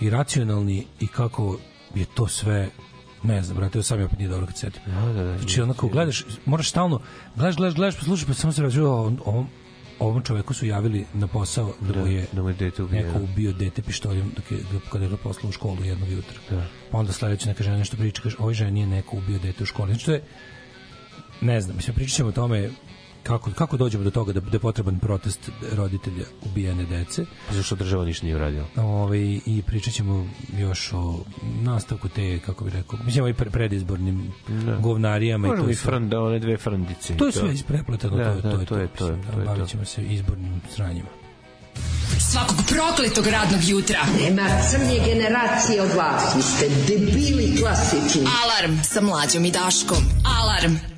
i racionalni i kako je to sve Ne znam, brate, sam ja opet nije dobro kad setim. Da, da, da. Znači, onako, gledaš, moraš stalno, gledaš, gledaš, gledaš, pa slušaš, pa samo se razvio ovom, ovom, ovom čoveku su javili na posao da mu je, da mu je dete ubio, neko da. ubio dete pištoljem dok je, kada je poslao u školu jednog jutra. Da. Pa onda sledeće neka žena nešto priča, kaže, ovoj ženi je neko ubio dete u školi. Znači, to je, ne znam, mislim, pričat ćemo o tome kako, kako dođemo do toga da, da je potreban protest roditelja ubijene dece. Zašto država ništa nije uradio? Ovaj i pričat ćemo još o nastavku te, kako bih rekao, mislim, ovaj pre- predizbornim Da. govnarijama. Možemo i sve. franda, one dve frandice. To je sve isprepletano, Da, to, je- da, to, je to je to, mislim, to je Bavit to. ćemo se izbornim sranjima. Svakog prokletog radnog jutra. Nema crnje generacije od vas. Vi ste debili klasični. Alarm sa mlađom i Daškom. Alarm.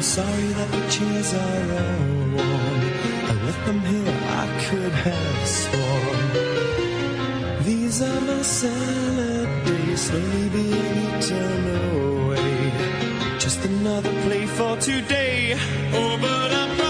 Home. Sorry that the chairs are all warm. I left them here, I could have sworn. These are my salad days, slowly being eaten away. Just another play for today. Oh, but I'm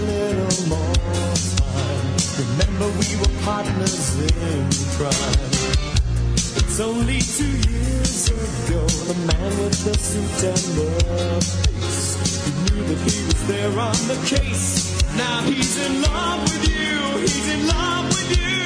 little more time. Remember, we were partners in crime. It's only two years ago, the man with the suit and the face. He knew that he was there on the case. Now he's in love with you, he's in love with you.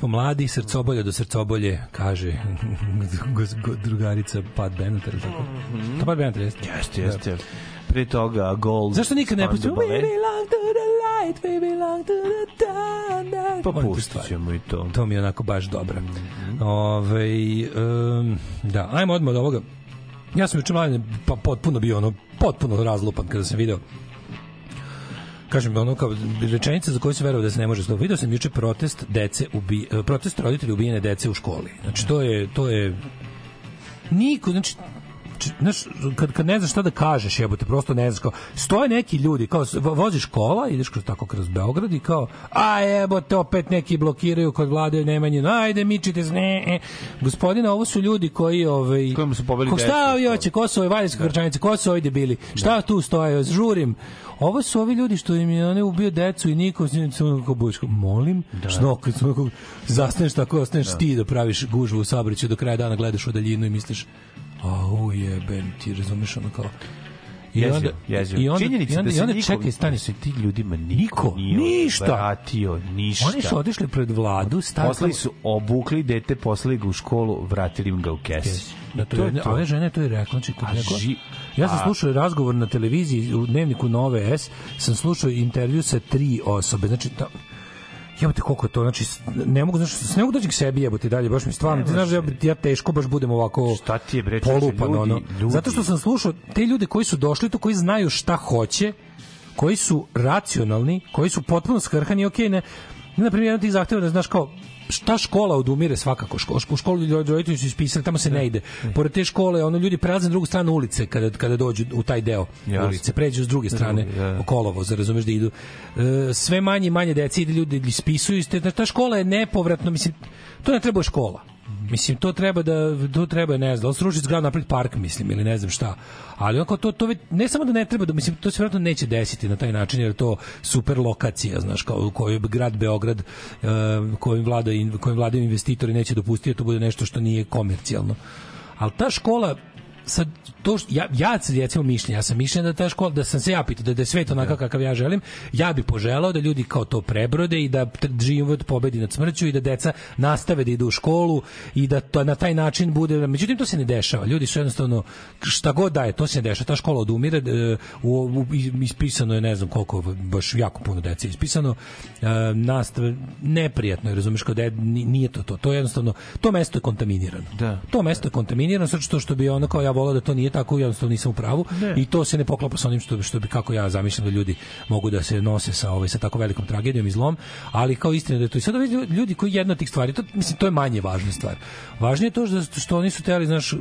Smo mladi, srcobolje do srcobolje, kaže drugarica Pat Benatar. ili Tako. To Pat Benatar jeste. Jeste, jeste. Pre toga Gold. Zašto nikad ne pustimo? We belong to the light, we belong to the thunder. Pa pustit ćemo i to. To mi je onako baš dobro. Ove, um, da, ajmo odmah od ovoga. Ja sam juče mladen pa potpuno bio ono, potpuno razlupan kada sam video kažem ono kao rečenica za koju se verovao da se ne može slovo. Video sam juče protest dece ubi, protest roditelja ubijene dece u školi. Znači to je to je niko znači znaš, kad, kad ne znaš šta da kažeš, jebote, prosto ne znaš, kao, stoje neki ljudi, kao, voziš kola, ideš kroz, tako kroz Beograd i kao, a jebote, opet neki blokiraju kod vlade Nemanjina, ajde, mičite se, ne, e. Gospodine, ovo su ljudi koji, ovaj, Kojima su ko, šta ovi hoće, ko su ovi valjevske grčanice, ko su ovi debili, šta tu stoje, žurim, ovo su ovi ljudi što im je one ubio decu i niko s njim samo kao budiš, kao, molim, da. kao, zastaneš tako, ostaneš ti da praviš gužvu u saobraćaju do kraja dana gledaš u daljinu i misliš, au jebem, ti razumeš ono kao, I Jezio, onda, jezio. i onda, Činjenica i onda, da i se onda niko- čekaj, stani se. ti ljudima niko, Niko, nije ništa. vratio, ništa. Oni su otišli pred vladu, stavili Poslali su obukli dete, poslali ga u školu, vratili im ga u kesi. Da, to je, a ove žene to je rekla, znači kod A neko, ži- ja sam a- slušao razgovor na televiziji u dnevniku Nove S, sam slušao intervju sa tri osobe, znači ta, jebote koliko je to, znači ne mogu, znači, ne mogu doći k sebi jebote dalje, baš mi stvarno, ti znaš da ja, ja teško baš budem ovako Šta ti je, bre, polupan, ljudi- ono. ljudi- Zato što sam slušao te ljude koji su došli tu, koji znaju šta hoće, koji su racionalni, koji su potpuno skrhani, okej, ne, na primjer, jedan tih zahteva da znaš kao šta škola odumire svakako. Škola, u školu ljudi roditelji su ispisali tamo se ne ide. Pored te škole ono ljudi prelaze na drugu stranu ulice kada kada dođu u taj deo Jasno. ulice. Pređu s druge strane drugi, da. kolovo za razumeš da idu. E, sve manje i manje dece ide ljudi ispisuju ta škola je nepovratno mislim to ne treba škola Mislim, to treba da, to treba, ne znam, da srušiti zgradu napraviti park, mislim, ili ne znam šta. Ali onako, to, to već, ne samo da ne treba, da, mislim, to se vjerojatno neće desiti na taj način, jer je to super lokacija, znaš, kao u kojoj grad Beograd, uh, kojim, vlada, kojim vladaju investitori neće dopustiti da to bude nešto što nije komercijalno. Ali ta škola, sad to što, ja ja sam recimo mišljenja, ja sam mišljenja da ta škola da sam se ja pitao da, da je svet onakav kakav ja želim, ja bih poželao da ljudi kao to prebrode i da život pobedi nad smrću i da deca nastave da idu u školu i da to na taj način bude međutim to se ne dešava. Ljudi su jednostavno šta god da je, to se ne dešava. Ta škola odumire, e, u, u, ispisano je ne znam koliko, baš jako puno dece ispisano. E, nastave neprijatno je, razumeš, kao da je- ni- nije to to. To je jednostavno to mesto je kontaminirano. Da. To mesto je kontaminirano zato što što bi ono kao ja voleo da to nije tako, jednostavno nisam u pravu Ne. i to se ne poklapa sa onim što što bi kako ja zamišljam da ljudi mogu da se nose sa ovaj sa tako velikom tragedijom i zlom, ali kao istina da je to i sad ovi lju- ljudi koji jedna od tih stvari, to mislim to je manje važna stvar. Važnije je to što, što oni su teli, znaš,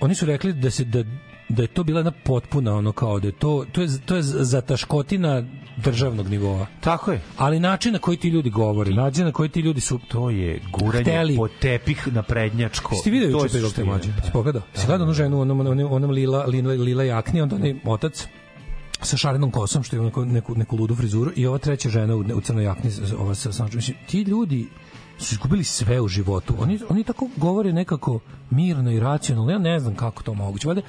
oni su rekli da se da da je to bila jedna potpuna ono kao da je to to je to je zataškotina državnog nivoa. Tako je. Ali način na koji ti ljudi govore, način na koji ti ljudi su To je guranje Hteli. po tepih na prednjačko. Video To juče je pegao te mlađe? Si pogledao? Si gledao onu ženu, onom, onom, onom lila, lila, lila jakni, onda onaj otac sa šarenom kosom, što ima neku, neku, neku ludu frizuru, i ova treća žena u, u crnoj jakni, ova sa, sa, mislim, ti ljudi su izgubili sve u životu. Oni, oni tako govore nekako mirno i racionalno. Ja ne znam kako to moguće. Valjda,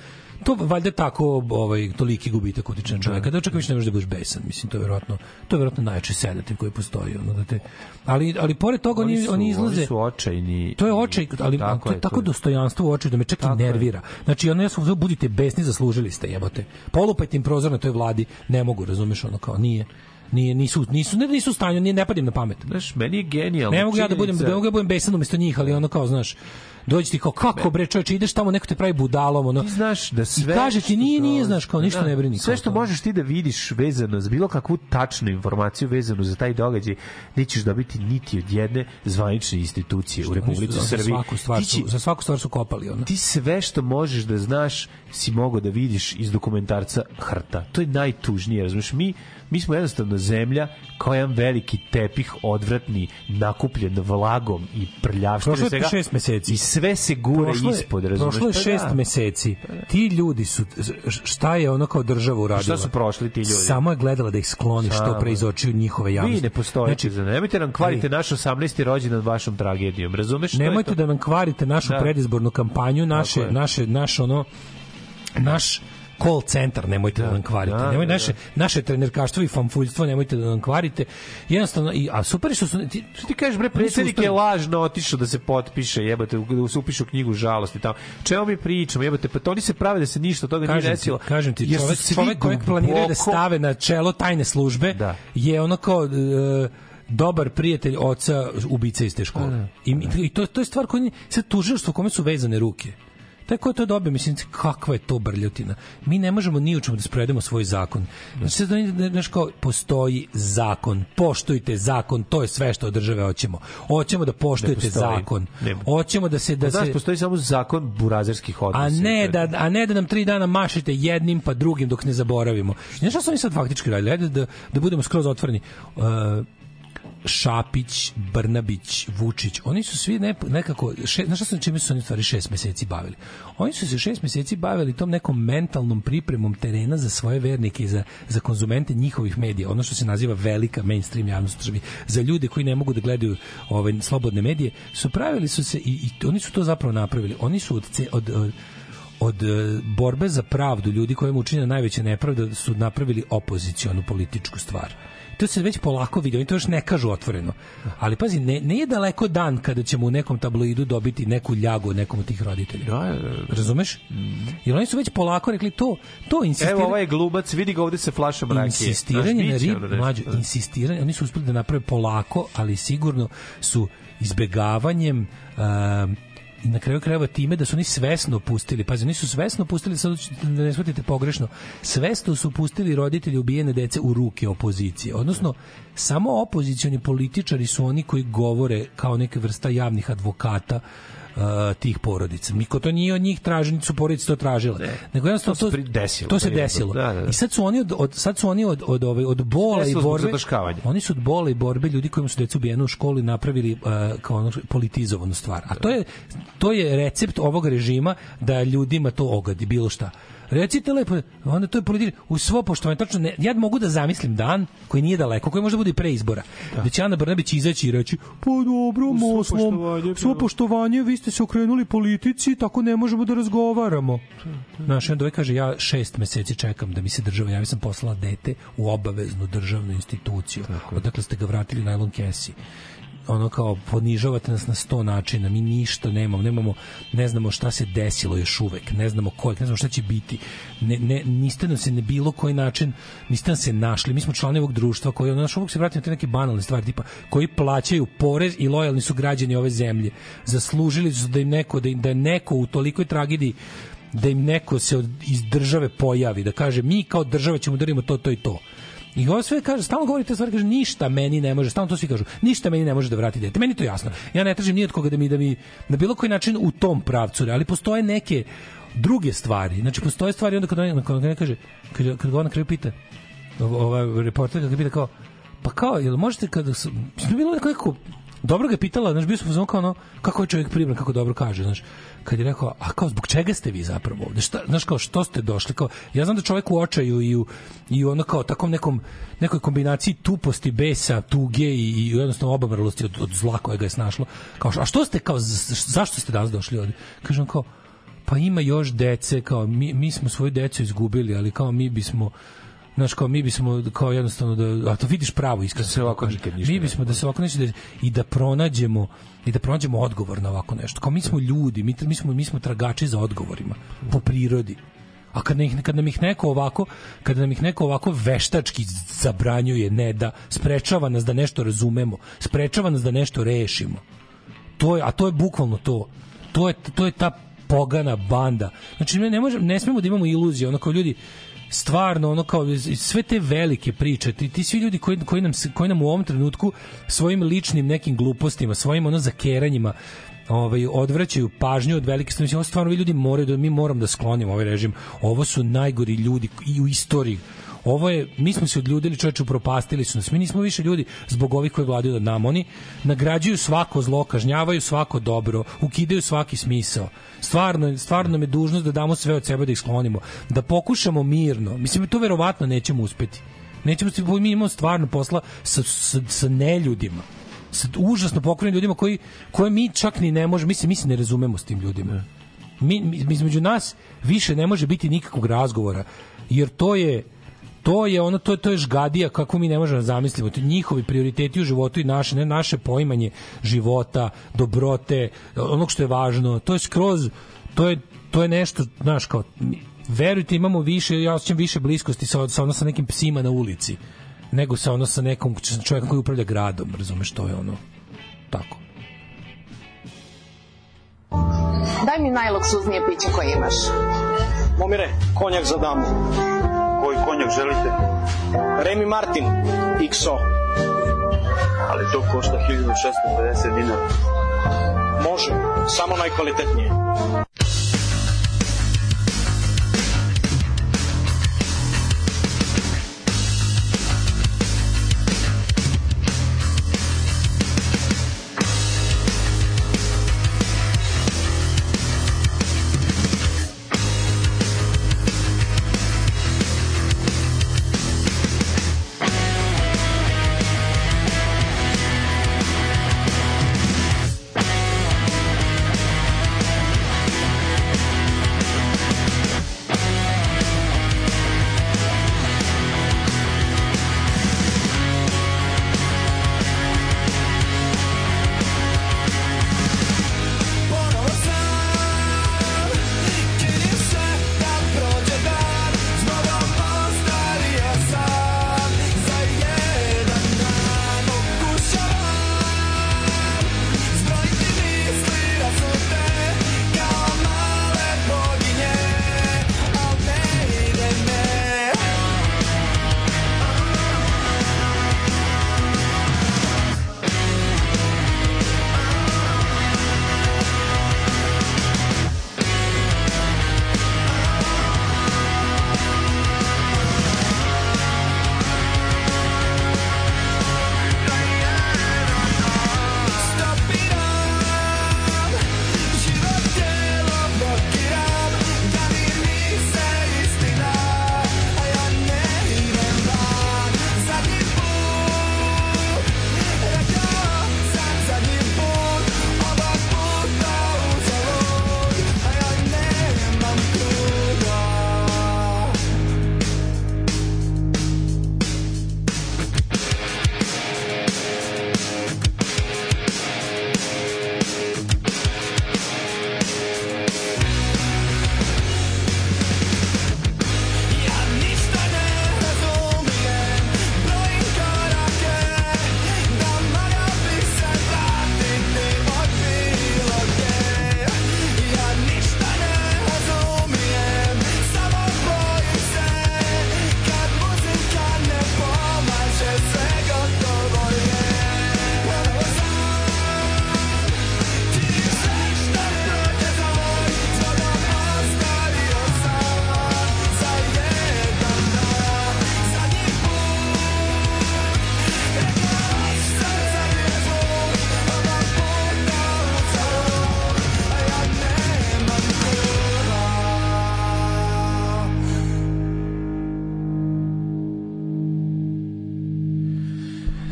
to valjda tako ovaj toliki gubitak utiče na čoveka da čak više ne možeš da budeš besan mislim to je verovatno to je verovatno najjači sedativ koji postoji ono da te ali ali pored toga oni Oni su, oni izlaze Oni su očajni. to je očaj, ali Tako to je tako to je. dostojanstvo u oči da me čak i nervira. Znači, ono ja sam budite besni, zaslužili ste, jebote. Polupajte im prozor na toj vladi, ne mogu, razumeš, ono kao, nije. Nije, nisu, nisu, ne, nisu u stanju, nije, ne padim na pamet. Znaš, meni je genijalno. Ne mogu ja da budem, ne mogu ja da budem besan umesto njih, ali ono kao, znaš, dođi ti kao, kako bre čoveče, ideš tamo, neko te pravi budalom, ono. Ti znaš da sve I kaže ti, što nije, nije, znaš, kao, ništa Da, ne brini. Sve kao što to. možeš ti da vidiš vezano za bilo kakvu tačnu informaciju vezanu za taj događaj, nećeš dobiti niti od jedne zvanične institucije u Oni su Republici za Srbiji. Svaku stvar su, za svaku stvar su kopali, ono. ti sve što možeš da znaš si mogao da vidiš iz dokumentarca Hrta. To je najtužnije, razumiješ? Mi, mi smo jednostavno zemlja kao jedan veliki tepih odvratni, nakupljen vlagom i prljavštinom. Prošlo je šest meseci. I sve se gure Prošlo je- ispod, razumiješ? Prošlo je Pa šest da. meseci. Ti ljudi su, šta je ono kao država uradila? Šta su prošli ti ljudi? Samo je gledala da ih skloni što Samo. pre iz očiju njihove javnosti. Vi ne postojite Znači, za nemojte nam kvarite naš 18. rođendan vašom tragedijom, razumeš? Je Nemojte da nam kvarite našu Da. predizbornu kampanju, naše, je. naše, naš ono, naš call centar nemojte da, nam kvarite. da, Nemoj da, naše naše trenerkaštvo i fanfuljstvo nemojte da nam kvarite. Jednostavno i a super što su ti, Što ti kažeš bre predsjednik je lažno otišao da se potpiše, jebote, da se upiše u knjigu žalosti tamo. Čemu mi pričamo, jebote, pa to oni se prave da se ništa od toga nije kažem ti, desilo. kažem ti, čovek, čovek kojeg planiraju da stave na čelo tajne službe Da. je ono kao e, dobar prijatelj oca ubice iz te škole. I, i to, to je stvar koja sad tužilaštvo kome su vezane ruke. Taj ko je to dobio, mislim, kakva je to brljotina. Mi ne možemo ni u čemu da sprovedemo svoj zakon. Znači, oni, znaš kao, postoji zakon, poštujte zakon, to je sve što od države hoćemo. Hoćemo da poštujete zakon. Nema. Hoćemo da se... Da Znaš, se postoji samo zakon burazerskih odnosa. a ne da a ne da nam tri dana mašete jednim pa drugim dok ne zaboravimo. Znaš šta su oni sad faktički radili? Ajde da, da budemo skroz otvoreni. Uh, Šapić, Brnabić, Vučić, oni su svi ne, nekako, še, znaš šta su čime su oni stvari šest meseci bavili? Oni su se šest meseci bavili tom nekom mentalnom pripremom terena za svoje vernike i za, za konzumente njihovih medija, ono što se naziva velika mainstream javnost državi. Za ljude koji ne mogu da gledaju ove slobodne medije, su pravili su se i, i oni su to zapravo napravili. Oni su od, od, od od e, borbe za pravdu ljudi kojima učinjena najveća nepravda su napravili opozicionu političku stvar. To se već polako vidi, oni to još ne kažu otvoreno. Ali pazi, ne, ne je daleko dan kada ćemo u nekom tabloidu dobiti neku ljagu od nekom od tih roditelja. Razumeš? Jer oni su već polako rekli to, to insistiranje. Evo, ovaj je glubac, vidi ga ovde se flašom rakije. Insistiranje na rib, mlađo, da. insistiranje, oni su uspeli da naprave polako, ali sigurno su izbegavanjem um, i na kraju krajeva time da su oni svesno pustili, pazi, oni su svesno pustili, sad da ne shvatite pogrešno, svesno su pustili roditelji ubijene dece u ruke opozicije. Odnosno, samo opozicioni političari su oni koji govore kao neka vrsta javnih advokata uh, tih porodica. Niko to nije od njih tražili, su porodice to tražile. Nego jednostavno To to, desilo, to se desilo. da, da, da. I sad su oni od, od sad su oni od od ove od bola i borbe oni su od bola i borbe ljudi kojima su deca ubijena u školi napravili uh, kao ono politizovanu stvar. A to je to je recept ovog režima da ljudima to ogadi bilo šta. Recite lepo, onda to je politika. U svo poštovanje, tačno, ne, ja mogu da zamislim dan koji nije daleko, koji možda bude i pre izbora, da će Ana Brnabić izaći i reći, pa dobro, moslom, poštovanje, svo da. poštovanje, vi ste se okrenuli politici, tako ne možemo da razgovaramo. Znaš, onda ovaj kaže, ja šest meseci čekam da mi se država javi, sam poslala dete u obaveznu državnu instituciju. Odakle ste ga vratili najlon kesi ono kao ponižavate nas na sto načina mi ništa nemamo nemamo ne znamo šta se desilo još uvek ne znamo kojeg ne znamo šta će biti. Ne, ne, niste nam se na bilo koji način niste nam se našli. Mi smo članovi ovog društva koji ono naš uvek se vratimo na te neke banalne stvari tipa koji plaćaju porez i lojalni su građani ove zemlje. Zaslužili su da im neko da, im, da je neko u tolikoj tragediji da im neko se od, iz države pojavi da kaže mi kao država ćemo da to to i to I ovo sve kaže, stalno govori te stvari, kaže ništa meni ne može, stalno to svi kažu, ništa meni ne može da vrati dete. Meni je to jasno. Ja ne tražim ni od koga da mi da mi na bilo koji način u tom pravcu, ali postoje neke druge stvari. Znači postoje stvari onda kad on kad on kaže kad kad ga on na kraju pita ova reporter ga pita kao pa kao jel možete kada su bilo neko dobro ga je pitala, znaš, bio sam kao ono, kako je čovjek pribran, kako dobro kaže, znaš, kad je rekao, a kao, zbog čega ste vi zapravo ovde, šta, znaš, kao, što ste došli, kao, ja znam da čovjek u očaju i u, i u ono kao, takom nekom, nekoj kombinaciji tuposti, besa, tuge i, i jednostavno obamrlosti od, od zla koje ga je snašlo, kao, a što ste, kao, zašto ste danas došli ovde? Kaže on kao, pa ima još dece, kao, mi, mi smo svoju decu izgubili, ali kao mi bismo, Znaš, kao mi bismo kao jednostavno da a to vidiš pravo iskreno se ovako mi bismo da se ovako nešto da, i da pronađemo i da pronađemo odgovor na ovako nešto. Kao mi smo ljudi, mi, mi smo mi smo tragači za odgovorima po prirodi. A kad, ne, kad nam ih neko ovako, kad nam ih neko ovako veštački zabranjuje, ne da sprečava nas da nešto razumemo, sprečava nas da nešto rešimo. To je, a to je bukvalno to. To je, to je ta pogana banda. Znači, ne, ne, možemo, ne smemo da imamo iluzije, ono kao ljudi, stvarno ono kao sve te velike priče ti, ti svi ljudi koji, koji, nam, koji nam u ovom trenutku svojim ličnim nekim glupostima svojim ono zakeranjima ovaj odvraćaju pažnju od velike stvari stvarno ovi ljudi moraju da mi moramo da sklonimo ovaj režim. Ovo su najgori ljudi i u istoriji ovo je, mi smo se odljudili, čoveče, upropastili su nas. Mi nismo više ljudi zbog ovih koji vladaju nad nama. Oni nagrađuju svako zlo, kažnjavaju svako dobro, ukidaju svaki smisao. Stvarno, stvarno je dužnost da damo sve od sebe da ih sklonimo. Da pokušamo mirno. Mislim, to verovatno nećemo uspeti. Nećemo uspeti, mi imamo stvarno posla sa, sa, sa neljudima sa užasno pokrenim ljudima koji koje mi čak ni ne možemo, mi se mi se ne razumemo s tim ljudima. mi, mi, između nas više ne može biti nikakvog razgovora, jer to je to je ono to to je žgadija kako mi ne možemo da zamislimo to njihovi prioriteti u životu i naše ne naše poimanje života dobrote onog što je važno to je skroz to je to je nešto znaš kao verujte imamo više ja osjećam više bliskosti sa sa ono sa nekim psima na ulici nego sa ono sa nekom čovjekom koji upravlja gradom razumeš to je ono tako Daj mi najluksuznije piće koje imaš. Momire, konjak za damu. Konjak želite? Remy Martin, XO. Ali to košta 1650 dinara. Može, samo najkvalitetnije.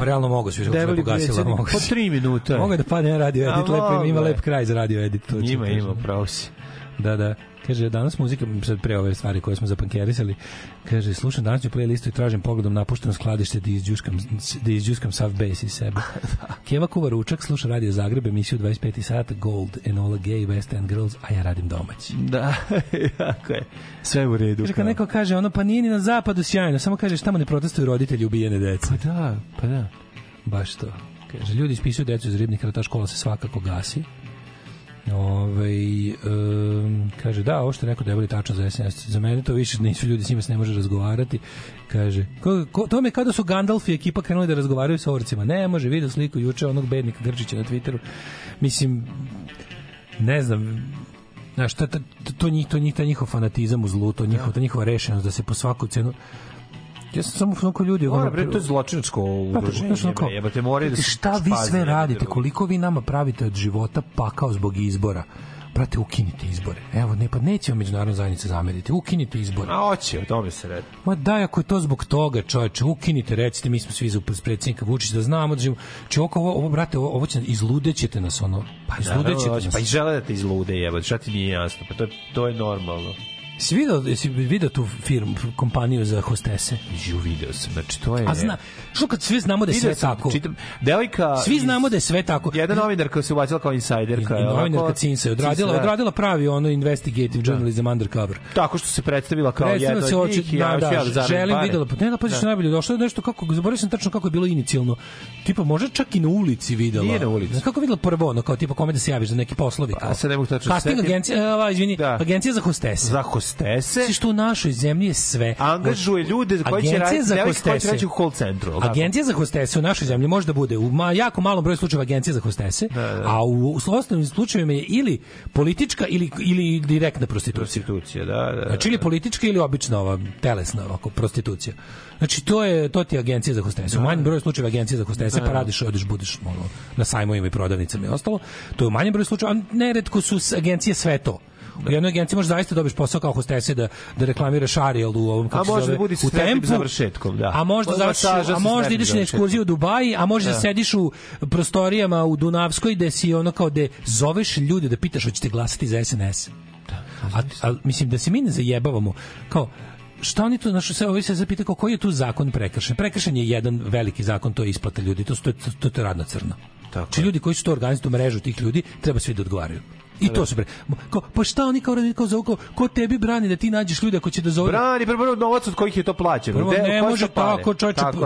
Pa realno mogu svi Debeli lepo gasila, predsjednik, mogu po si. tri minuta. Mogu da padne na radio edit, lepo ima, lep kraj za radio edit. To Ima, ima, pravo si. Da, da. Kaže, danas muzika, sad pre ove stvari koje smo zapankerisali, kaže, slušam današnju playlistu i tražim pogledom napušteno skladište da izđuskam, da izđuskam sav base iz sebe. Keva kuva ručak, sluša Radio Zagreb, emisiju 25 sata, Gold, Enola Gay, West End Girls, a ja radim domaći. Da, jako je. Sve u redu. Kaže, kad kao. neko kaže, ono, pa nije ni na zapadu sjajno, samo kaže, tamo ne protestuju roditelji ubijene dece. Pa da, pa da. Baš to. Kaže, ljudi ispisuju decu iz ribnika, ta škola se svakako gasi. Ove, um, kaže, da, ovo što je rekao debeli tačno za SNS. Za mene to više nisu ljudi, s njima se ne može razgovarati. Kaže, ko, ko, to me kada su Gandalf i ekipa krenuli da razgovaraju sa orcima. Ne može, vidio sliku juče onog bednika Grčića na Twitteru. Mislim, ne znam, Znaš, to, to, to, njih, to njih, taj njihov fanatizam u zlu, to, njihov, ta njihova rešenost da se po svaku cenu Ja sam samo onako ljudi... Ono, bre, to je zločinačko Pa, udruženje, kao, bre, moraju da se šta vi sve radite, koliko vi nama pravite od života pakao zbog izbora. brate, ukinite izbore. Evo, ne, pa neće vam međunarodna zajednica zameriti. Ukinite izbore. A hoće, o tome se radi. Ma daj, ako je to zbog toga, čoveče, ukinite, recite, mi smo svi za predsjednika Vučića, da znamo da živimo. Či oko ovo, ovo, brate, ovo, ovo će, izludećete nas, ono, pa izludećete Naravno, nas. Pa i žele da te izlude, jebo, šta ti nije jasno? Pa to, je- to je normalno. Si video, jesi video tu firmu, kompaniju za hostese? Ju, video sam, znači to je... A zna, što kad svi znamo da je sve sam, tako? Čitam, devojka... Svi znamo da je sve tako. Jedna novinarka se ubacila kao insajderka. I novinarka Cinsa je odradila, da. odradila pravi ono investigative journalism undercover. Tako što se predstavila kao Predstavila se od njih i ja da, da, ja da želim pare. videla, pa ne da što Da. najbolje došlo je nešto kako, zaboravio sam tačno kako je bilo inicijalno. Tipa, možda čak i na ulici videla. Nije na ulici. Znaš Kako videla prvo, ono, kao tipa kome da se javiš za neki poslovi. Kao. A sad ne mogu tačno Casting agencija, ova, izvini, agencija za hostese. Za hostese. Znači što u našoj zemlji je sve. Angažuje ljude koji će raditi, za koji će hostese. raditi u call centru. Agencija za hostese u našoj zemlji može da bude u ma, jako malom broju slučajeva agencija za hostese, a u, u osnovnim slučajevima je ili politička ili, ili direktna prostitucija. Prostitucija, da, da. Znači ili politička ili obična ova telesna ovako prostitucija. Znači to je to ti je agencija za hostese. U manjem broju slučajeva agencija za hostese, Da, pa da. radiš, odeš, budeš ono, na sajmovima i prodavnicama i ostalo. To je u manjem broju slučajeva, a neretko su agencije sve to. U jednoj agenciji možeš zaista dobiš posao kao hostese da da reklamiraš Ariel u ovom kako A se zove, da sa u tempu, završetkom, da. A možda završiš, a možda ideš na ekskurziju u Dubaji, a možda Da. sediš u prostorijama u Dunavskoj gde si ono kao gde zoveš ljude da pitaš hoćete glasati za SNS. A, a mislim da se mi ne zajebavamo. Kao šta oni tu znaš sve ovi se zapita kao koji je tu zakon prekršen? Prekršen je jedan veliki zakon to je isplata ljudi to to je, to, to je rad na crno. Tako Znači ljudi koji su to organizuju mrežu tih ljudi treba svi da odgovaraju I to se pre... Kao, pa šta oni kao kao zovu, kao, ko tebi brani da ti nađeš ljude ako će da zovu? Brani, prvo novac od kojih je to plaćeno. Prvo, ne koje može su tako,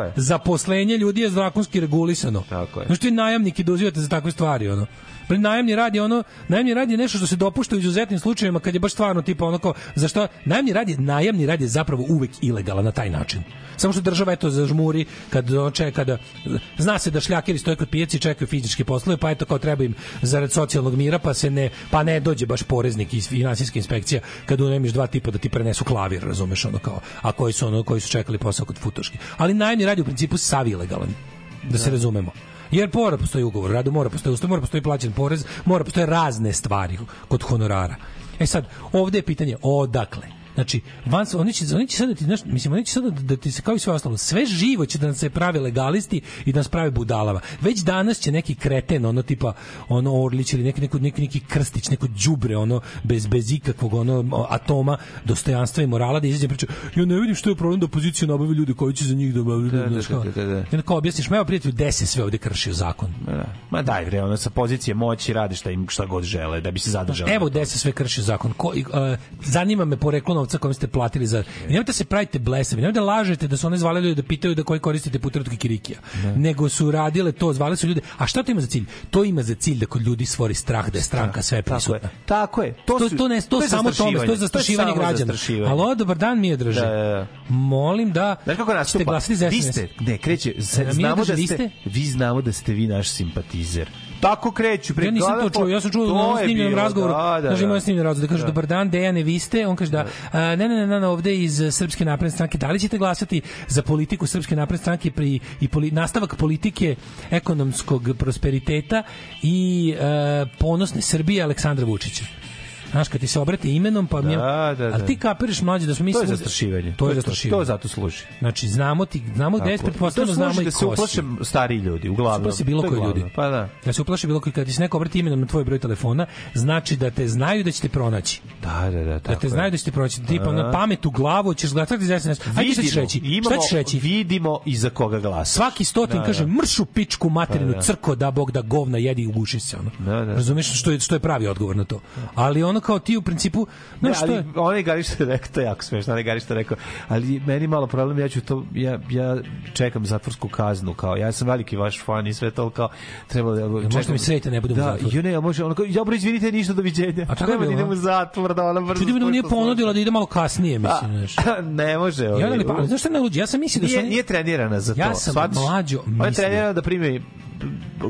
je. Zaposlenje ljudi je zakonski regulisano. Tako je. Znaš ti najamnike dozivate za takve stvari, ono. Bre, najamni rad je ono, najamni rad je nešto što se dopušta u izuzetnim slučajevima kad je baš stvarno tipa ono kao, za što, najamni rad je, najamni rad je zapravo uvek ilegalan na taj način. Samo što država eto zažmuri kad čeka da zna se da šljakeri stoje kod pijaci i čekaju fizičke poslove, pa eto kao treba im zarad socijalnog mira, pa se ne pa ne dođe baš poreznik iz finansijske inspekcija kad unemiš dva tipa da ti prenesu klavir, razumeš ono kao, a koji su ono koji su čekali posao kod futoški. Ali najamni rad je u principu sav ilegalan. Da se razumemo. Jer mora postoji ugovor, radu mora postoji uslov, mora postoji plaćen porez, mora postoje razne stvari kod honorara. E sad, ovde je pitanje odakle. Znači, van, oni će, oni će sad da ti, znaš, mislim, oni će sad da, da ti se, kao i sve ostalo, sve živo će da nam se prave legalisti i da nas prave budalama. Već danas će neki kreten, ono tipa, ono Orlić ili neki, neki, neki, neki krstić, neko đubre, ono, bez, bez ikakvog, ono, atoma, dostojanstva i morala da izađe priča, ja ne vidim što je problem da opozicija nabavi ljude koji će za njih da, da, Da, da, da, da, da. i onda kao objasniš, ma evo prijatelju, gde se sve ovde kršio zakon? Da. Ma daj bre, ono sa pozicije moći radi šta im šta god žele da bi se zadržali. Evo gde se sve krši zakon. Ko, uh, zanima me poreklo novca kojim ste platili za... I nemojte se pravite blesavi, nemojte da lažete da su one zvale ljude da pitaju da koji koristite puter od kikirikija. Nego su radile to, zvale su ljude. A šta to ima za cilj? To ima za cilj da kod ljudi stvori strah da je stranka sve prisutna. Tako je. To, To, su- to, ne, to, je samo tome, to je zastrašivanje. građana. Alo, dobar dan mi je drže. Da, da, da. Molim da Znaš kako ste nastupa? glasili za Vi SNS. ste, ne, kreće, znamo da vi ste, ste? vi znamo da ste vi naš simpatizer. Tako kreću. Pre, Ja nisam to čuo, ja sam čuo na snimljenom razgovoru. Da, da, Znaš, ima da. snimljen razgovor, da kaže, Da. dobar dan, Dejane, vi ste, on kaže da, a, ne, ne, ne, ne, ovde iz Srpske napredne stranke, da li ćete glasati za politiku Srpske napredne stranke pri, i poli, nastavak politike ekonomskog prosperiteta i e, ponosne Srbije Aleksandra Vučića? Znaš, kad ti se obrate imenom, pa mi je... Da, da, da. Ali ti kapiraš mlađe da smo mi... To je zastrašivanje. To je To- zastrašivanje. to zato služi. Znači, znamo ti, znamo gde je, To znamo i da se uplaše si. stariji ljudi, uglavnom. Uplaši bilo To je koji ljudi. Pa da. Da se uplaši bilo koji, kad ti se neko obrati imenom na tvoj broj telefona, znači da te znaju da će te pronaći. Da, da, da. Da te znaju da će te pronaći. Tipa, A. na pamet u glavu, ćeš gledati za SNS. Ajde, šta ćeš reći? Šta ćeš reći? Vidimo i za koga glasa. Svaki stotin Da, kaže da. mršu pičku materinu Da, da. crko da bog da govna jedi i uguši se ono. Da, da. Razumeš što je što je pravi odgovor na to. Ali ono kao ti u principu, Ne, znaš što je onaj Gari što je rekao, to je jako smešno, onaj Gari što je rekao, ali meni malo problem, ja ću to, ja, ja čekam zatvorsku kaznu, kao, ja sam veliki vaš fan i sve to, kao, treba da... možda mi srete ne budem u da, zatvoru. Jo, ne, a može, ono kao, ja, bro, izvinite, ništa, doviđenja. A tako je Treba da idem a? u zatvor, da ona brzo... Čudi me da nije ponudila da ide malo kasnije, mislim, A, znaš. ne može. Ja ovaj, ne, pa, znaš šta je najluđe? Ja sam mislio da nije, nije trenirana za to. Ja sam mlađo Ona je mislio. trenirana da primi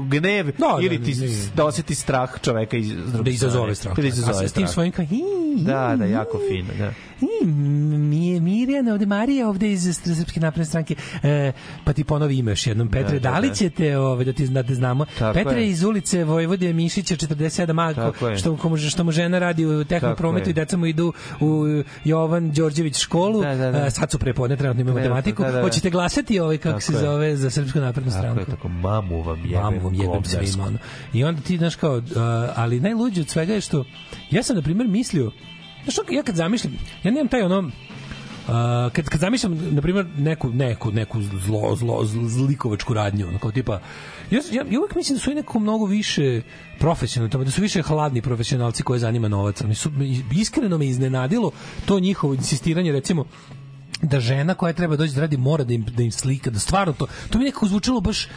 gnev Da, ili da, ti ne. da osjeti strah čoveka iz druge da izazove strah. Da A izazove sa- s tim strah. svojim kao, "Hi, Da, da, jako fino, da. I, mi, Mire, Marijana, ovde Marija, ovde iz Srpske napredne stranke, e, pa ti ponovi ime još jednom. Petre, Da, da, da, li da. ćete, ove, da ti da te znamo, Tako Petre je. iz ulice Vojvode Mišića 47 Tako a je. što, mu, što mu žena radi u Tako tehnoprometu je. i deca mu idu u Jovan Đorđević školu, Da, da, da. a, sad su prepodne, trenutno imaju matematiku. da, da, da. Hoćete glasati ovaj, kako Tako se je. zove, za Srpsku naprednu Tako stranku? je, tako mamu vam jebem. Mamu vam jebem svima. Ono. I onda ti, znaš kao, uh, ali najluđe od svega je što, ja sam, na primjer, mislio, znaš, ja kad zamišljam, ja nemam taj ono, Uh, kad, kad zamišljam, na primjer, neku, neku, neku zlo, zlo, zl- zlikovačku radnju, kao tipa, ja, ja, ja uvijek mislim da su oni neko mnogo više profesionalni, da su više hladni profesionalci koje zanima novac. Oni su, iskreno me iznenadilo to njihovo insistiranje, recimo, da žena koja treba doći da radi mora da im, da im slika, da stvarno to, to mi nekako zvučalo baš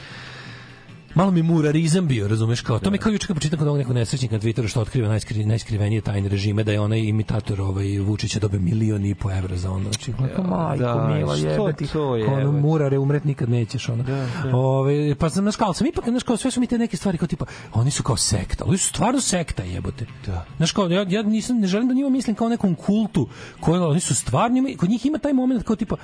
malo mi murarizam bio, razumeš, kao to mi kao juče kad pročitam kod ovog nekog nesrećnika na Twitteru što otkriva najskri, najskrivenije tajne režime da je onaj imitator ovaj Vučića dobio milion i po evra za ono. Znači, ja, majko, da, mila, jebati. to je, Kao ono, murare, umret nikad nećeš, ono. Ove, pa sam, znaš, kao, sam ipak, znaš, kao, sve su mi te neke stvari, kao tipa, oni su kao sekta, oni su stvarno sekta, jebote. Da. Znaš, kao, ja, ja nisam, ne želim da njima mislim kao nekom kultu, koji, oni su stvarno, ima- kod njih ima taj moment kao tipa,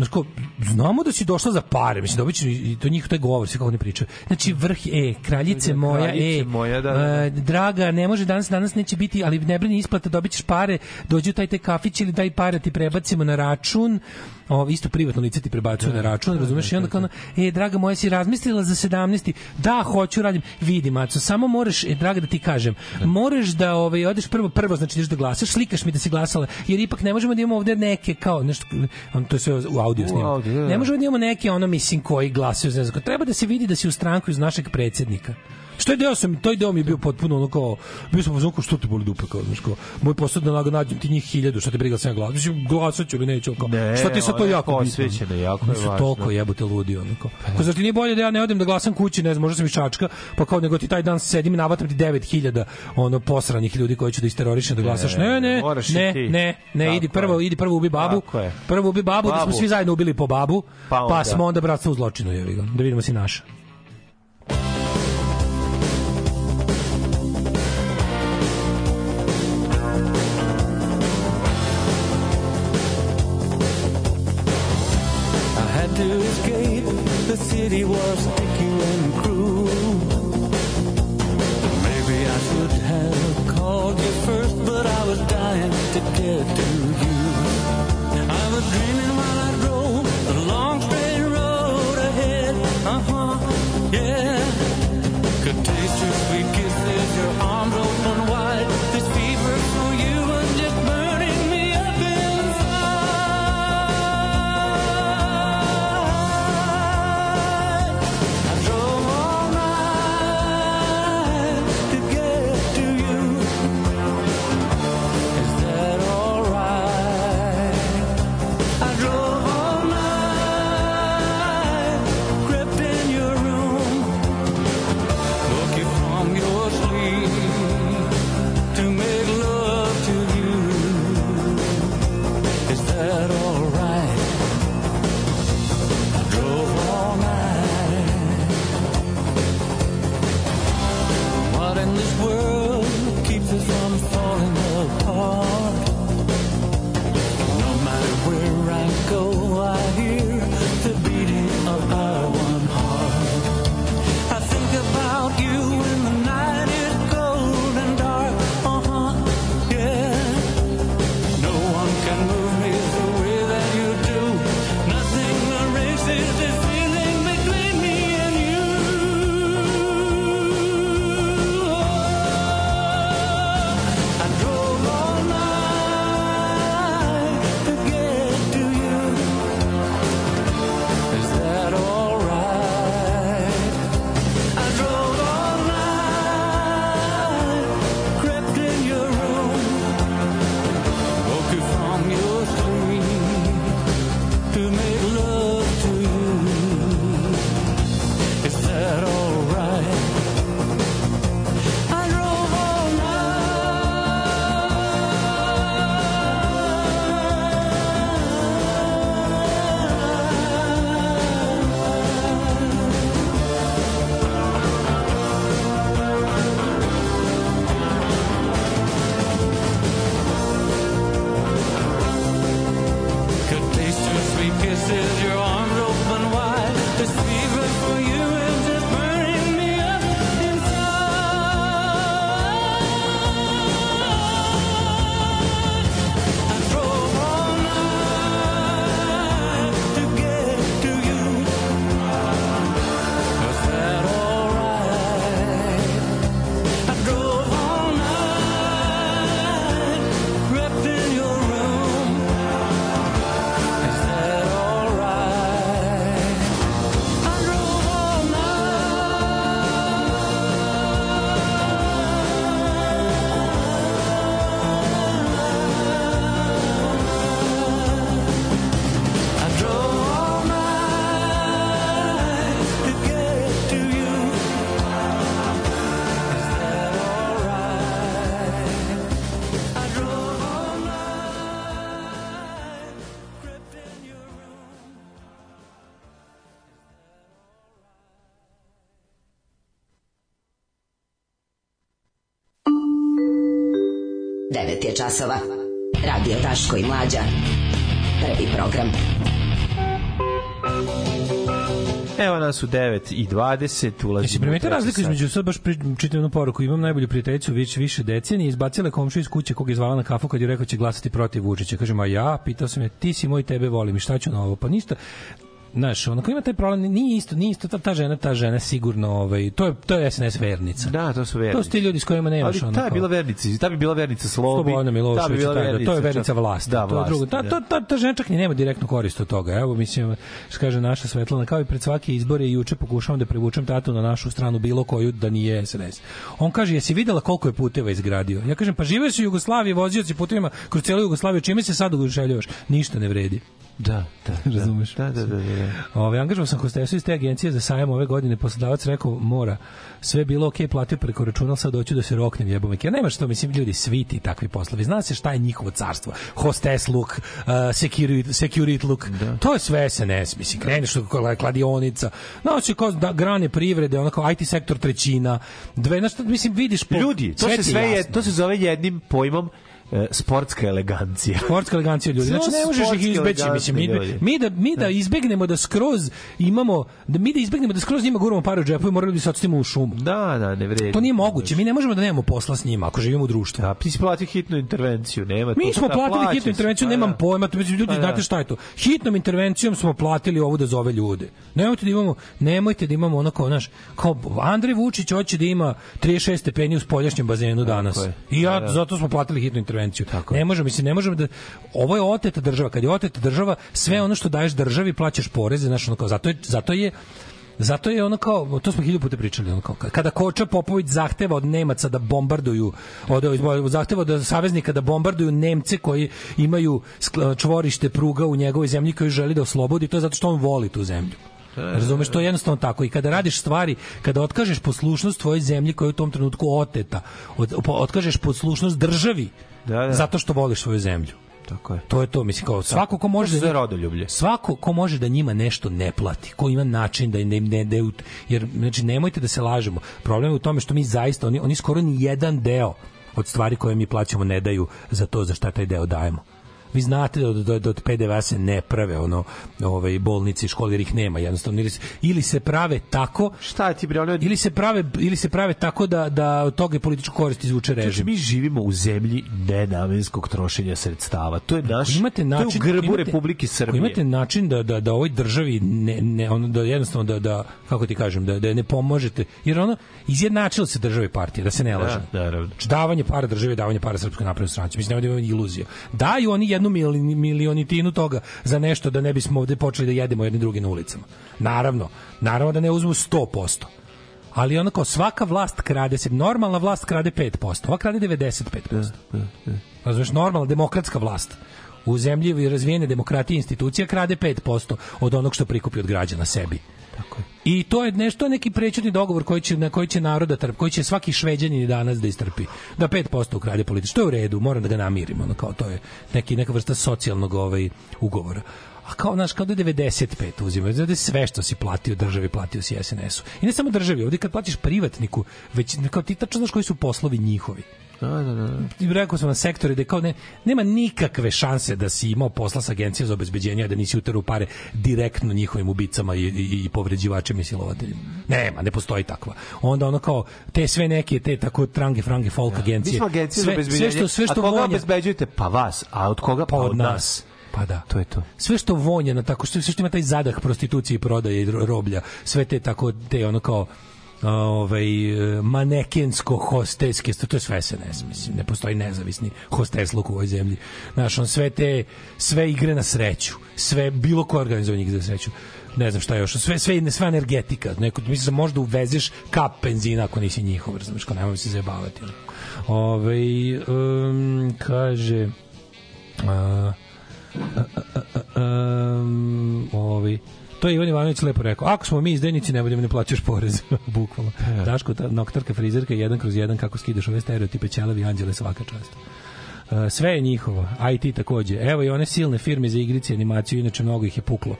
Znaš kao, znamo da si došla za pare, mislim, dobit ćeš i to njih taj govor, sve kako oni pričaju. Znači, vrh, e, kraljice moja, Kraljice e, moja, da, da, da. e, draga, ne može danas, danas neće biti, ali ne brini isplata, dobit ćeš pare, dođi u taj te kafić ili daj pare ti prebacimo na račun, o, isto privatno lice ti prebacuje na račun, razumeš, i onda kao, ono, e, draga moja, si razmislila za 17. Da, hoću, radim. Vidi, Maco, samo moraš, e, draga, da ti kažem, moraš da ovaj, odeš prvo, prvo, znači ideš da glasaš, slikaš mi da si glasala, jer ipak ne možemo da imamo ovde neke, kao, nešto, on, to je sve u audio audio, da, da. Ne možemo da imamo neke, ono, mislim, koji glasaju, znam, treba da se vidi da si u stranku iz našeg predsjednika. Što je deo sam, taj deo mi je bio potpuno ono kao, bio sam pozvao što ti boli dupe, kao, znaš, kao, moj posao da naga nađem ti njih hiljadu, šta te briga da sam ja glas, mislim, glasat ću ili neću, kao, Ne, šta ti sad to jako bitno? posvećeno, jako je važno. toliko jebote ludi, ono, kao, kao, zar ti nije bolje da ja ne odem da glasam kući, ne znam, možda sam iz Čačka, pa kao, nego ti taj dan sedim i navatam ti 9000 ono, posranih ljudi koji će da isterorišem da glasaš, ne, ne, ne, ne, ne, Tako idi prvo, idi prvo ubi babu, prvo ubi babu, da smo svi zajedno ubili po babu, Pa pa, smo onda bratstvo u zločinu, jevi ga, da vidimo si naša. The city was sticky and cruel. Maybe I should have called you first, but I was dying to get to 9 je časova. Radio Daško i Mlađa. Prvi program. Evo nas u 9 i 20, ulazimo Jesi primetio razliku između sad baš pri, čitam jednu poruku, imam najbolju prijateljicu već više decenije, izbacila je komšu iz kuće kog je zvala na kafu kad je rekao će glasati protiv Vučića. Kažem, a ja, pitao sam je, ti si moj, tebe volim i šta ću na ovo? Pa ništa. Znaš, ono ko ima taj problem, nije isto, nije isto ta, ta žena, ta žena sigurno, ovaj, to je, to je SNS vernica. Da, to su vernici. To su ti ljudi s kojima nemaš Ali ono. ta je bila vernica, ta bi bila vernica Slobi. Slobodana ta bi Milošević, bila ta, da, to je vernica vlasti. Da, to je drugo. Ta, da. ta, ta, ta žena čak ni nema direktnu korist od toga. Evo, mislim, što kaže naša Svetlana, kao i pred svake izbore i juče pokušavam da privučem tatu na našu stranu bilo koju da nije SNS. On kaže, jesi videla koliko je puteva izgradio? Ja kažem, pa živeo si u Jugoslaviji, vozio si putevima kroz celu Jugoslaviju, čime se sad ugušeljavaš? Ništa ne vredi. Da, da, Razumeš? Da, da, da, da. da. Ove, angažovao sam Kostesu iz te agencije za sajam ove godine, poslodavac rekao mora, sve je bilo ok, platio preko računa, sad doću da se roknem jebom. Ja nema što, mislim, ljudi, svi ti takvi poslovi. Zna se šta je njihovo carstvo. Hostess look, uh, security, security look. To je sve SNS, mislim. Kreneš u kla- kladionica. Znači, kao da, grane privrede, ono kao IT sektor trećina. Dve, znaš, mislim, vidiš po... Ljudi, to se sve je, to se zove jednim pojmom sportska elegancija. sportska elegancija ljudi. Znači ne možeš ih izbeći, mislim mi, ljudi. mi da mi da izbegnemo da skroz imamo da mi da izbegnemo da skroz njima guramo pare u džepu i morali bi se odstimo u šumu. Da, da, ne vredi. To nije moguće. Mi ne možemo da nemamo posla s njima ako živimo u društvu. Da, ti si platio hitnu intervenciju, nema Mi smo Da, platili hitnu intervenciju, pa nemam da. pojma, to mislim, ljudi, Pa da. znate šta je to? Hitnom intervencijom smo platili ovo da zove ljude. Nemojte da imamo, nemojte da imamo ono kao, znaš, kao Andrej Vučić hoće da ima 36 stepeni u spoljašnjem bazenu danas. I ja, Da, da. zato smo platili hitnu intervenciju. Ne možemo, mislim, ne možemo da, ovo je oteta država. Kad je oteta država, sve ono što daješ državi plaćaš poreze, znaš, ono kao, zato je, zato je Zato je ono kao, to smo hiljadu puta pričali, ono kao, kada Koča Popović zahteva od Nemaca da bombarduju, od, zahteva od saveznika da bombarduju Nemce koji imaju čvorište pruga u njegovoj zemlji koju želi da oslobodi, to je zato što on voli tu zemlju. Razumeš, to je jednostavno tako. I kada radiš stvari, kada otkažeš poslušnost tvojoj zemlji koja je u tom trenutku oteta, od, otkažeš poslušnost državi, da. zato što voliš svoju zemlju. Tako je. To je to, mislim, kao svako ko može da rodoljublje. svako ko može da njima nešto ne plati, ko ima način da im ne, ne, ne jer znači nemojte da se lažemo. Problem je u tome što mi zaista oni oni skoro ni jedan deo od stvari koje mi plaćamo ne daju za to za šta taj deo dajemo. Vi znate da, da, da od PDV se ne prave ono ovaj bolnice škole jer ih nema jednostavno ili se, ili se prave tako šta ti bre ono ili se prave ili se prave tako da da od toga političku korist izvuče Znači, režim. mi živimo u zemlji nenamenskog trošenja sredstava. To je naš, Ako imate način, to je u grbu imate- Republike Srbije. imate način da da da ovoj državi ne ne ono da jednostavno da da kako ti kažem da da ne pomožete jer ono izjednačilo se države i partije da se ne lažemo. Da, naravno. Znači, davanje para državi, davanje para srpskoj naprednoj stranci. Mislim nema da imamo iluzija. Daju oni jednu mili- milionitinu toga za nešto da ne bismo ovde počeli da jedemo jedni drugi na ulicama. Naravno, naravno da ne uzmu 100%. Ali ono kao svaka vlast krade se, normalna vlast krade 5%, ova krade 95%. Razumeš, normalna demokratska vlast u zemlji razvijene demokratije institucija krade 5% od onog što prikupi od građana sebi. I to je nešto neki prećutni dogovor koji će na koji će naroda trp, koji će svaki šveđanin danas da istrpi. Da 5% ukrade politički. To je u redu, moram da ga namirimo, ono kao to je neki neka vrsta socijalnog ovaj ugovora. A kao, znaš, kao da 95 uzimaju, da sve što si platio državi, platio si SNS-u. I ne samo državi, ovdje kad platiš privatniku, već kao ti tačno znaš koji su poslovi njihovi. Da, da, da. I rekao sam na sektore da kao ne, nema nikakve šanse da si imao posla sa agencije za obezbeđenje, a da nisi uterao pare direktno njihovim ubicama i, i, i povređivačima i silovateljima. Nema, ne postoji takva. Onda ono kao te sve neke te tako trange frange folk Mi agencije. smo agencija za sve, obezbeđenje. sve što sve a što koga vonja, obezbeđujete? Pa vas. A od koga? pa od nas. Pa da. To je to. Sve što vonja na tako što sve što ima taj zadah prostitucije i prodaje i ro- roblja, sve te tako te ono kao ovaj manekensko hosteske to je sve SNS mislim ne postoji nezavisni hostesluk u ovoj zemlji. Znaš on sve te sve igre na sreću sve bilo ko organizovanje igre na sreću ne znam šta još sve sve sva energetika neko mislim da možda uvezeš kap benzina ako nisi njihov razumeš kao nemoj se zajebavati ovaj um, kaže a, a, a, a, um, ovaj To je Ivan Ivanović lepo rekao. Ako smo mi izdajnici, ne budemo ne plaćaš porez. Bukvalno. Daško, ta noktarka, frizerka, jedan kroz jedan, kako skidaš ove stereotipe, ćelavi anđele, svaka čast. Uh, sve je njihovo, IT takođe. Evo i one silne firme za igrice i animaciju, inače mnogo ih je puklo.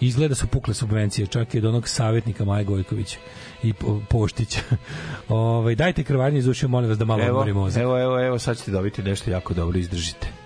Izgleda su pukle subvencije, čak i od onog savjetnika Maje Gojkovića i po, Poštića. Ovaj dajte krvarnje iz ušiju, molim vas da malo Evo, odmori mozak. evo, evo, evo, sad ćete dobiti nešto jako dobro, izdržite.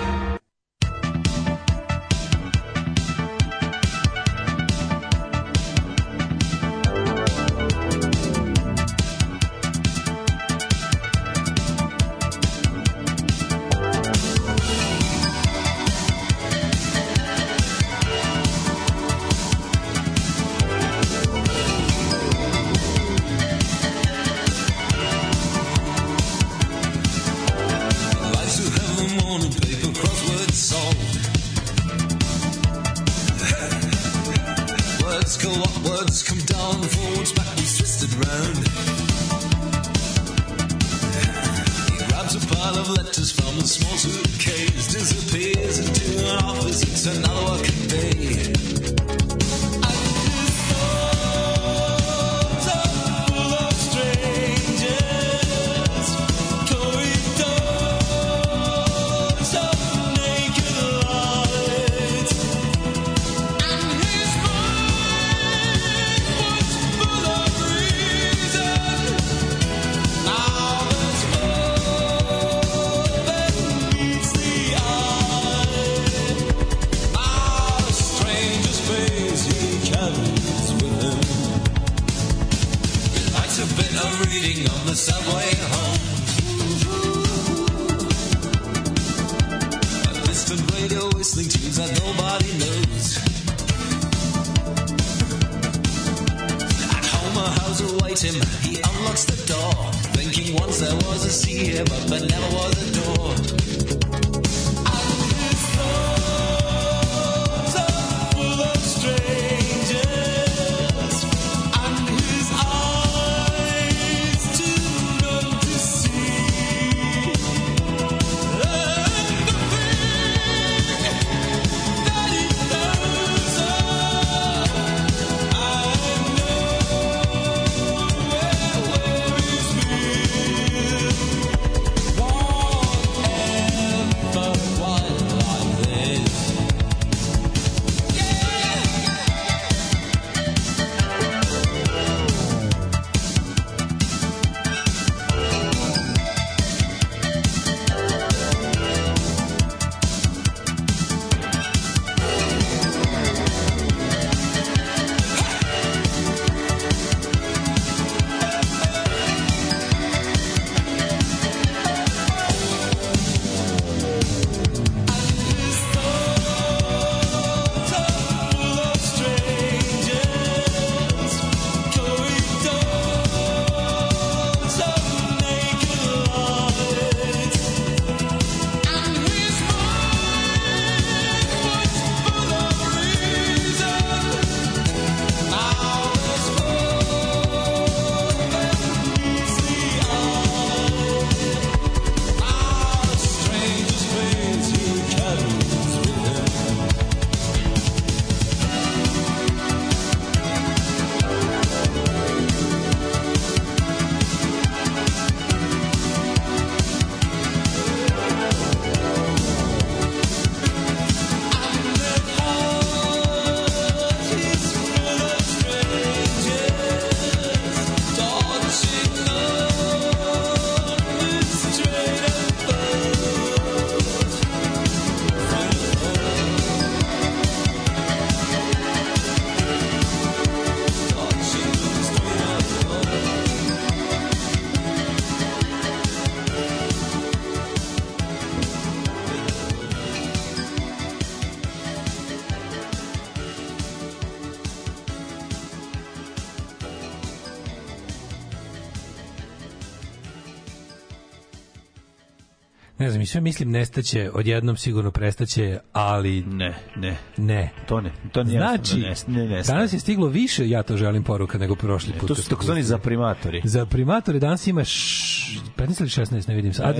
I sve mislim nestaće, odjednom sigurno prestaće, ali... Ne, ne. Ne. To ne, to ne Znači, ne, ne, ne, danas je stiglo više, ja to želim poruka, nego prošli put. To su takozvani zaprimatori. Za primatore danas ima š, 15 ili 16, ne vidim sad.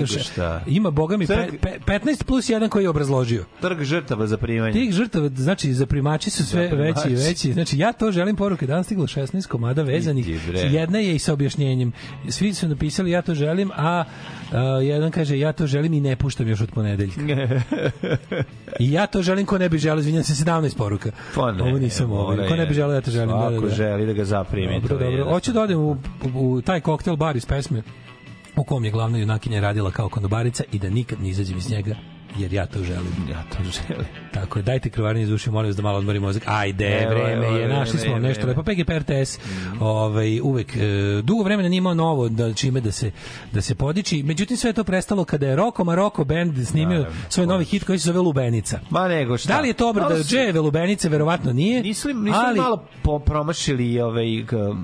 Ima, boga mi, pe, Trg- pe, 15 plus jedan koji je obrazložio. Trg žrtava za primanje. Tih žrtava, znači, zaprimači su sve Zaprimači. veći i veći. Znači, ja to želim poruke. Danas stiglo 16 komada vezanih. Jedna je i sa objašnjenjem. Svi su napisali ja to želim, a uh, jedan kaže ja to želim i ne puštam još od ponedeljka. I ja to želim ko ne bi želeo, izvinjam se, 17 poruka. Pa ne, Ovo nisam mora Ko ne bi želeo, ja to želim. Da, da, Svako da. želi da ga zaprimi. Dobro, dobro. Hoću da odem u, u, u taj koktel bar iz pesme u kom je glavna junakinja radila kao konobarica i da nikad ne izađem iz njega jer ja to želim. Ja to želim. Tako je, dajte krvarnje iz uši, molim vas da malo odmori mozak. Ajde, Evo, vreme evo, je, našli vreme, smo nešto vreme. lepo. PGP RTS, ovaj, uvek, e, dugo vremena nije imao novo da, čime da se, da se podiči. Međutim, sve je to prestalo kada je Roko Maroko band snimio Naravno. svoj novi hit koji se zove Lubenica. Ma nego šta. Da li je to obrada su- Džejeve Lubenice? Verovatno nije. Nisu li, nisu li ali- malo po, promašili ovaj,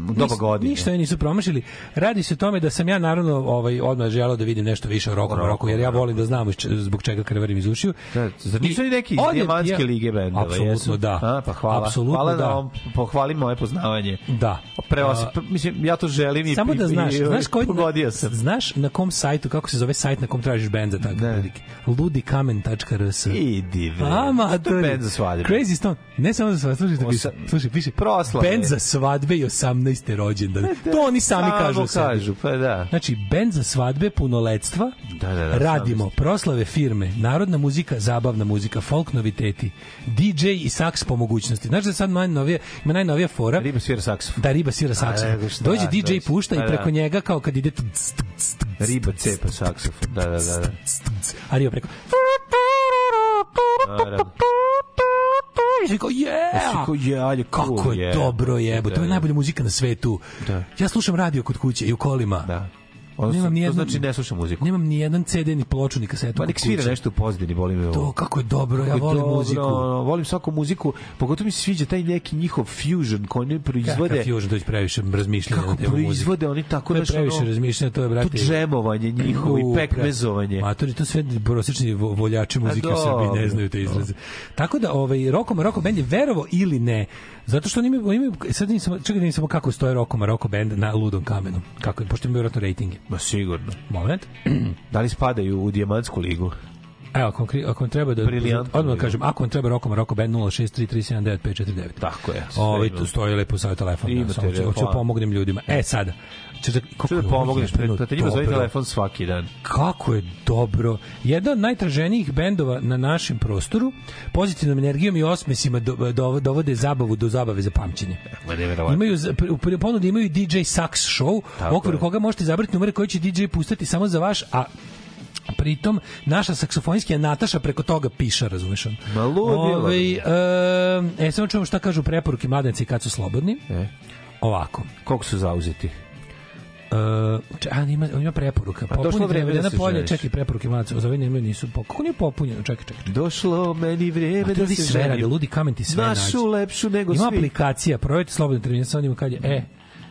doba godine? Ništa je nisu promašili. Radi se o tome da sam ja naravno ovaj odmah želeo da vidim nešto više o Roku, Roku, jer ja volim da znam zbog čega krvarim iz ušiju. Da, zar nisu ni neki iz Dijamantske ja- lige bendova? Apsolutno jesu? da. A, pa hvala. Apsolutno hvala da. na ovom, pohvali moje poznavanje. Da. Preo A, sam, pr- mislim, ja to želim i Samo da znaš, i- znaš koji pogodio sam. Znaš na kom sajtu kako se zove sajt na kom tražiš bend za takve prilike? ludikamen.rs. Idi, bre. A, Što je bend za svadbe? Crazy Stone. Ne samo za svadbe, slušajte, piše. Osa- Slušaj, piše. Proslave. Bend za svadbe i 18. rođendan. To oni sami Samo kažu. o sebi. kažu, pa da. Znači, bend za svadbe, punoletstva, Da, da, da, radimo proslave firme, narodna muzika, zabavna muzika, folk noviteti, DJ i saks po mogućnosti. Znaš da je sad najnovija, ima najnovija fora? Riba svira saksofon. Da, riba svira saksofon. Dođe DJ dođe. pušta i Pa da. preko njega kao kad ide tc, tc, tc, tc, Riba cepa saksofon. Da, da, da. da. a riba preko Naravno. i svi kao, yeah! kao, je, ajde, Kako cool, je je. dobro jebo, to Da, je da. najbolja muzika na svetu. Da. Ja slušam radio kod kuće i u kolima. Da. Nemam to nijednu- znači ne slušam muziku. Nemam ni jedan CD ni ploču ni kasetu. Pa nek svira nešto u pozadini, volim ovo. To kako je dobro, ja Kako je volim dobro, muziku. ono, volim svaku muziku, pogotovo mi se sviđa taj neki njihov fusion koji oni proizvode. Kakav fusion, to je previše razmišljanja Kako na proizvode oni tako To je nešto, previše ono, razmišljanja, to je, brate... To džemovanje njihovo i pekmezovanje. Matori, to sve prosječni vo- voljači muzike u Srbiji ne znaju te izraze. Tako da, ovaj, Roko Maroko band je verovo ili ne, zato što oni imaju, imaju sad nisam, čekaj da nisam kako stoje Roko Maroko band na ludom kamenu. Kako, pošto imaju vjerojatno rejtinge. Ma sigurno. Moment. Da li spadaju u dijamantsku ligu? Evo, ako, ako vam treba da... Odmah kažem, ako vam treba Roko Maroko band 063379549. Tako je. sve Ovaj, ima. tu stoji lepo sa telefon. Imate Da, samo telefon. hoću da pomognem ljudima. E, sada. Če, kako Što da je ovo pomogneš? Pa te njima zove telefon svaki dan. Kako je dobro. Jedan od najtraženijih bendova na našem prostoru pozitivnom energijom i osmesima do, do, dovode zabavu do zabave za pamćenje. Imaju u ponudi imaju DJ Sax show, u okviru koga možete izabrati numere koji će DJ pustati samo za vaš, a pritom naša saksofonistkinja Nataša preko toga piša, razumeš on. Ma. Ovaj, e, e, samo čujemo šta kažu preporuke mladenci kad su slobodni. E. Ovako. Koliko su zauzeti? Uh, če, a, ima, ima preporuka. A došlo vreme da se polje, ženiš. čekaj, preporuke mladaca. Za ovaj nemaju nisu. po- Kako nije popunjeno? Čekaj, čekaj. Došlo meni to da se sve ženim. ludi kamen ti sve nađe. Našu lepšu nego Ima svi. aplikacija, projekt slobodno sad vidimo kad je, e,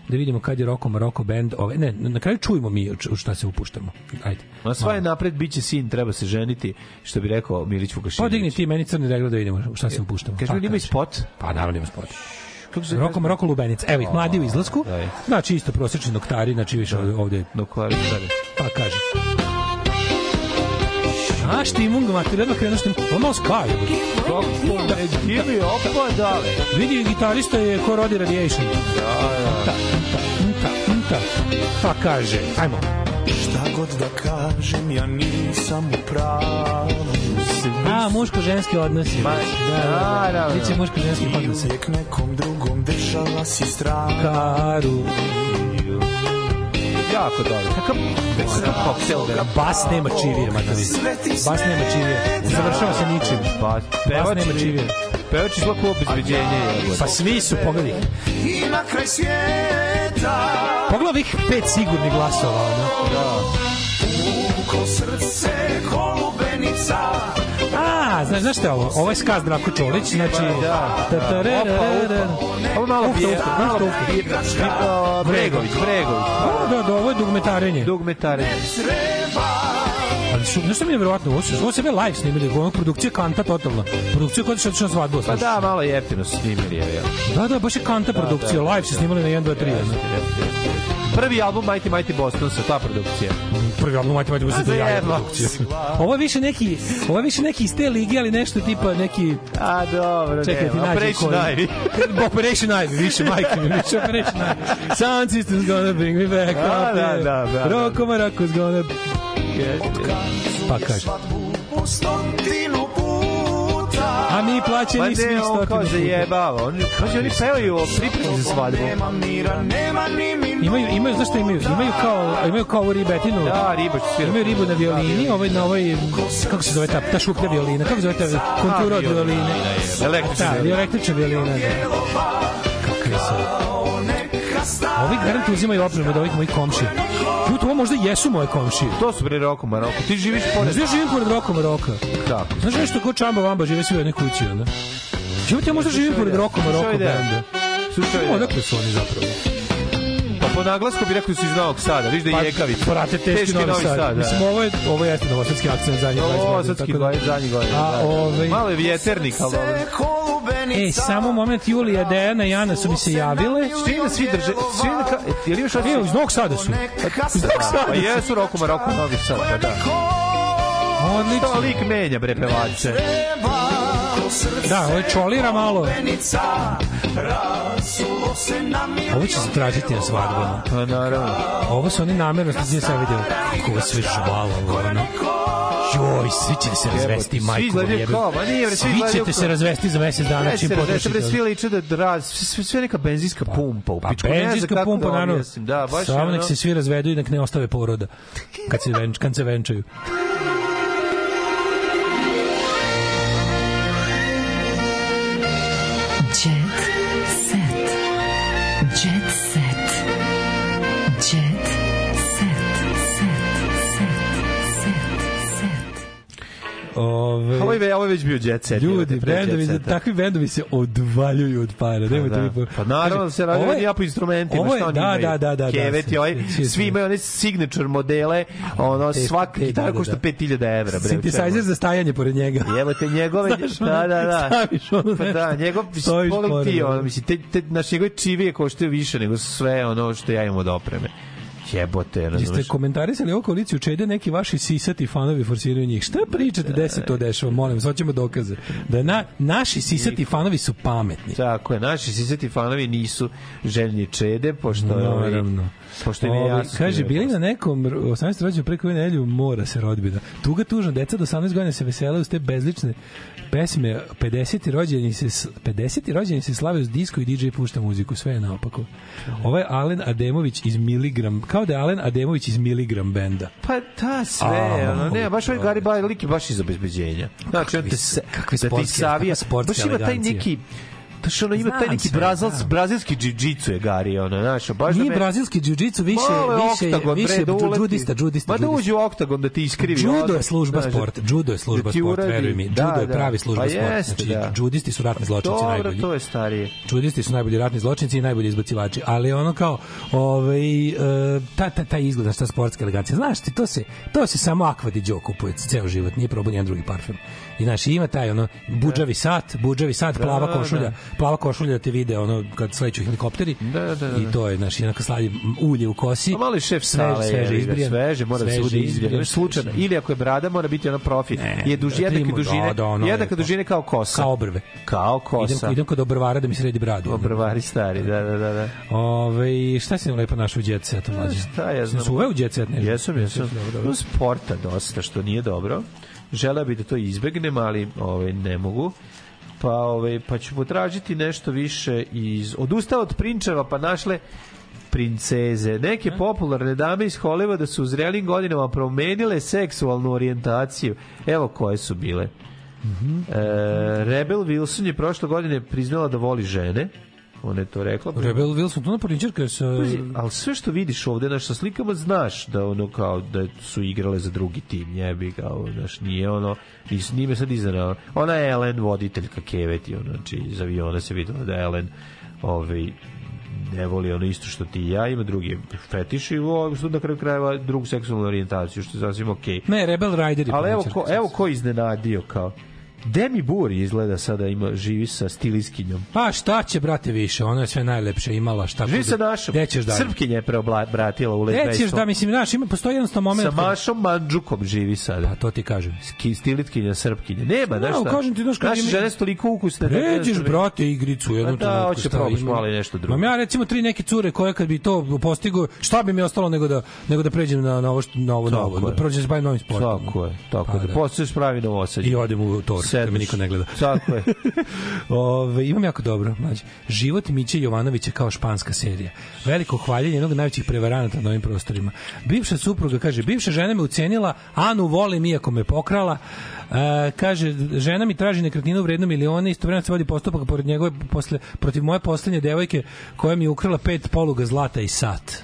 da vidimo kad je Roko Maroko band, ove, ne, na kraju čujemo mi u šta se upuštamo. Ajde. Ma sva je napred, bit će sin, treba se ženiti, što bi rekao Milić Vukašinović. Podigni ti meni crni regler da vidimo šta se upuštamo. Kaže, Pa, ima spot? Pa naravno ima spot. Kako se Roko Lubenica. Evo ih, mladi u izlasku. Znači isto prosječni noktari, znači više ovde. Nokvari, da. Pa kaže. A štimung, mater, jedno krenuo štimung. Ovo malo skaju. Ne gibi, opa, dale. Vidi, gitarista je ko Rodi Radiation. Da, da. Nta, nta. Pa kaže, ajmo. Šta god da kažem, ja nisam u pravu. A, muško-ženski odnosi. Ma, da, da, da. Biće muško-ženski I odnosi. uvijek nekom drugom držala si stranu. Karu. Jako dobro. Kakav kakav koktel da Bas nema čivije, materi. Bas nema čivije. Završava se ničim. Bas, Bas nema čivije. Pevač iz svako obezbeđenje. Pa svi su, pogledaj. I na kraj svijeta. Pogledaj ovih pet sigurnih glasova, ono. Da. Ko srce kolubenica. A, znaš, znaš šta je ovo? Ovo je skaz Drako Čolić, znači... Da. Ovo malo ufta, malo ufta, bije. A, Bregović, Bregović. Da, da, ovo je dugmetarenje. Dugmetare. Su, znaš što mi je verovatno, ovo, su, ovo sebe live snimili, ovo je produkcija kanta totalna. Produkcija koja se otišla na svadbu. Pa da, malo jeftino su snimili, je, jel? Da, da, baš je kanta Da, produkcija, da. live se snimali na 1, 2, 3. Jeste, jeste, jeste. Prvi album Mighty Mighty Boston sa ta produkcija. Prvi album Mighty Mighty Boston A, je jaja zajebao produkcija. Ovo je više neki, ovo je više neki iz te lige, ali nešto tipa neki... A, dobro, Čekaj, ti Operation koji. Ivy. Operation Ivy, više, majke mi, više Operation Ivy. Sound system's gonna bring me back da, here. da, da, da. Rocco Maracco's Pa kaže. A mi plaćeni ne, svih on stotinu kao puta. zajebava. On, kaže, oni pevaju o pripremi za svadbu. Imaju, imaju, znaš šta imaju? Imaju kao, imaju kao ovu ribetinu. Da, riba što svira. Imaju ribu na violini, ovaj, na ovoj, kako se zove ta, ta šuplja violina, kako se zove ta kontura od violine? da. Električna Da, električna violina, da. Kakve su. Ovi garant uzimaju opremu od ovih mojih komšija. Čut, ovo možda jesu moje komšije. To su bre Roko Maroko. Ti živiš pored... Znaš, ja živim pored Roka Maroka. Kako? Znaš nešto ko Čamba Vamba žive svi u jednoj kući, onda? Život ja možda živim pored Slušaj ideja. benda. Slušaj. Odakle su oni zapravo? Pa po naglasku bi rekao da su iz Novog Sada. Viš da je Jekavić. Brate, teški, Novi Sad. da. Mislim, ovo je, ovo jeste novosadski akcent zadnjih 20 godina. Novosadski da- goj- zadnji godina. A, da. ovaj- Malo je vjeternik, ali dobro. E, samo moment, Julija, Dejana i Jana su mi se javile. Svi da svi drže, svi da ka, jel imaš E, iz Novog Sada su. Iz Novog Sada Pa su. jesu Roko Maroko Novi Sad, pa da. Odlično. To lik menja bre pevače. Da, ovo je čolira malo. Ovo će se tražiti na svadbama. Pa naravno. Ovo su oni namjerno, što sad vidio kako ovo sve žvalavo, ono. Joj, svi ćete se razvesti, Svi majko. jebe. kao, ma nije, svi Svi ćete se razvesti za mesec dana Ne čim se potrošite. bre, svi liče da raz, sve, sve neka benzinska pumpa u Pa pičku. Znam benzinska pumpa, da naravno. Da, baš Samo nek se svi razvedu i nek ne ostave poroda. Kad se, venč, kad se venčaju. Ove, Ovo je, ovo je već bio jet set. Ljudi, bendovi, takvi bendovi se odvaljuju od para. Nemojte da. Pa naravno da se radi Ovo je- ja po instrumentima, ovo je- šta oni da, imaju? da, da, da, da, Keveti, ovaj, svi- svi- svi imaju one signature modele, ono, Te- svaka te- gitara da, da, košta da. 5000 evra, bre. Synthesizer za stajanje pored njega. Jebote, njegove, Znaš, ono, da, da, da. staviš ono Pa da, njegov, pogledaj ti, ono. mislim, te, te, naš njegove čivije koštaju više nego sve ono što ja imam od opreme. Jebote, Jeste razumeš? komentarisali ovo koaliciju Čede, neki vaši sisati fanovi forsiraju njih. Šta pričate, gde se to dešava? Molim, sad ćemo dokaze. Da na, naši sisati fanovi su pametni. Tako je, naši sisati fanovi nisu željni čede, pošto ovaj, Naravno. Pošto im je Ovaj, jasno. kaže, bili na nekom r- 18. rođenju preko nedelju mora se rodbina. Tuga tužna, deca do 18 godina se vesele uz te bezlične pesme. 50. rođeni se, s- 50. rođeni se slave uz disko i DJ pušta muziku. Sve je naopako. Ovo je Alen Ademović iz Miligram, kao da je Alen Ademović iz Miligram benda. Pa da, sve, A, ono, ne, baš ovaj lik je baš iz obezbeđenja. Znači, on te se, kakve da ti savija, baš ima taj elegancija. Neki, Znaš, ono, ima taj neki sve, brazil, znam. brazilski džiu-džicu je Gari, ono, znaš, baš da Nije me... brazilski jiu-jitsu, više, Malo više, oktagon, više bre, da džudista, džudista, Ma da uđe u oktagon da ti iskrivi. Judo je služba znaš, sport, judo je služba da sport, uradi. veruj mi. Da, Judo je da. pravi služba Pa sport. jeste, Znači, da. džudisti su ratni zločinci Dobro, najbolji. to je starije. Džudisti su najbolji ratni zločinci i najbolji izbacivači, ali ono kao ovaj e, ta ta ta izgleda šta sportska elegancija. Znaš ti to se to se samo Aqua di Gio kupuje ceo život, nije probao nijedan drugi parfem. I znaš, ima taj ono budžavi sat, budžavi sat, plava Da, košulja, da. plava košulja da te vide ono kad sleću helikopteri. Da, da, da. I to je znači onako slavi ulje u kosi. Pa malo je šef sveže, sale, sveže ga, izbrijan. sveže, mora da se Sveže bude izbrijan. Slučajno. sveže. Ili ako je brada, mora biti ono profi. je duž, da, jednake dužine, da, da, ono jednake dužine kao kosa. Kao obrve. Kao kosa. Idem, idem kod obrvara da mi sredi bradu. Obrvari stari, da, da, da. da. Ove, šta si nam lepo našao u jet setu, mlađe? Šta ja znam? Su uveo u nešto? Jesam, jesam. Sporta dosta, što nije dobro. Želeo bi da to izbegnem, ali ovaj, ne mogu. Pa, ovaj, pa ću potražiti nešto više iz... Odustao od prinčeva, pa našle princeze. Neke popularne dame iz Hollywooda su u zrelim godinama promenile seksualnu orijentaciju. Evo koje su bile. E, Rebel Wilson je prošle godine priznala da voli žene. Ona je to rekla. Rebel Wilson, to naporničarka sa... Pazi, ali sve što vidiš ovde, znaš, sa slikama znaš da ono kao da su igrale za drugi tim, jebi kao, znaš, nije ono, nis, nije me sad iznenao. Ona je Ellen, voditeljka Keveti, ono, znači, iz aviona se videla da je Ellen ovaj, ne voli ono isto što ti i ja, ima drugi fetiš i ovo što na kraju krajeva drugu seksualnu orijentaciju, što je sasvim okej. Ne, Rebel Rider je Ali evo ko, evo ko iznenadio kao Demi Moore izgleda sada ima živi sa stiliskinjom. Pa šta će, brate, više? Ona je sve najlepše imala. Šta Živi sa našom. Gde ćeš dalje? Srpkinja je preobratila u Gde ćeš da, mislim, znaš, ima, postoji jednostavno moment... Sa Mašom Mandžukom živi sada. Pa to ti kažem. Ski, stilitkinja Srpkinja. Nema, znaš No, šta? kažem ti, znaš, kad Naše ima- žene su toliko ukusne. da Pređeš, jednostavno- brate, igricu u jednom Pa da, trenutku, hoće šta probaš malo nešto drugo. Imam ja recimo tri neke cure koje kad bi to postigao, šta bi mi ostalo nego da nego da pređem na, na ovo na ovo novo, da prođem se bavim novim sportom. Tako je, tako Pa da, da. postaješ pravi novosađe. I odem u tor, da me niko ne gleda. Tako je. Ove, imam jako dobro, mlađe. Život Miće Jovanovića kao španska serija. Veliko hvaljenje jednog najvećih prevaranata na ovim prostorima. Bivša supruga kaže, bivša žena me ucenila, Anu volim iako me pokrala. E, kaže, žena mi traži nekretninu vrednu miliona, istovremeno se vodi postupak pored njegove, posle, protiv moje poslednje devojke koja mi je ukrala pet poluga zlata i sat.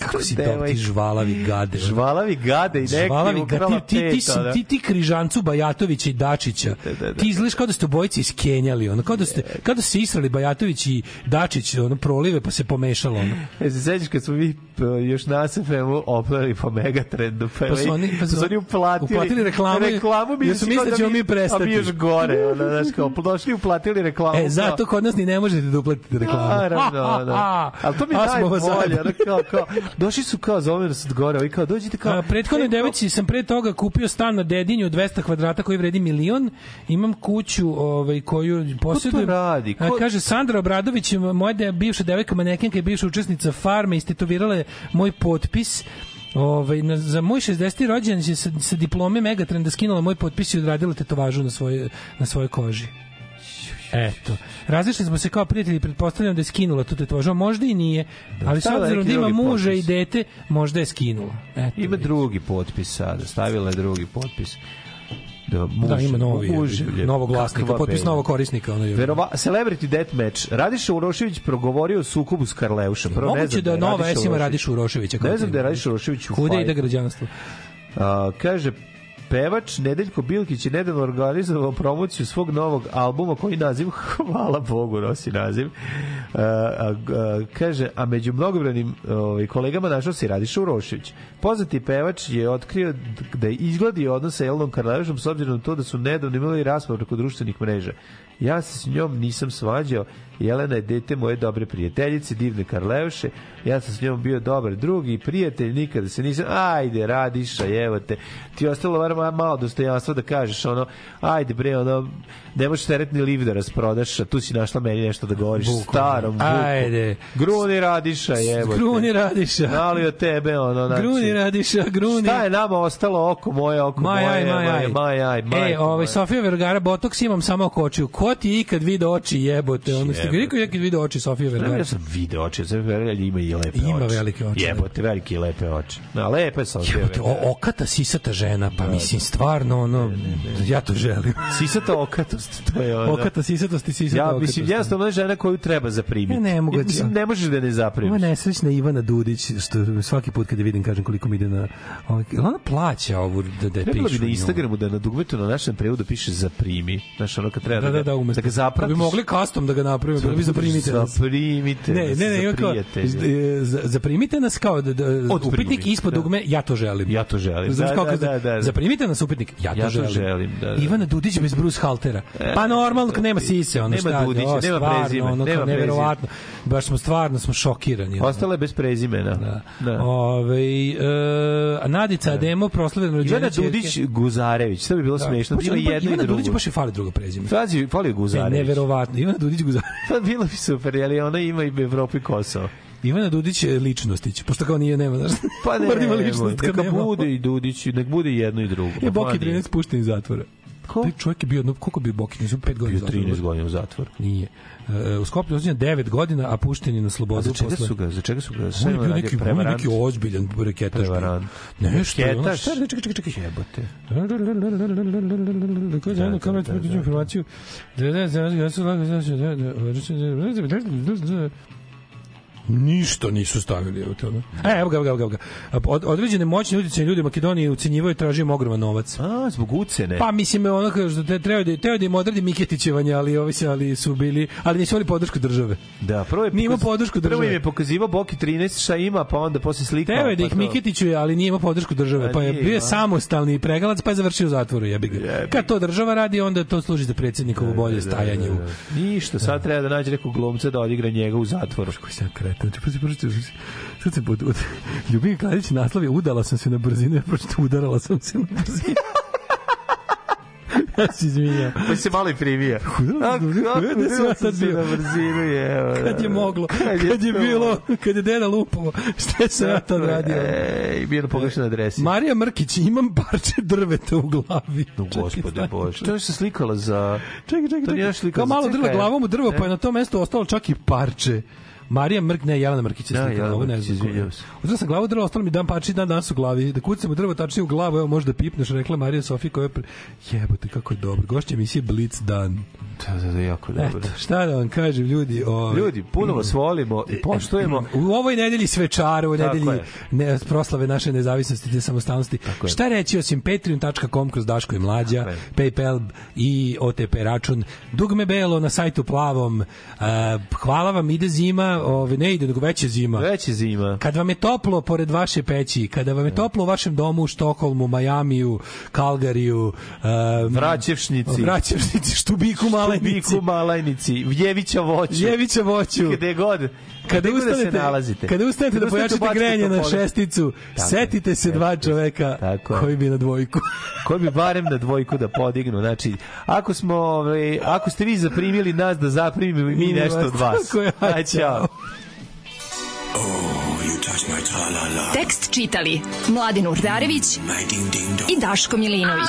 Kako si dobar, ti žvalavi gade. Žvalavi gade i neki Žvalavi ga, ti, ti, ti, ono. ti, ti križancu Bajatovića i Dačića. Da, da, da. Ti izgledaš kao da ste obojice iskenjali, ono, kao da ste, kao da ste israli Bajatović i Dačić, ono, prolive, pa se pomešalo, ono. E, se sećaš kad smo mi p, još na SFM-u oplali po Megatrendu, pa, Pa su oni- pa su- su oni uplatili, uplatili reklamu, reklamu jer su mislili da ćemo mi prestati. A mi još gore, ono, znaš, kao, došli uplatili reklamu. E, zato kod nas ni ne možete da uplatite reklamu. Naravno, da. Ali to mi najbolje, ono, kao, kao, došli su kao zove nas od gore, ovi kao, dođite kao... A, prethodnoj e, kao- devojci sam pre toga kupio stan na Dedinju od 200 kvadrata koji vredi milion. Imam kuću ovaj, koju posjedujem. radi? Ko- A, kaže Sandra Obradović, moja de, bivša devojka manekenka i bivša učesnica farme, istetovirala je moj potpis Ovaj na, za moj 60. rođendan je sa, sa diplome Megatrenda skinula moj potpis i odradila tetovažu na svojoj na svojoj koži. Eto. Razišli smo se kao prijatelji, pretpostavljam da je skinula tu tetovažu, možda i nije, ali s obzirom da ima muža i dete, možda je skinula. Eto. Ima drugi potpis sada, stavila je drugi potpis. Da, muž, Da, ima novi, muž, novog vlasnika, kakva potpis novog korisnika. Ono je. Verova, Celebrity Deathmatch. Radiša Urošević progovorio o sukobu s Karleušem. Prvo, ne Moguće znam da je nova S ima. Radiša Uroševića. Ne znam da je Radiša Urošević u fajtu. ide građanstvo. A, kaže, pevač Nedeljko Bilkić je nedavno organizovao promociju svog novog albuma koji naziv, hvala Bogu, nosi naziv. A, a, a, kaže, a među mnogobranim ovaj, kolegama našao se i Radiša Urošević. Poznati pevač je otkrio da je izgladio odnos sa Jelenom Karleušom s obzirom na to da su nedavno imali raspravu preko društvenih mreža. Ja se s njom nisam svađao. Jelena je dete moje dobre prijateljice, divne Karleuše. Ja sam s njom bio dobar drug i prijatelj, nikada se nisam... Ajde, radiša, evo te. Ti je ostalo bar ma- malo dostojanstva da kažeš ono, ajde bre, ono, ne možeš teretni liv da rasprodaš, a tu si našla meni nešto da govoriš Vuku. starom vuku. Ajde. Gruni radiša, evo te. Gruni Radiša. Ali od tebe, ono, znači... Gruni Radiša, gruni. Šta je nama ostalo oko moje, oko Maj, moje, aj, maj, aj. maj, aj, E, majko ovaj, moja. Sofija Vergara, botoks imam samo oko očiju. Ko ti je ikad video oči jebote? Ono, ste ga Jebote. rekao ikad video oči Sofije Ne, Vergara? ja sam video oči, video, ali ima i lepe Ima oči. velike oči, da. Jebote, velike i lepe oči. Na, lepe sam. Jebote, o, okata sisata žena, pa mislim, stvarno, ono, ja to želim. Sisata okatost, to je ono. Okata sisatost i sisata Ja, mislim, jednostavno je žena koju treba zaprimiti. Ja ne mogu da- Mislim, ne možeš da ne zaprimiš. nesrećna Ivana Dudić, što svaki put kad je vidim kažem koliko mi ide na... Ovaj, ona plaća ovu da, da je Trebalo bi na? Instagramu da na dugmetu na našem prevodu piše zaprimi. Znaš, ono kad treba Da, da, da, umesto. da ga zapratiš. Da bi mogli custom da ga napravimo, bilo bi zaprimite nas. Zaprimite Ne, ne, ne, za kao, e, za- zaprimite nas kao da, da, upitnik ispod da. dugme, ja to želim. Ja to želim. Razumeš Da, kao da, da, da. Zaprimite nas upitnik, ja to Ja to želim. želim, da, da. Ivana Dudić bez Bruce Haltera. Pa normalno, nema sise, ono Nema šta, Dudića, o, nema prezime, ono, nema neverovatno. Baš smo stvarno smo šokirani. Ostala je bez prezimena. Da. da. Ove, e, Nadica Ademo proslavljena rođenje Ivana Dudić Guzarević, to bi bilo smešno. Pazi, Ima jedno i Ivana Dudić drugo. baš je fali drugo prezime. Fali Guzarević. neverovatno. Ivana Dudić Guzarević. Pa bilo bi super, ali ona ima i Evropu i Kosovo. Ivana Dudić je ličnostić, pošto kao nije nema, znaš. Pa ne, da ličnost neka nema. bude i Dudić, nek bude i jedno i drugo. Je Boki nije. 13 pušten iz zatvora. Ko? Taj čovjek je bio, no, koliko je bio Boki? Nisu 5 godina Bio u zatvoru. 13 godina u zatvoru. Nije. E, u Skoplju osuđen 9 godina, a pušten je na slobodu za čega posle. su ga, za čega su ga? On Sve je bio neki, on je neki ozbiljan reketaš. Prevarant. Nešto, je Reketaš? čekaj, čekaj, čekaj. Jebote. Kako je ono pritiđu informaciju? Ništa nisu stavili. Evo, te, ono. E, evo ga, evo ga, evo ga. Od, određene moćne utjecajne ljudi u Makedoniji ucenjivaju i tražio ogroman novac. A, zbog ucene. Pa mislim ono kao što te treba da treba da im odradi Miketićevanje, ali ovi se ali su bili, ali nisu imali podršku države. Da, prvo je pokaz- podršku Prvo im države. je pokazivao Boki 13 šta ima, pa onda posle slikao. Teo je da pa ih to- Miketićuje, ali nije imao podršku države, A pa je nije bio samostalni pregalac, pa je završio u zatvoru, jebi ga. Kad to država radi, onda to služi za predsjednikovo bolje stajanje u Ništa, sad treba da nađe nekog glumca da odigra njega u zatvoru. Koji sam kretan. Znači, pa se pročito, sad se pod, od, Ljubim Kladić naslov je udala sam se na brzinu, ja pročito udarala sam se na brzinu. ja se izvinjam. Pa se malo i privija. Sam se sam ja sad bio? Na brzinu je, evo, da. Kad je moglo, kad je bilo, kad je deda lupovo, šta sam ja tad radio? Ej, bio na pogrešnoj adresi. Marija Mrkić, imam parče drveta u glavi. No, gospode Bože. To je se slikala za... Čekaj, čekaj, To nije čekaj. slika Kao malo drla glavom u drvo, pa je na tom mestu ostalo čak i parče. Marija Mrk, ne, Jelena Mrkić je Da, ovo ne znam. Uzela sam glavu u drvo, ostalo mi dan parči, dan danas u glavi. Da kucam u drvo, tačnije u glavu, evo možda pipneš, rekla Marija Sofija koja je... Pre... Jebote, kako je dobro. Gošća emisije Blitz dan. Da, da, da, jako dobro. Eto, šta da vam kažem, ljudi. O, Ljudi, puno vas volimo i poštujemo. U ovoj nedelji svečara, u nedelji ne, proslave naše nezavisnosti te samostalnosti. Šta reći osim patreon.com kroz Daško i Mlađa, PayPal i OTP račun, dugme belo na sajtu plavom. Uh, hvala vam, ide zima, ove, ne ide, nego već je zima. Već je zima. Kad vam je toplo pored vaše peći, kada vam je toplo u vašem domu u Štokholmu, Majamiju, Kalgariju, um, Vraćevšnici. Vraćevšnici, Štubiku, Malenici, Štubiku, Malajnici, Vjevića voću. Jevića voću. Gde god. Kada da se ustanete, nalazite. kada ustanete da pojačate grejanje na šesticu, Tako setite se dva čoveka Tako koji bi na dvojku. koji bi barem na dvojku da podignu. Znači, ako smo, ovaj, ako ste vi zaprimili nas da zaprimimo i mi nešto od vas. Tako je, aj, Aj, čao. Tekst čitali Mladin Urdarević i Daško Milinović.